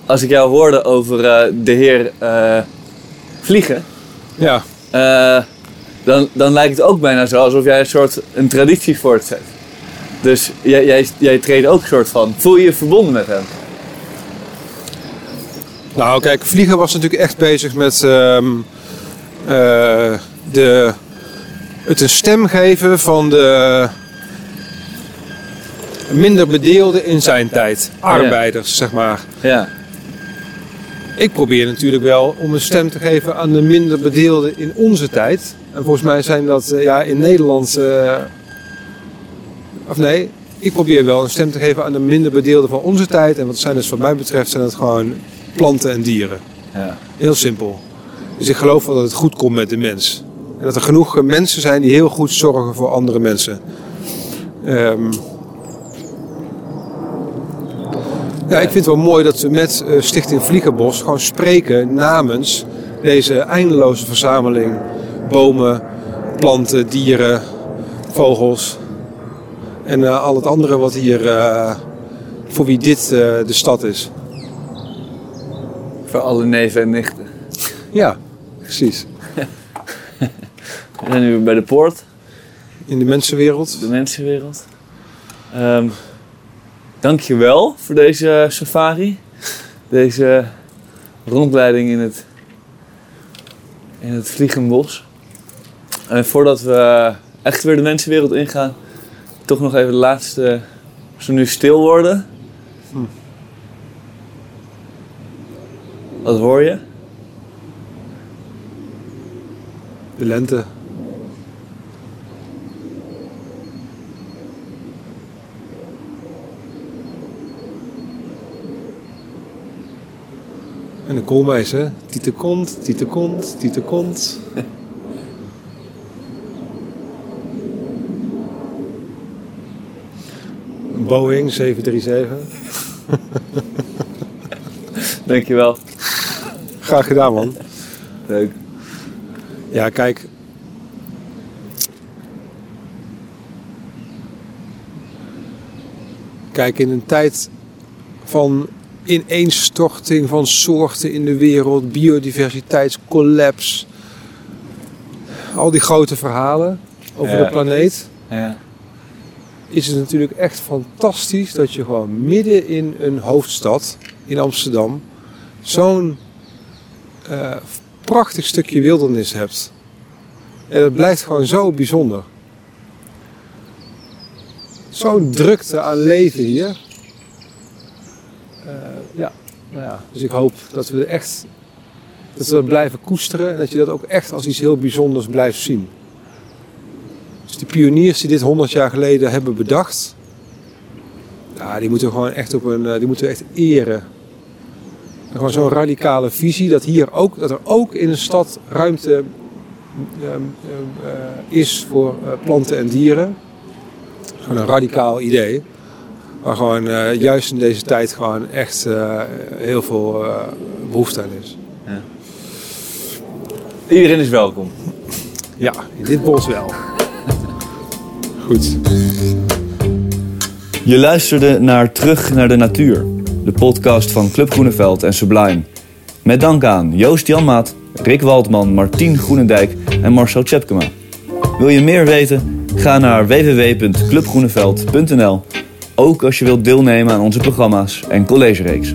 als ik jou hoorde over eh, de heer eh, vliegen, Ja, eh, dan, dan lijkt het ook bijna zo alsof jij een soort een traditie voortzet. Dus jij, jij, jij treedt ook een soort van. Voel je je verbonden met hem? Nou, kijk, Vliegen was natuurlijk echt bezig met ehm, eh, de, het een stem geven van de minder bedeelden in zijn tijd. Arbeiders, zeg maar. Ja. Ik probeer natuurlijk wel om een stem te geven aan de minder bedeelden in onze tijd. En volgens mij zijn dat eh, ja, in Nederland. eh, of nee, ik probeer wel een stem te geven aan de minder bedeelden van onze tijd. En wat zijn dus, wat mij betreft, zijn het gewoon planten en dieren. ja. Heel simpel. Dus ik geloof wel dat het goed komt met de mens. En dat er genoeg mensen zijn die heel goed zorgen voor andere mensen. Ehm, ja, ik vind het wel mooi dat we met eh, Stichting Vliegenbos gewoon spreken namens deze eindeloze verzameling bomen, planten, dieren, vogels en eh, al het andere wat hier, eh, voor wie dit de stad is. Voor alle neven en nichten. Ja, precies. We zijn nu bij de poort, In de mensenwereld. de mensenwereld. Ehm Dank je wel voor deze safari. Deze rondleiding in het, in het Vliegenbos. En voordat we echt weer de mensenwereld ingaan, toch nog even de laatste. Als we nu stil worden. Wat hoor je? De lente. En de koolmeis, hè? Tiete kont, tiete kont, tiete kont. Boeing 737. Dankjewel. Graag gedaan, man. Leuk. Ja, kijk. Kijk, in een tijd van ineenstorting van soorten in de wereld, biodiversiteitscollaps, al die grote verhalen over Ja. de planeet, Ja. is het natuurlijk echt fantastisch dat je gewoon midden in een hoofdstad, in Amsterdam, zo'n eh, prachtig stukje wildernis hebt. En dat blijft gewoon zo bijzonder. Zo'n drukte aan leven hier. Eh, nou ja, dus ik hoop dat we echt dat we blijven koesteren en dat je dat ook echt als iets heel bijzonders blijft zien. Dus die pioniers die dit 100 jaar geleden hebben bedacht, ja, die moeten we gewoon echt op een, eh, die moeten we echt eren. En gewoon zo'n radicale visie dat hier ook, dat er ook in een stad ruimte ehm, eh, is voor eh, planten en dieren. Gewoon een radicaal idee. Waar gewoon eh, juist in deze tijd gewoon echt eh, heel veel eh, behoefte aan is. Iedereen is welkom. Ja, in dit bos wel. Goed. Je luisterde naar Terug naar de Natuur, de podcast van Club Groeneveld en Sublime. Met dank aan Joost Janmaat, Rick Waldman, Martien Groenendijk en Marcel Tjepkema. Wil je meer weten? Ga naar www.clubgroeneveld.nl. Ook als je wilt deelnemen aan onze programma's en collegereeks.